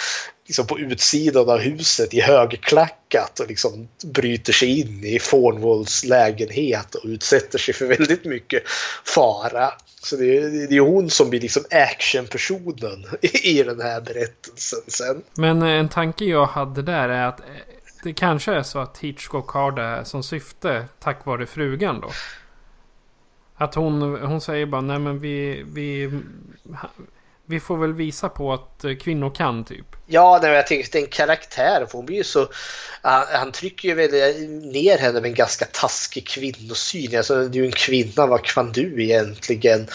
liksom på utsidan av huset i högklackat och liksom bryter sig in i Fornwalls lägenhet och utsätter sig för väldigt mycket fara. Så det är, det är hon som blir liksom actionpersonen i den här berättelsen sen. Men eh, en tanke jag hade där är att eh, det kanske är så att Hitchcock har det som syfte tack vare frugan då. Att hon, hon säger bara nej men vi, vi vi får väl visa på att eh, kvinnor kan typ. Ja, nej, jag tänker att det är en karaktär. För hon blir ju så, han, han trycker ju väl ner henne med en ganska taskig kvinnosyn. Alltså, du är ju en kvinna, vad kan du egentligen?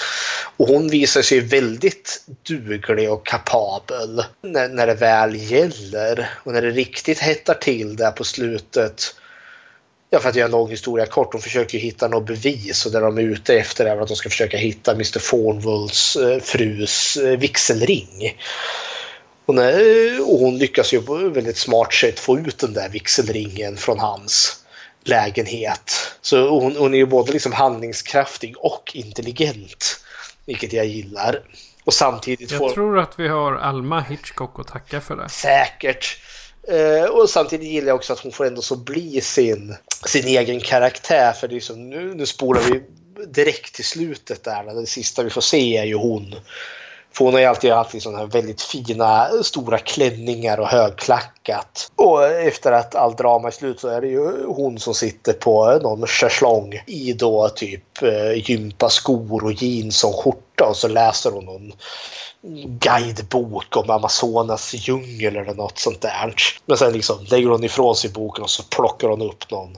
Och hon visar sig väldigt duglig och kapabel när, när det väl gäller. Och när det riktigt hettar till där på slutet Ja, för att göra en lång historia kort. De försöker hitta något bevis och det de är ute efter är att de ska försöka hitta Mr Fornwolds eh, frus eh, vigselring. Och, och hon lyckas ju på ett väldigt smart sätt få ut den där vigselringen från hans lägenhet. Så hon, hon är ju både liksom handlingskraftig och intelligent. Vilket jag gillar. Och samtidigt jag får... tror att vi har Alma Hitchcock att tacka för det. Säkert. Eh, och samtidigt gillar jag också att hon får ändå så bli sin, sin egen karaktär. För det är som, nu, nu spolar vi direkt till slutet där. Det sista vi får se är ju hon. För hon har ju alltid haft liksom sådana här väldigt fina stora klänningar och högklackat. Och efter att allt drama är slut så är det ju hon som sitter på någon schäslong i då typ eh, gympaskor och jeans och skjorta och så läser hon någon guidebok om Amazonas djungel eller något sånt där. Men sen liksom lägger hon ifrån sig boken och så plockar hon upp någon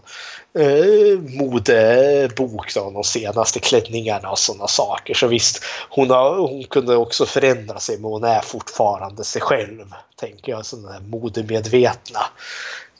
eh, modebok, då, de senaste klänningarna och sådana saker. Så visst, hon, har, hon kunde också förändra sig men hon är fortfarande sig själv. Tänker jag, sådana här modemedvetna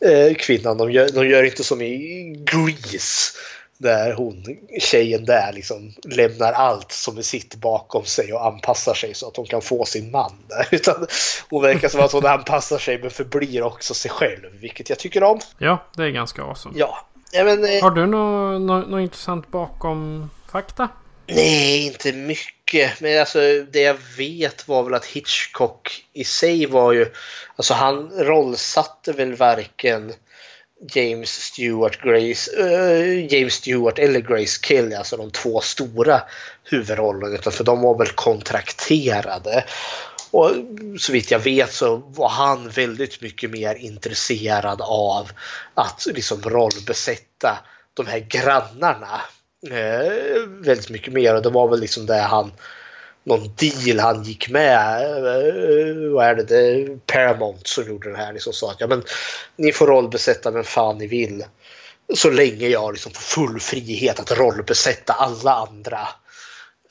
eh, kvinnan. De gör, de gör inte som i Grease där hon, tjejen där liksom lämnar allt som är sitt bakom sig och anpassar sig så att hon kan få sin man där. <laughs> Utan hon verkar som att hon anpassar sig men förblir också sig själv, vilket jag tycker om. Ja, det är ganska awesome. Ja. Ja men, eh, Har du något nå, nå intressant bakom fakta? Nej, inte mycket. Men alltså det jag vet var väl att Hitchcock i sig var ju... Alltså han rollsatte väl varken James Stewart, Grace, uh, James Stewart eller Grace Kelly, alltså de två stora huvudrollerna, utan för de var väl kontrakterade. Och så vitt jag vet så var han väldigt mycket mer intresserad av att liksom rollbesätta de här grannarna. Eh, väldigt mycket mer och det var väl liksom det han någon deal han gick med. Eh, vad är det? det är Paramount som gjorde det här. Liksom sa att ja, men, ni får rollbesätta vem fan ni vill. Så länge jag liksom får full frihet att rollbesätta alla andra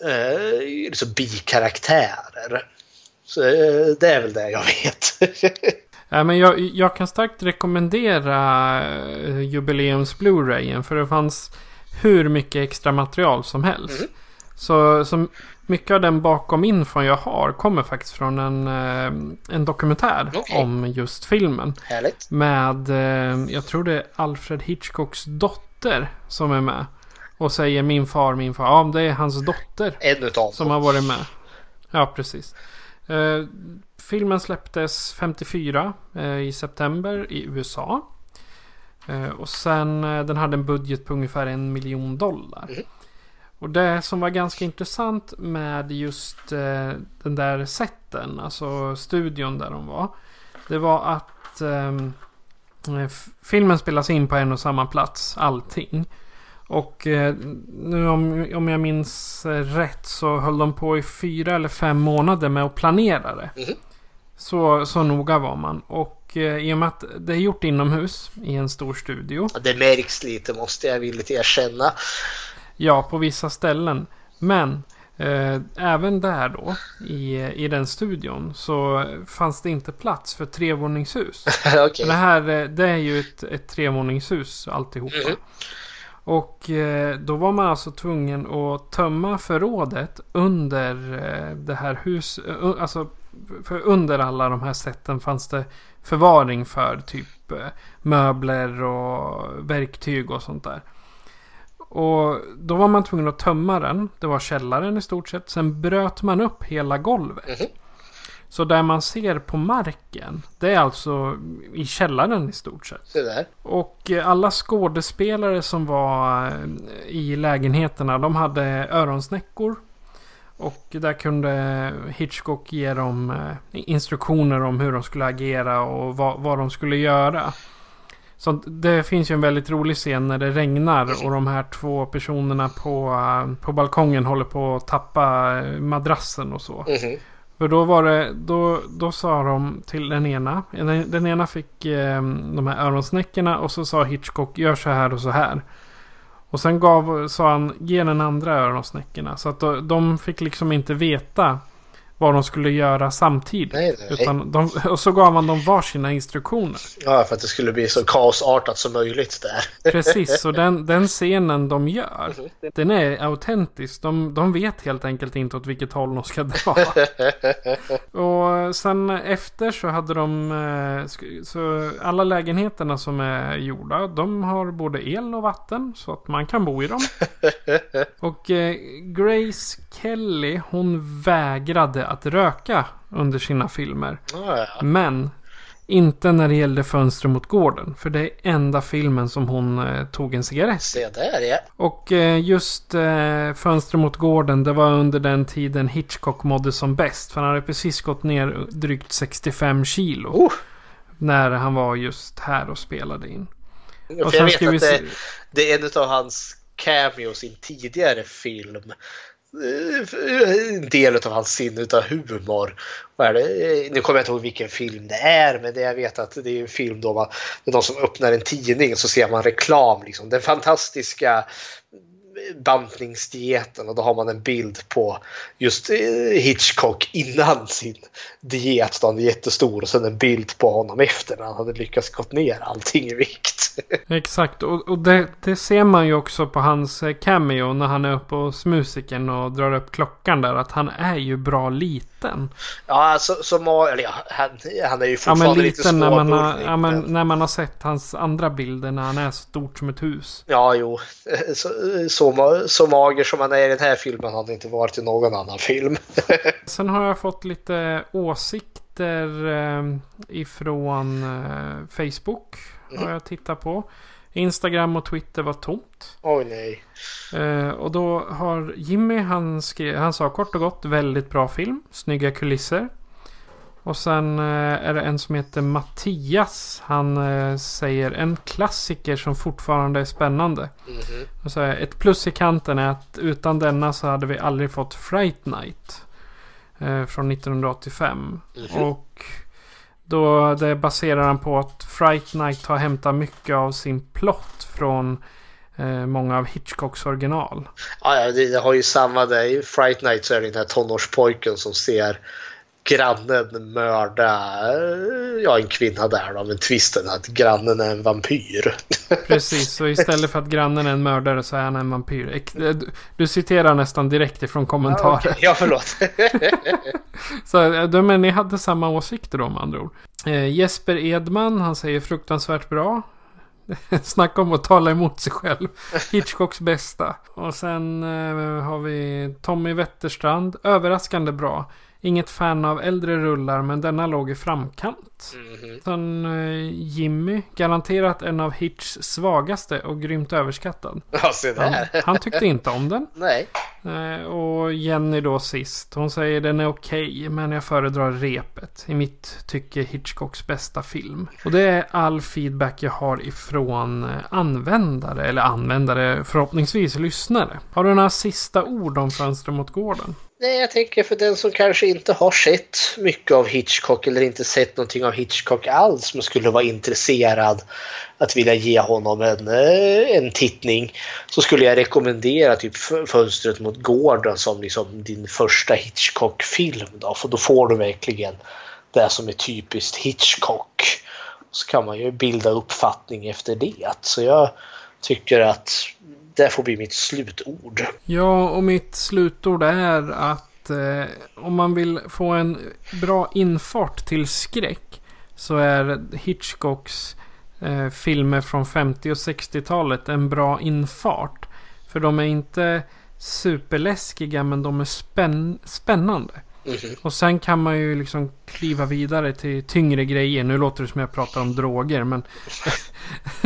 eh, liksom bikaraktärer. Så eh, det är väl det jag vet. <laughs> ja, men jag, jag kan starkt rekommendera eh, jubileums Blu-rayen. För det fanns hur mycket extra material som helst. Mm. Så, så mycket av den bakom infon jag har kommer faktiskt från en, eh, en dokumentär okay. om just filmen. Härligt. Med, jag tror det är Alfred Hitchcocks dotter som är med. Och säger min far, min far. Ja, det är hans dotter. En utav Som har varit med. Ja, precis. Eh, filmen släpptes 54 i september i USA. och sen, den hade en budget på ungefär en miljon dollar. Mm. Och det som var ganska intressant med just eh, den där sätten, alltså studion där de var. Det var att eh, eh, filmen spelas in på en och samma plats, allting. Och eh, nu om, om jag minns rätt så höll de på i fyra eller fem månader med att planera det. Mhm. Så, så noga var man. Och eh, i och med att det är gjort inomhus i en stor studio. Det märks lite måste jag villigt erkänna. Ja, på vissa ställen. Men eh, även där då, i, i den studion, så fanns det inte plats för trevåningshus. <laughs> Okej. Det här eh, det är ju ett, ett trevåningshus alltihopa. Mhm. Och eh, då var man alltså tvungen att tömma förrådet under eh, det här huset. Eh, alltså för under alla de här sätten fanns det förvaring för typ eh, möbler och verktyg och sånt där. Och då var man tvungen att tömma den. Det var källaren i stort sett. Sen bröt man upp hela golvet. Mhm. Så där man ser på marken. Det är alltså i källaren i stort sett. Se där. Och eh, alla skådespelare som var eh, i lägenheterna. De hade öronsnäckor. Och där kunde Hitchcock ge dem eh, instruktioner om hur de skulle agera och vad, vad de skulle göra. Så det finns ju en väldigt rolig scen när det regnar och de här två personerna på, på balkongen håller på att tappa madrassen och så. Mhm. För då var det, då, då sa de till den ena. Den, den ena fick eh, de här öronsnäckorna och så sa Hitchcock gör så här och så här. Och sen gav, sa han ge den andra öronsnäckorna. Så att då, de fick liksom inte veta vad de skulle göra samtidigt. Nej, nej. Utan de, och så gav han dem varsina instruktioner. Ja, för att det skulle bli så kaosartat som möjligt där. Precis, så den, den scenen de gör, den är autentisk. De, de vet helt enkelt inte åt vilket håll de ska dra. <laughs> Och sen efter så hade de, eh, så alla lägenheterna som är gjorda, de har både el och vatten så att man kan bo i dem. <laughs> Och eh, Grace Kelly, hon vägrade att röka under sina filmer. Ja, ja. Men inte när det gällde Fönster mot gården. För det är enda filmen som hon eh, tog en cigarett. Se där ja. Och eh, just eh, Fönster mot gården, det var under den tiden Hitchcock mådde som bäst. För han hade precis gått ner drygt 65 kilo. Oh. När han var just här och spelade in. För Och jag sen vet ska vi att det, det är en av hans cameos i en tidigare film. En del av hans sinne av humor. Vad är det? Eh, nu kommer jag inte ihåg vilken film det är, men det jag vet att det är en film då man, det är någon som öppnar en tidning och så ser man reklam. Liksom. Den fantastiska bantningsdieten och då har man en bild på just eh, Hitchcock innan sin diet. Då han är jättestor och sen en bild på honom efter när han hade lyckats gått ner allting i vikt. <laughs> Exakt, och, och det, det ser man ju också på hans eh, cameo när han är uppe hos musiken och drar upp klockan där. Att han är ju bra liten. Ja, alltså, som, eller ja, han, han är ju Ja fortfarande men lite när man, har, småburnig. ja, men, när man har sett hans andra bilder när han är stort som ett hus. Ja, jo. <laughs> Så, så, så mager som han är i den här filmen har han inte varit i någon annan film. <laughs> Sen har jag fått lite åsikter eh, ifrån eh, Facebook. Har jag tittat på. Instagram och Twitter var tomt. Oj nej. Eh, och då har Jimmy, han, skrev, han sa kort och gott väldigt bra film. Snygga kulisser. Och sen eh, är det en som heter Mattias. Han eh, säger en klassiker som fortfarande är spännande. Mhm. Och så här, ett plus i kanten är att utan denna så hade vi aldrig fått Fright Night. Eh, från 1985. Mhm. Och då det baserar han på att Fright Night har hämtat mycket av sin plott från eh, många av Hitchcocks original. Ja, ja, det, det har ju samma där. I Fright Night så är det den här tonårspojken som ser grannen mörda ja, en kvinna där då. Men twisten att grannen är en vampyr. <laughs> Precis, så istället för att grannen är en mördare så är han en vampyr. Eh, Du, citerar nästan direkt ifrån kommentarer. Okej, Ja, förlåt. <laughs> Så eh, men ni hade samma åsikter då med andra ord. Eh, Jesper Edman, han säger fruktansvärt bra. <laughs> Snacka om att tala emot sig själv. Hitchcocks bästa. Och sen eh, har vi Tommy Wetterstrand. Överraskande bra. Inget fan av äldre rullar men denna låg i framkant. Mhm. Sen eh, Jimmy. Garanterat en av Hitchs svagaste och grymt överskattad. <laughs> Ja, se Han, där. han tyckte inte om den. <laughs> Nej. Eh, och Jenny då sist. Hon säger den är okej okay, men jag föredrar repet. I mitt tycke Hitchcocks bästa film. Och det är all feedback jag har ifrån eh, användare. Eller användare förhoppningsvis lyssnare. Har du några sista ord om Fönster mot gården? Nej, jag tänker för den som kanske inte har sett mycket av Hitchcock eller inte sett någonting av Hitchcock alls men skulle vara intresserad att vilja ge honom en, eh, en tittning så skulle jag rekommendera typ Fönstret mot gården som liksom din första Hitchcock-film. Då, för då får du verkligen det som är typiskt Hitchcock. Så kan man ju bilda uppfattning efter det. Så jag tycker att det får bli mitt slutord. Ja, och mitt slutord är att eh, om man vill få en bra infart till skräck så är Hitchcocks eh, filmer från 50 och 60-talet en bra infart. För de är inte superläskiga men de är spänn spännande. Mm -hmm. Och sen kan man ju liksom kliva vidare till tyngre grejer. Nu låter det som jag pratar om droger men...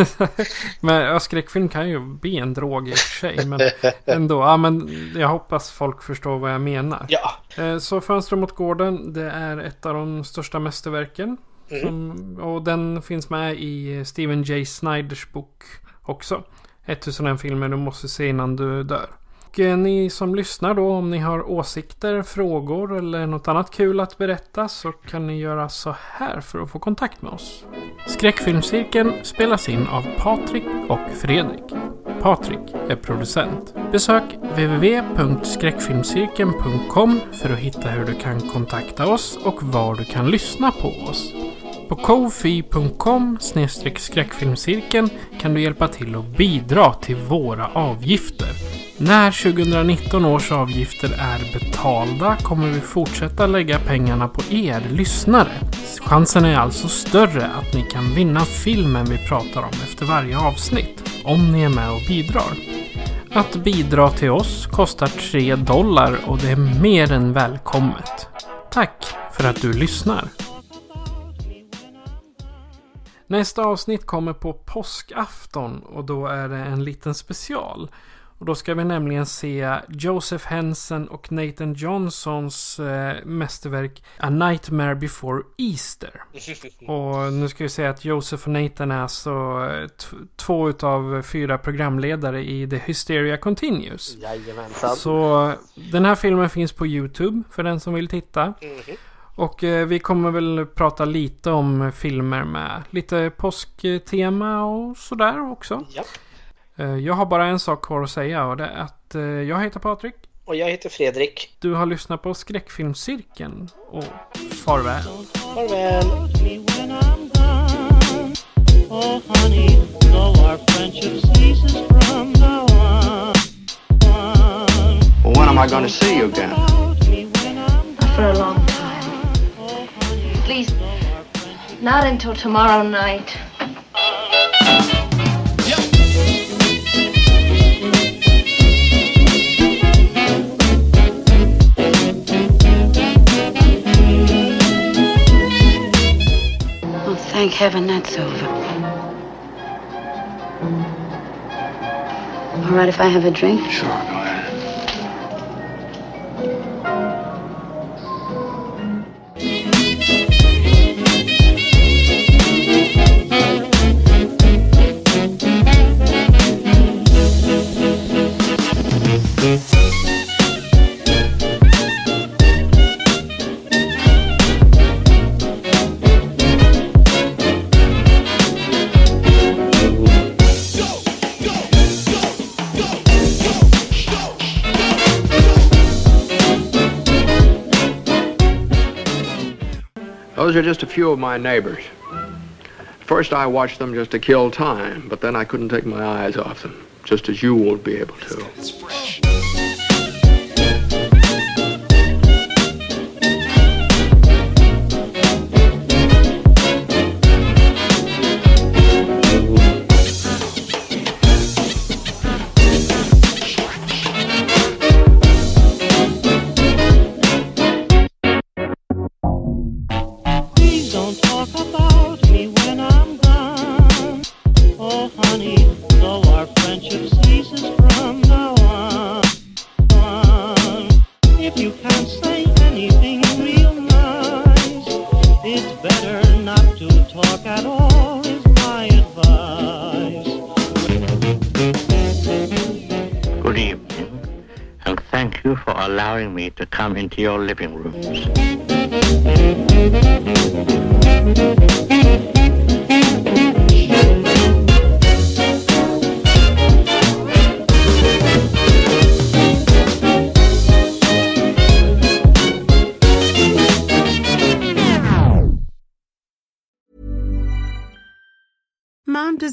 <laughs> men ja, skräckfilm kan ju bli en drog i och för sig. Men <laughs> ändå. Ja, men jag hoppas folk förstår vad jag menar. Ja. Eh, så Fönster mot gården. Det är ett av de största mästerverken. Mm. Som, och den finns med i Steven J. Snyders bok också. 1001 filmer du måste se innan du dör. Och eh, ni som lyssnar då, om ni har åsikter, frågor eller något annat kul att berätta så kan ni göra så här för att få kontakt med oss. Skräckfilmscirkeln spelas in av Patrik och Fredrik. Patrik är producent. Besök www.skräckfilmscirkeln.com för att hitta hur du kan kontakta oss och var du kan lyssna på oss. På kofi.com skräckfilmscirkeln kan du hjälpa till att bidra till våra avgifter. När 2019 års avgifter är betalda kommer vi fortsätta lägga pengarna på er lyssnare. Chansen är alltså större att ni kan vinna filmen vi pratar om efter varje avsnitt, om ni är med och bidrar. Att bidra till oss kostar 3 dollar och det är mer än välkommet. Tack för att du lyssnar. Nästa avsnitt kommer på påskafton och då är det en liten special. Och då ska vi nämligen se Joseph Henson och Nathan Johnsons eh, mästerverk A Nightmare Before Easter. <laughs> och nu ska vi säga att Joseph och Nathan är alltså eh, två utav fyra programledare i The Hysteria Continues. Jajamensan. Så den här filmen finns på YouTube för den som vill titta. Mm -hmm. Och eh, vi kommer väl prata lite om filmer med lite påsktema och sådär också. Japp. Eh, jag har bara en sak kvar att säga och det är att eh, jag heter Patrik. Och jag heter Fredrik. Du har lyssnat på Skräckfilmscirkeln och farväl. Farväl. Oh honey, though our friendship ceases from now on. Well, when am I going to see you again? For a long time. At least not until tomorrow night. Thank heaven that's over. All right if I have a drink? Sure, Those are just a few of my neighbors. First, I watched them just to kill time, but then I couldn't take my eyes off them, just as you won't be able to. Me to come into your living rooms.